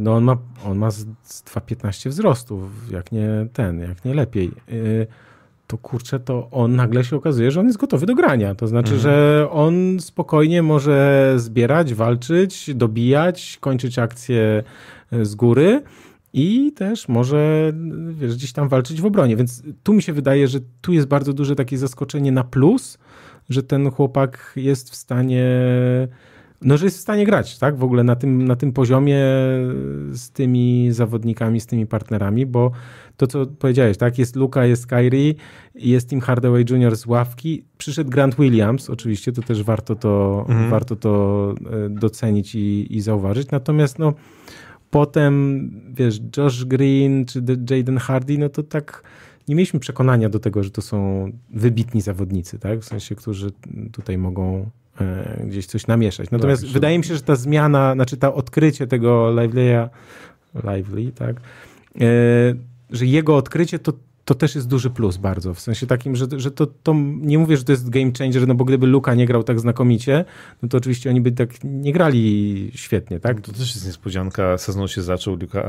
no on ma, on ma z 2,15 wzrostu, jak nie ten, jak nie lepiej. E, to kurczę, to on nagle się okazuje, że on jest gotowy do grania. To znaczy, mhm. że on spokojnie może zbierać, walczyć, dobijać, kończyć akcje e, z góry i też może wiesz, gdzieś tam walczyć w obronie. Więc tu mi się wydaje, że tu jest bardzo duże takie zaskoczenie na plus, że ten chłopak jest w stanie no, że jest w stanie grać, tak? W ogóle na tym, na tym poziomie z tymi zawodnikami, z tymi partnerami, bo to, co powiedziałeś, tak? Jest Luka, jest Kyrie, jest Tim Hardaway Jr. z ławki, przyszedł Grant Williams, oczywiście, to też warto to, mhm. warto to e, docenić i, i zauważyć. Natomiast, no, potem, wiesz, Josh Green czy Jaden Hardy, no to tak nie mieliśmy przekonania do tego, że to są wybitni zawodnicy, tak? W sensie, którzy tutaj mogą gdzieś coś namieszać. Natomiast tak, wydaje mi się, że ta zmiana, znaczy ta odkrycie tego Lively'a, Lively, tak, e, że jego odkrycie to, to też jest duży plus bardzo, w sensie takim, że, że to, to nie mówię, że to jest game changer, no bo gdyby Luka nie grał tak znakomicie, no to oczywiście oni by tak nie grali świetnie, tak? No to też jest niespodzianka, sezon się zaczął, Luka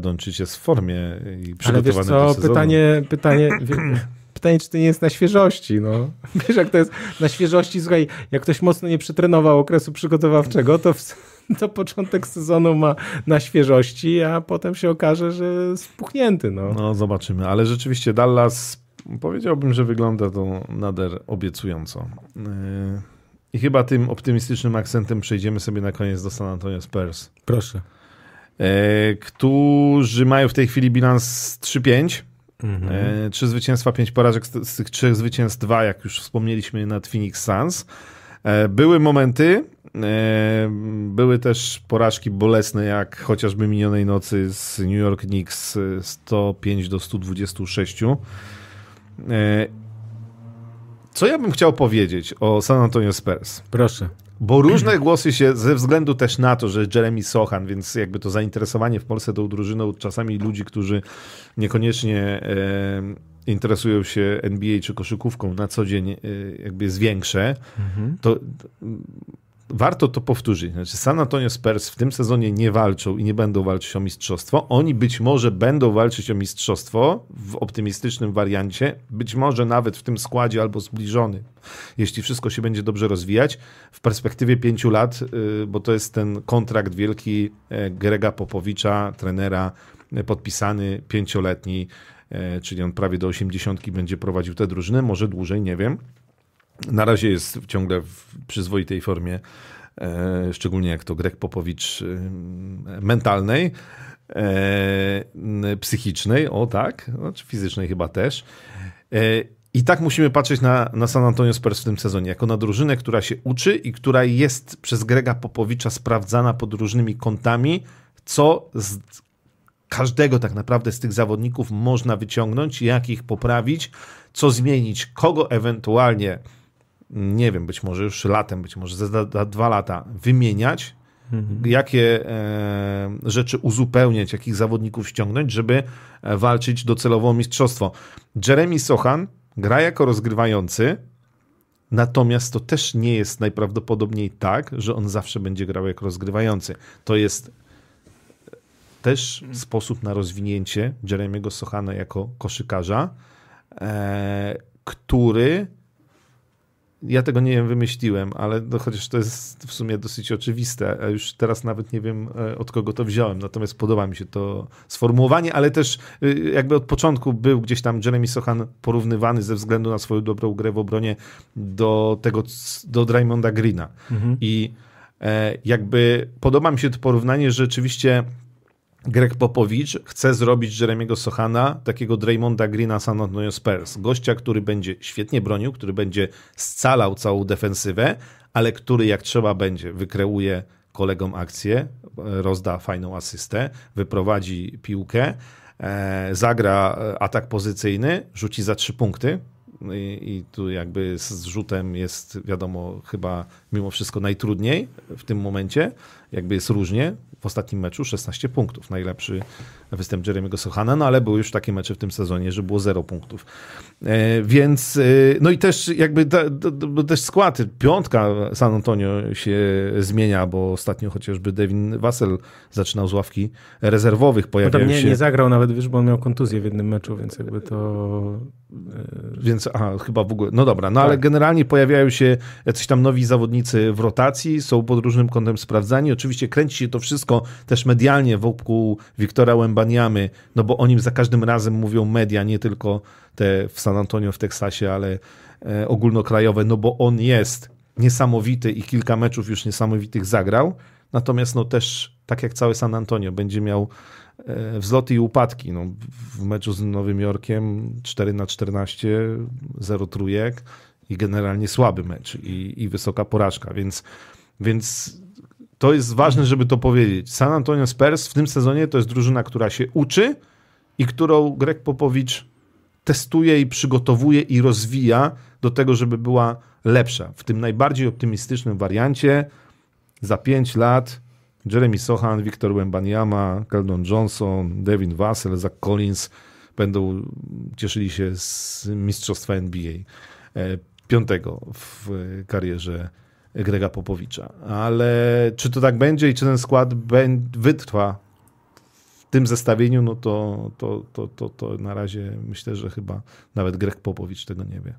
Doncic jest w formie i przygotowany Ale wiesz co, pytanie, pytanie pytanie, czy to nie jest na świeżości, no. Wiesz, jak to jest na świeżości, słuchaj, jak ktoś mocno nie przetrenował okresu przygotowawczego, to, w, to początek sezonu ma na świeżości, a potem się okaże, że spuchnięty, no. No, zobaczymy, ale rzeczywiście Dallas, powiedziałbym, że wygląda to nader obiecująco. Yy, I chyba tym optymistycznym akcentem przejdziemy sobie na koniec do San Antonio Spurs. Proszę. Yy, którzy mają w tej chwili bilans 3-5 Mhm. E, trzy zwycięstwa, pięć porażek, z tych trzech zwycięstw dwa, jak już wspomnieliśmy, nad Phoenix Suns. E, były momenty, e, były też porażki bolesne, jak chociażby minionej nocy z New York Knicks 105 do 126. Co ja bym chciał powiedzieć o San Antonio Spurs? Proszę. Bo różne głosy się, ze względu też na to, że Jeremy Sochan, więc jakby to zainteresowanie w Polsce tą drużyną, czasami ludzi, którzy niekoniecznie e, interesują się NBA czy koszykówką na co dzień, e, jakby jest większe, mhm. to warto to powtórzyć. Znaczy San Antonio Spurs w tym sezonie nie walczą i nie będą walczyć o mistrzostwo. Oni być może będą walczyć o mistrzostwo w optymistycznym wariancie, być może nawet w tym składzie albo zbliżony, jeśli wszystko się będzie dobrze rozwijać. W perspektywie pięciu lat, y, bo to jest ten kontrakt wielki e, Grega Popowicza, trenera, e, podpisany pięcioletni, czyli on prawie do osiemdziesiątki będzie prowadził tę drużynę, może dłużej, nie wiem. Na razie jest ciągle w przyzwoitej formie, e, szczególnie jak to Greg Popowicz e, mentalnej, e, psychicznej, o tak, no, czy fizycznej chyba też. I tak musimy patrzeć na, na San Antonio Spurs w tym sezonie, jako na drużynę, która się uczy i która jest przez Grega Popowicza sprawdzana pod różnymi kątami, co z każdego tak naprawdę z tych zawodników można wyciągnąć, jak ich poprawić, co zmienić, kogo ewentualnie nie wiem, być może już latem, być może za, za dwa lata wymieniać, mhm. jakie e, rzeczy uzupełniać, jakich zawodników ściągnąć, żeby e, walczyć docelowo o mistrzostwo. Jeremy Sochan gra jako rozgrywający, natomiast to też nie jest najprawdopodobniej tak, że on zawsze będzie grał jako rozgrywający. To jest też sposób na rozwinięcie Jeremiego Sochana jako koszykarza, e, który ja tego nie wiem, wymyśliłem, ale no, chociaż to jest w sumie dosyć oczywiste, a już teraz nawet nie wiem e, od kogo to wziąłem, natomiast podoba mi się to sformułowanie, ale też y, jakby od początku był gdzieś tam Jeremy Sochan porównywany ze względu na swoją dobrą grę w obronie do tego, do Draymonda Greena. Mhm. I e, jakby podoba mi się to porównanie, że rzeczywiście Greg Popowicz chce zrobić Jeremiego Sochana, takiego Draymonda Greena San Antonio Spurs. Gościa, który będzie świetnie bronił, który będzie scalał całą defensywę, ale który jak trzeba będzie wykreuje kolegom akcję, rozda fajną asystę, wyprowadzi piłkę, e, zagra atak pozycyjny, rzuci za trzy punkty, i, i, tu jakby z rzutem jest wiadomo chyba mimo wszystko najtrudniej w tym momencie, jakby jest różnie, w ostatnim meczu 16 punktów. Najlepszy występ Jeremy'ego Sochana, no ale były już takie mecze w tym sezonie, że było 0 punktów. E, więc, e, no i też jakby da, da, też skład, piątka San Antonio się zmienia, bo ostatnio chociażby Devin Vassell zaczynał z ławki rezerwowych, pojawiał no nie, się... nie zagrał nawet, wiesz, bo on miał kontuzję w jednym meczu, więc jakby to... E, więc, aha, chyba w ogóle, no dobra, no tak. ale generalnie pojawiają się jacyś tam nowi zawodnicy w rotacji, są pod różnym kątem sprawdzani, oczywiście kręci się to wszystko też medialnie wokół Wiktora Łębaniamy, no bo o nim za każdym razem mówią media, nie tylko te w San Antonio w Teksasie, ale e, ogólnokrajowe, no bo on jest niesamowity i kilka meczów już niesamowitych zagrał, natomiast no też, tak jak cały San Antonio, będzie miał e, wzloty i upadki. No, w meczu z Nowym Jorkiem 4 na 14, 0 trójek i generalnie słaby mecz i, i wysoka porażka, więc, więc to jest ważne, żeby to powiedzieć. San Antonio Spurs w tym sezonie to jest drużyna, która się uczy i którą Greg Popowicz testuje i przygotowuje i rozwija do tego, żeby była lepsza. W tym najbardziej optymistycznym wariancie za 5 lat Jeremy Sohan, Victor Wembanyama, Keldon Johnson, Devin Vassell, Zach Collins będą cieszyli się z mistrzostwa NBA e, piątego w karierze Grega Popowicza. Ale czy to tak będzie i czy ten skład wytrwa w tym zestawieniu, no to, to, to, to, to na razie myślę, że chyba nawet Greg Popowicz tego nie wie.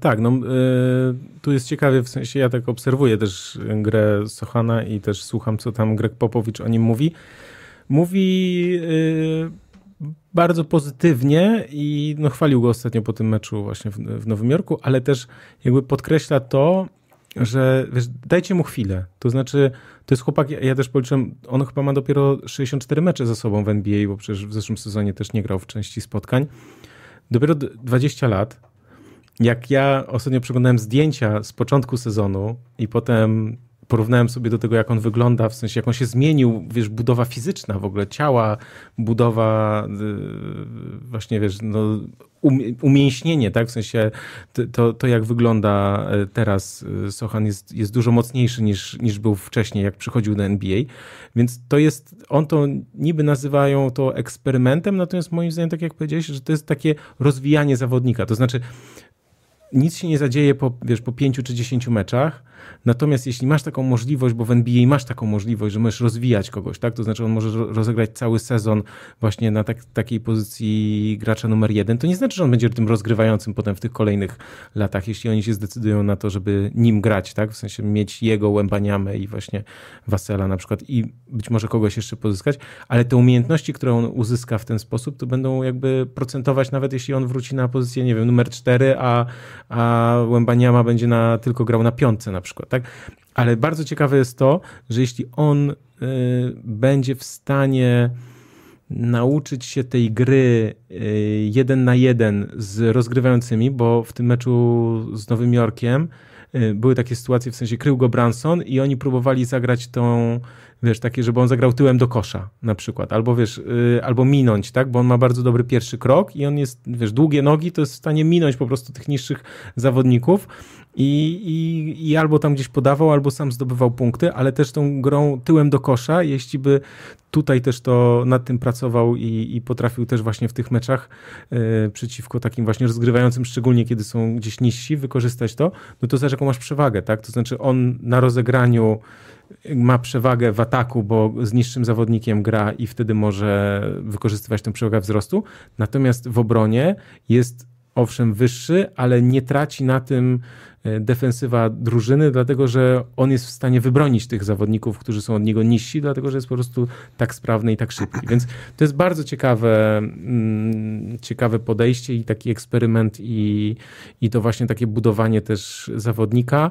Tak, no y, tu jest ciekawie, w sensie ja tak obserwuję też grę Sochana i też słucham, co tam Greg Popowicz o nim mówi. Mówi y, bardzo pozytywnie i no, chwalił go ostatnio po tym meczu właśnie w, w Nowym Jorku, ale też jakby podkreśla to, że wiesz, dajcie mu chwilę. To znaczy, to jest chłopak, ja, też policzyłem, on chyba ma dopiero 64 mecze za sobą w NBA, bo przecież w zeszłym sezonie też nie grał w części spotkań. Dopiero 20 lat. Jak ja ostatnio przeglądałem zdjęcia z początku sezonu i potem porównałem sobie do tego, jak on wygląda, w sensie jak on się zmienił, wiesz, budowa fizyczna w ogóle ciała, budowa y, właśnie, wiesz, no, umięśnienie, tak? W sensie to, to jak wygląda e, teraz e, Sochan jest, jest dużo mocniejszy niż, niż był wcześniej, jak przychodził do NBA. Więc to jest, on to niby nazywają to eksperymentem, natomiast moim zdaniem, tak jak powiedziałeś, że to jest takie rozwijanie zawodnika. To znaczy, nic się nie zadzieje po, wiesz, po pięciu czy dziesięciu meczach, Natomiast jeśli masz taką możliwość, bo w NBA masz taką możliwość, że możesz rozwijać kogoś, tak? To znaczy on może rozegrać cały sezon właśnie na tak, takiej pozycji gracza numer jeden, to nie znaczy, że on będzie tym rozgrywającym potem w tych kolejnych latach, jeśli oni się zdecydują na to, żeby nim grać, tak? W sensie mieć jego Łębaniamę i właśnie Wasela na przykład i być może kogoś jeszcze pozyskać, ale te umiejętności, które on uzyska w ten sposób, to będą jakby procentować nawet jeśli on wróci na pozycję, nie wiem, numer cztery, a, a Łębaniama będzie na, tylko grał na piątce na przykład, tak? Ale bardzo ciekawe jest to, że jeśli on y, będzie w stanie nauczyć się tej gry y, jeden na jeden z rozgrywającymi, bo w tym meczu z Nowym Jorkiem y, były takie sytuacje, w sensie krył go Branson i oni próbowali zagrać tą wiesz, takie, żeby on zagrał tyłem do kosza na przykład, albo wiesz, yy, albo minąć, tak, bo on ma bardzo dobry pierwszy krok i on jest, wiesz, długie nogi, to jest w stanie minąć po prostu tych niższych zawodników i, i, i albo tam gdzieś podawał, albo sam zdobywał punkty, ale też tą grą tyłem do kosza, jeśli by tutaj też to nad tym pracował i, i potrafił też właśnie w tych meczach yy, przeciwko takim właśnie rozgrywającym, szczególnie kiedy są gdzieś niżsi, wykorzystać to, no to zobacz jaką masz przewagę, tak, to znaczy on na rozegraniu ma przewagę w ataku, bo z niższym zawodnikiem gra i wtedy może wykorzystywać tę przewagę wzrostu. Natomiast w obronie jest owszem wyższy, ale nie traci na tym e, defensywa drużyny, dlatego że on jest w stanie wybronić tych zawodników, którzy są od niego niżsi, dlatego że jest po prostu tak sprawny i tak szybki. Więc to jest bardzo ciekawe, mm, ciekawe podejście i taki eksperyment i, i to właśnie takie budowanie też zawodnika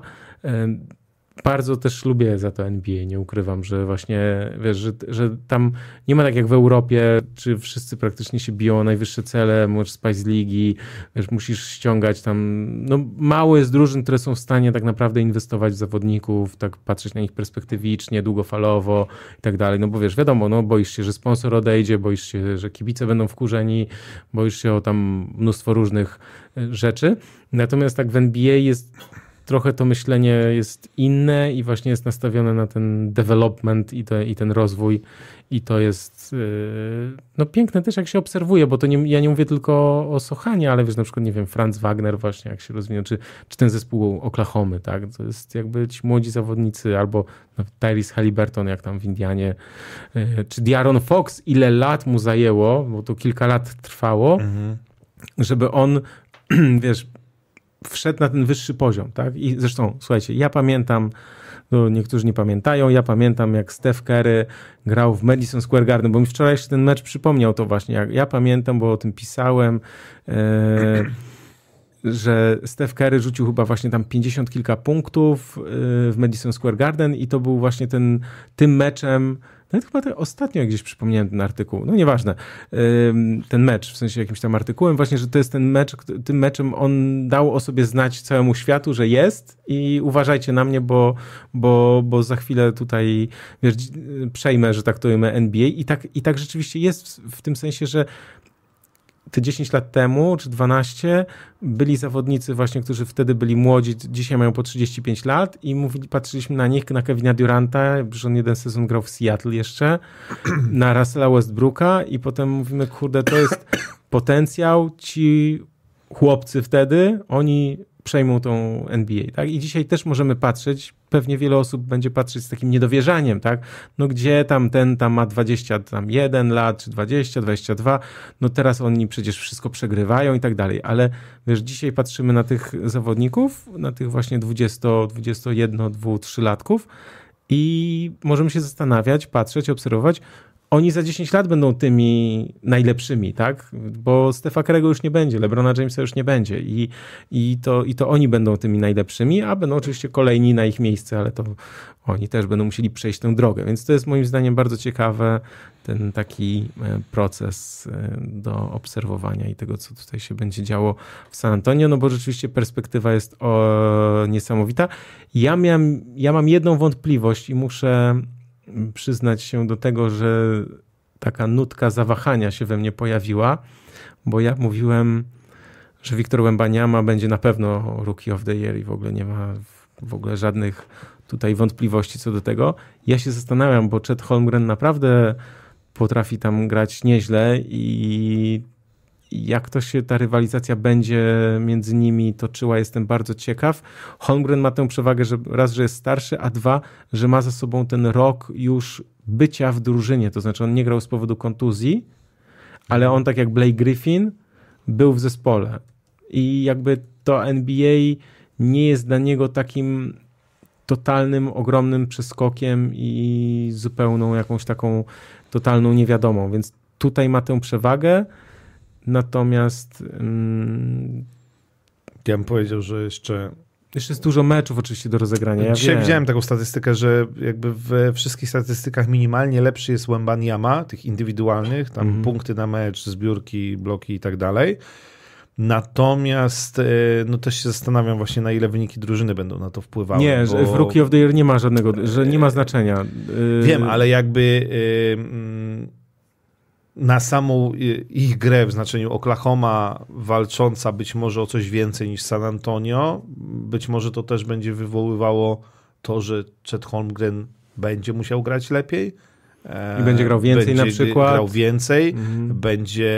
bardzo też lubię za to NBA, nie ukrywam, że właśnie, wiesz, że, że tam nie ma tak jak w Europie, czy wszyscy praktycznie się biją o najwyższe cele, możesz spać z ligi, wiesz, musisz ściągać tam, no mało jest drużyn, które są w stanie tak naprawdę inwestować w zawodników, tak patrzeć na nich perspektywicznie, długofalowo i tak dalej, no bo wiesz, wiadomo, no boisz się, że sponsor odejdzie, boisz się, że kibice będą wkurzeni, boisz się o tam mnóstwo różnych e, rzeczy, natomiast tak w NBA jest trochę to myślenie jest inne i właśnie jest nastawione na ten development i, te, i ten rozwój i to jest yy, no piękne też jak się obserwuje, bo to nie, ja nie mówię tylko o Sochanie, ale wiesz na przykład nie wiem Franz Wagner właśnie jak się rozwinął, czy, czy ten zespół Oklahomy, tak, to jest jakby ci młodzi zawodnicy albo no, Tyrese Halliburton jak tam w Indianie, yy, czy Diaron Fox ile lat mu zajęło, bo to kilka lat trwało, mhm. żeby on wiesz wszedł na ten wyższy poziom, tak? I zresztą, słuchajcie, ja pamiętam, no niektórzy nie pamiętają, ja pamiętam jak Steph Curry grał w Madison Square Garden, bo mi wczoraj jeszcze ten mecz przypomniał to właśnie, jak ja pamiętam, bo o tym pisałem, e, że Steph Curry rzucił chyba właśnie tam 50 kilka punktów e, w Madison Square Garden i to był właśnie ten, tym meczem, nawet chyba te, ostatnio gdzieś przypomniałem ten artykuł, no nieważne, ten mecz, w sensie jakimś tam artykułem, właśnie, że to jest ten mecz, tym meczem on dał o sobie znać całemu światu, że jest i uważajcie na mnie, bo, bo, bo za chwilę tutaj wiesz, przejmę, że tak to ujmę NBA i tak, i tak rzeczywiście jest w, w tym sensie, że te 10 lat temu, czy 12, byli zawodnicy właśnie, którzy wtedy byli młodzi, dzisiaj mają po 35 lat i mówili, patrzyliśmy na nich, na Kevina Duranta, że on jeden sezon grał w Seattle jeszcze, na Russella Westbrooka i potem mówimy, kurde, to jest potencjał, ci chłopcy wtedy, oni przejmą tą NBA, tak? I dzisiaj też możemy patrzeć, pewnie wiele osób będzie patrzeć z takim niedowierzaniem, tak? No gdzie tam ten tam ma 21 lat, czy 20, 22, no teraz oni przecież wszystko przegrywają i tak dalej, ale wiesz, dzisiaj patrzymy na tych zawodników, na tych właśnie 20, 21, 2, 3 latków i możemy się zastanawiać, patrzeć, obserwować, oni za 10 lat będą tymi najlepszymi, tak? Bo Stefa Kerego już nie będzie, LeBrona Jamesa już nie będzie i, i, to, i to oni będą tymi najlepszymi, a będą oczywiście kolejni na ich miejsce, ale to oni też będą musieli przejść tę drogę. Więc to jest moim zdaniem bardzo ciekawe, ten taki e, proces e, do obserwowania i tego, co tutaj się będzie działo w San Antonio, no bo rzeczywiście perspektywa jest o, niesamowita. Ja, miałem, ja mam jedną wątpliwość i muszę przyznać się do tego, że taka nutka zawahania się we mnie pojawiła, bo ja mówiłem, że Wiktor Wembaniama będzie na pewno Rookie of the Year i w ogóle nie ma w ogóle żadnych tutaj wątpliwości co do tego. Ja się zastanawiam, bo Chet Holmgren naprawdę potrafi tam grać nieźle i jak to się ta rywalizacja będzie między nimi toczyła, jestem bardzo ciekaw. Holmgren ma tę przewagę, że raz, że jest starszy, a dwa, że ma za sobą ten rok już bycia w drużynie, to znaczy on nie grał z powodu kontuzji, ale on tak jak Blake Griffin był w zespole. I jakby to NBA nie jest dla niego takim totalnym, ogromnym przeskokiem i zupełną jakąś taką totalną niewiadomą, więc tutaj ma tę przewagę, natomiast mm, ja bym powiedział, że jeszcze jeszcze jest dużo meczów oczywiście do rozegrania. Ja Dzisiaj wiem. widziałem taką statystykę, że jakby we wszystkich statystykach minimalnie lepszy jest Wembanyama, tych indywidualnych, tam Mhm. punkty na mecz, zbiórki, bloki i tak dalej. Natomiast e, no też się zastanawiam właśnie na ile wyniki drużyny będą na to wpływały. Nie, że w Rookie of the Year nie ma żadnego, że nie ma znaczenia. Yy, Wiem, ale jakby y, mm, na samą y, ich grę w znaczeniu Oklahoma walcząca być może o coś więcej niż San Antonio, być może to też będzie wywoływało to, że Chet Holmgren będzie musiał grać lepiej. E, I będzie grał więcej będzie na przykład. grał więcej, Mhm. będzie...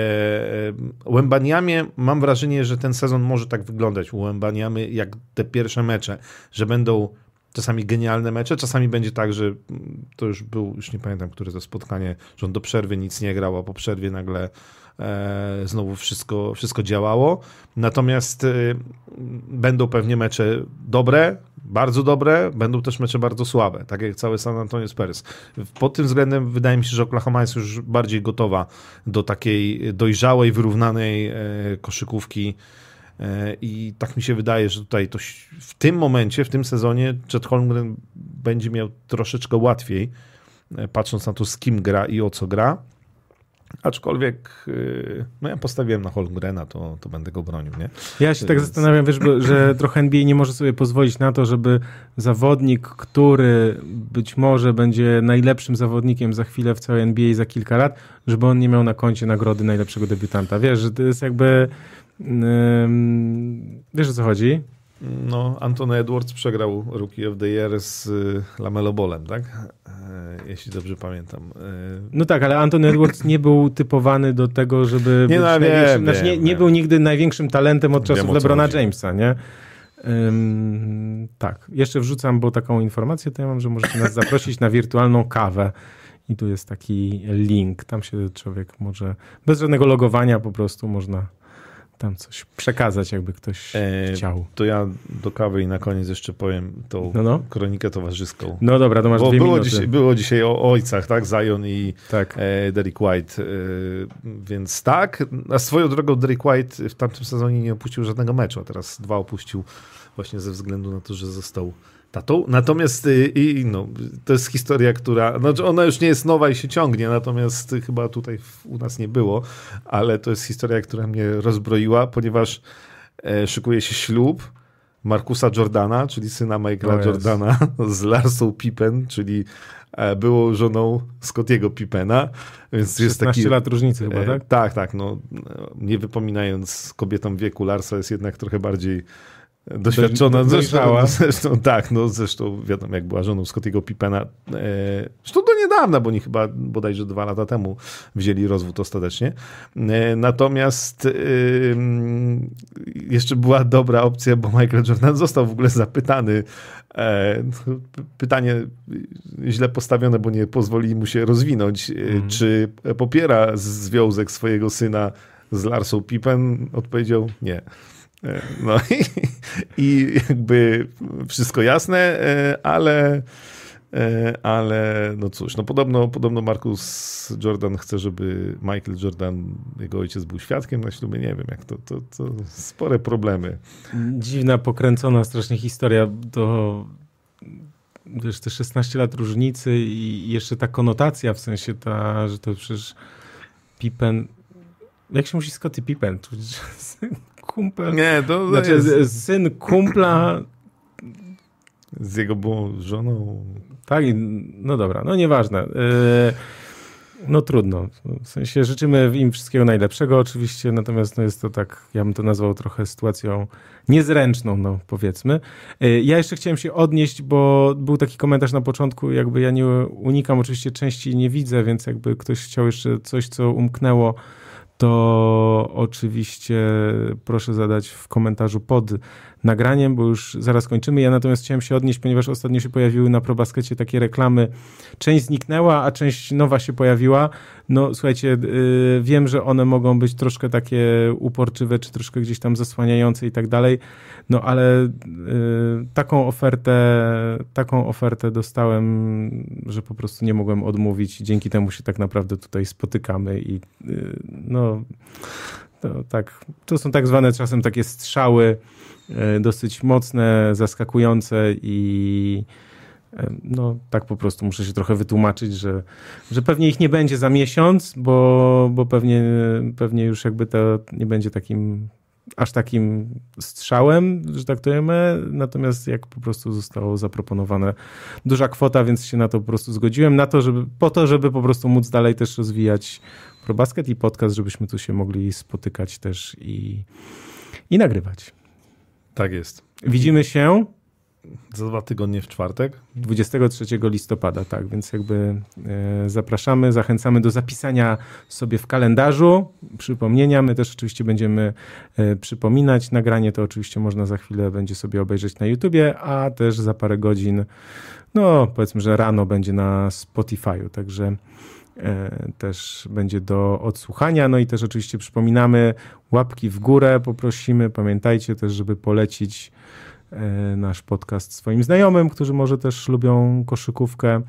e, U Embaniamie mam wrażenie, że ten sezon może tak wyglądać. U Embaniamy jak te pierwsze mecze, że będą czasami genialne mecze, czasami będzie tak, że mm, to już był, już nie pamiętam, które to spotkanie, że on do przerwy nic nie grał, a po przerwie nagle e, znowu wszystko, wszystko działało. Natomiast e, będą pewnie mecze dobre, bardzo dobre, będą też mecze bardzo słabe, tak jak cały San Antonio Spurs. Pod tym względem wydaje mi się, że Oklahoma jest już bardziej gotowa do takiej dojrzałej, wyrównanej e, koszykówki. E, I tak mi się wydaje, że tutaj to w tym momencie, w tym sezonie, Chet Holmgren będzie miał troszeczkę łatwiej, e, patrząc na to, z kim gra i o co gra. Aczkolwiek, e, no ja postawiłem na Holmgrena, to, to będę go bronił, nie? Ja się tak Więc- zastanawiam, wiesz, że trochę NBA nie może sobie pozwolić na to, żeby zawodnik, który być może będzie najlepszym zawodnikiem za chwilę w całej NBA za kilka lat, żeby on nie miał na koncie nagrody najlepszego debiutanta. Wiesz, że to jest jakby... wiesz o co chodzi? No, Anthony Edwards przegrał Rookie of the Year z y, Lamelo Bolem, tak? E, Jeśli dobrze pamiętam. E, No tak, ale Anthony Edwards nie był typowany do tego, żeby Nie, być no, wiem, największym, znaczy nie, nie był nigdy największym talentem od czasów LeBrona chodzi. Jamesa, nie? Tak, jeszcze wrzucam, bo taką informację to ja mam, że możecie nas zaprosić na wirtualną kawę i tu jest taki link, tam się człowiek może, bez żadnego logowania po prostu można tam coś przekazać, jakby ktoś E, chciał. to ja do kawy i na koniec jeszcze powiem tą No, no. kronikę towarzyską. No dobra, to masz Bo dwie było minuty. dzisiaj, było dzisiaj o ojcach, tak? Zion i Tak. e, Derek White. E, więc tak. A swoją drogą Derek White w tamtym sezonie nie opuścił żadnego meczu, a teraz dwa opuścił właśnie ze względu na to, że został tatą. Natomiast y, i, no, to jest historia, która, znaczy ona już nie jest nowa i się ciągnie, natomiast chyba tutaj u nas nie było, ale to jest historia, która mnie rozbroiła, ponieważ e, szykuje się ślub Markusa Jordana, czyli syna Michaela O Jezu. Jordana z Larsą Pippen, czyli e, byłą żoną Scottiego Pippena, więc jest 16 taki... lat różnicy chyba, E, tak? Tak, tak. No, nie wypominając kobietom wieku, Larsa jest jednak trochę bardziej doświadczona. do- Zresztą, dojrzała. zresztą tak, no zresztą wiadomo, jak była żoną Scottiego Pippena. E, zresztą do niedawna, bo oni chyba bodajże dwa lata temu wzięli rozwód ostatecznie. E, natomiast e, mm, jeszcze była dobra opcja, bo Michael Jordan został w ogóle zapytany. E, pytanie źle postawione, bo nie pozwoli mu się rozwinąć. Mhm. Czy popiera związek swojego syna z Larsą Pippen? Odpowiedział nie. No i, i jakby wszystko jasne, e, ale E, ale no cóż, no podobno, podobno Markus Jordan chce, żeby Michael Jordan, jego ojciec był świadkiem na ślubie. Nie wiem, jak to, to, to spore problemy. Dziwna, pokręcona strasznie historia. To wiesz, te 16 lat różnicy i jeszcze ta konotacja, w sensie ta, że to przecież Pippen, jak się musi Scotty Pippen? Kumpel. Nie, to znaczy, jest... syn kumpla z jego byłą żoną. Tak, no dobra, no nieważne. E, no trudno. W sensie życzymy im wszystkiego najlepszego oczywiście, natomiast no jest to tak, ja bym to nazwał trochę sytuacją niezręczną, no powiedzmy. E, ja jeszcze chciałem się odnieść, bo był taki komentarz na początku, jakby ja nie unikam oczywiście części nie widzę, więc jakby ktoś chciał jeszcze coś, co umknęło, to oczywiście proszę zadać w komentarzu pod nagraniem, bo już zaraz kończymy. Ja natomiast chciałem się odnieść, ponieważ ostatnio się pojawiły na ProBaskecie takie reklamy. Część zniknęła, a część nowa się pojawiła. No słuchajcie, yy, wiem, że one mogą być troszkę takie uporczywe, czy troszkę gdzieś tam zasłaniające i tak dalej, no ale yy, taką ofertę, taką ofertę dostałem, że po prostu nie mogłem odmówić. Dzięki temu się tak naprawdę tutaj spotykamy i yy, no to, tak, to są tak zwane czasem takie strzały, dosyć mocne, zaskakujące i e, no tak po prostu muszę się trochę wytłumaczyć, że, że pewnie ich nie będzie za miesiąc, bo, bo pewnie, pewnie już jakby to nie będzie takim aż takim strzałem, że tak to wiemy, natomiast jak po prostu zostało zaproponowane duża kwota, więc się na to po prostu zgodziłem, na to, żeby, po to, żeby po prostu móc dalej też rozwijać ProBasket i podcast, żebyśmy tu się mogli spotykać też i, i nagrywać. Tak jest. Widzimy się za dwa tygodnie w czwartek. 23 listopada, tak, więc jakby e, zapraszamy, zachęcamy do zapisania sobie w kalendarzu przypomnienia. My też oczywiście będziemy e, przypominać. Nagranie to oczywiście można za chwilę będzie sobie obejrzeć na YouTubie, a też za parę godzin, no powiedzmy, że rano będzie na Spotify'u, także też będzie do odsłuchania. No i też oczywiście przypominamy, łapki w górę poprosimy. Pamiętajcie też, żeby polecić e, nasz podcast swoim znajomym, którzy może też lubią koszykówkę.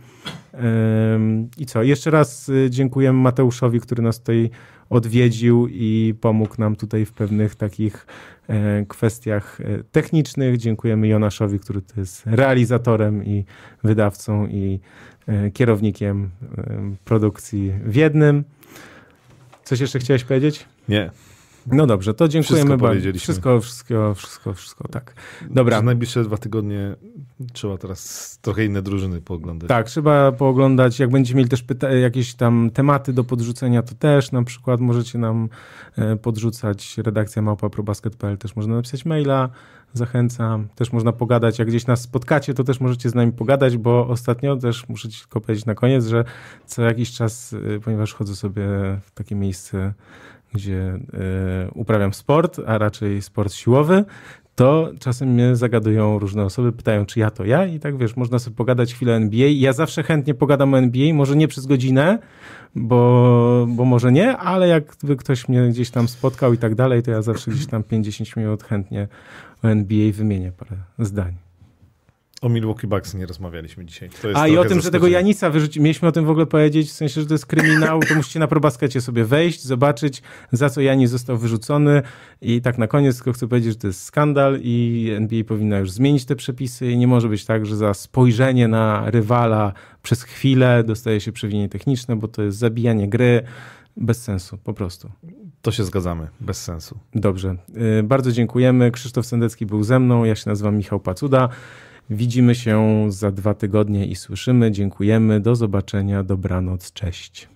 I co? Jeszcze raz e, dziękujemy Mateuszowi, który nas tutaj odwiedził i pomógł nam tutaj w pewnych takich kwestiach technicznych. Dziękujemy Jonaszowi, który to jest realizatorem i wydawcą i E, kierownikiem e, produkcji w jednym. Coś jeszcze chciałeś powiedzieć? Nie. No dobrze, to dziękujemy bardzo. Wszystko, wszystko, wszystko, wszystko, tak. Dobra. Przez najbliższe dwa tygodnie trzeba teraz trochę inne drużyny pooglądać. Tak, trzeba pooglądać. Jak będziecie mieli też jakieś tam tematy do podrzucenia, to też na przykład możecie nam e, podrzucać. Redakcja małpa.probasket.pl też można napisać maila zachęcam. Też można pogadać, jak gdzieś nas spotkacie, to też możecie z nami pogadać, bo ostatnio też muszę ci tylko powiedzieć na koniec, że co jakiś czas, y, ponieważ chodzę sobie w takie miejsce, gdzie y, uprawiam sport, a raczej sport siłowy, to czasem mnie zagadują różne osoby, pytają, czy ja to ja i tak wiesz, można sobie pogadać chwilę o NBA. Ja zawsze chętnie pogadam o NBA, może nie przez godzinę, bo, bo może nie, ale jakby ktoś mnie gdzieś tam spotkał i tak dalej, to ja zawsze gdzieś tam 50 minut chętnie o NBA wymienię parę zdań. O Milwaukee Bucks nie rozmawialiśmy dzisiaj. A i o tym, że tego Janisa wyrzuci... Mieliśmy o tym w ogóle powiedzieć, w sensie, że to jest kryminał, to musicie na probaskecie sobie wejść, zobaczyć, za co Janis został wyrzucony i tak na koniec tylko chcę powiedzieć, że to jest skandal i NBA powinna już zmienić te przepisy i nie może być tak, że za spojrzenie na rywala przez chwilę dostaje się przewinienie techniczne, bo to jest zabijanie gry, bez sensu, po prostu. To się zgadzamy, bez sensu. Dobrze. Y, bardzo dziękujemy. Krzysztof Sendecki był ze mną. Ja się nazywam Michał Pacuda. Widzimy się za dwa tygodnie i słyszymy. Dziękujemy. Do zobaczenia. Dobranoc. Cześć.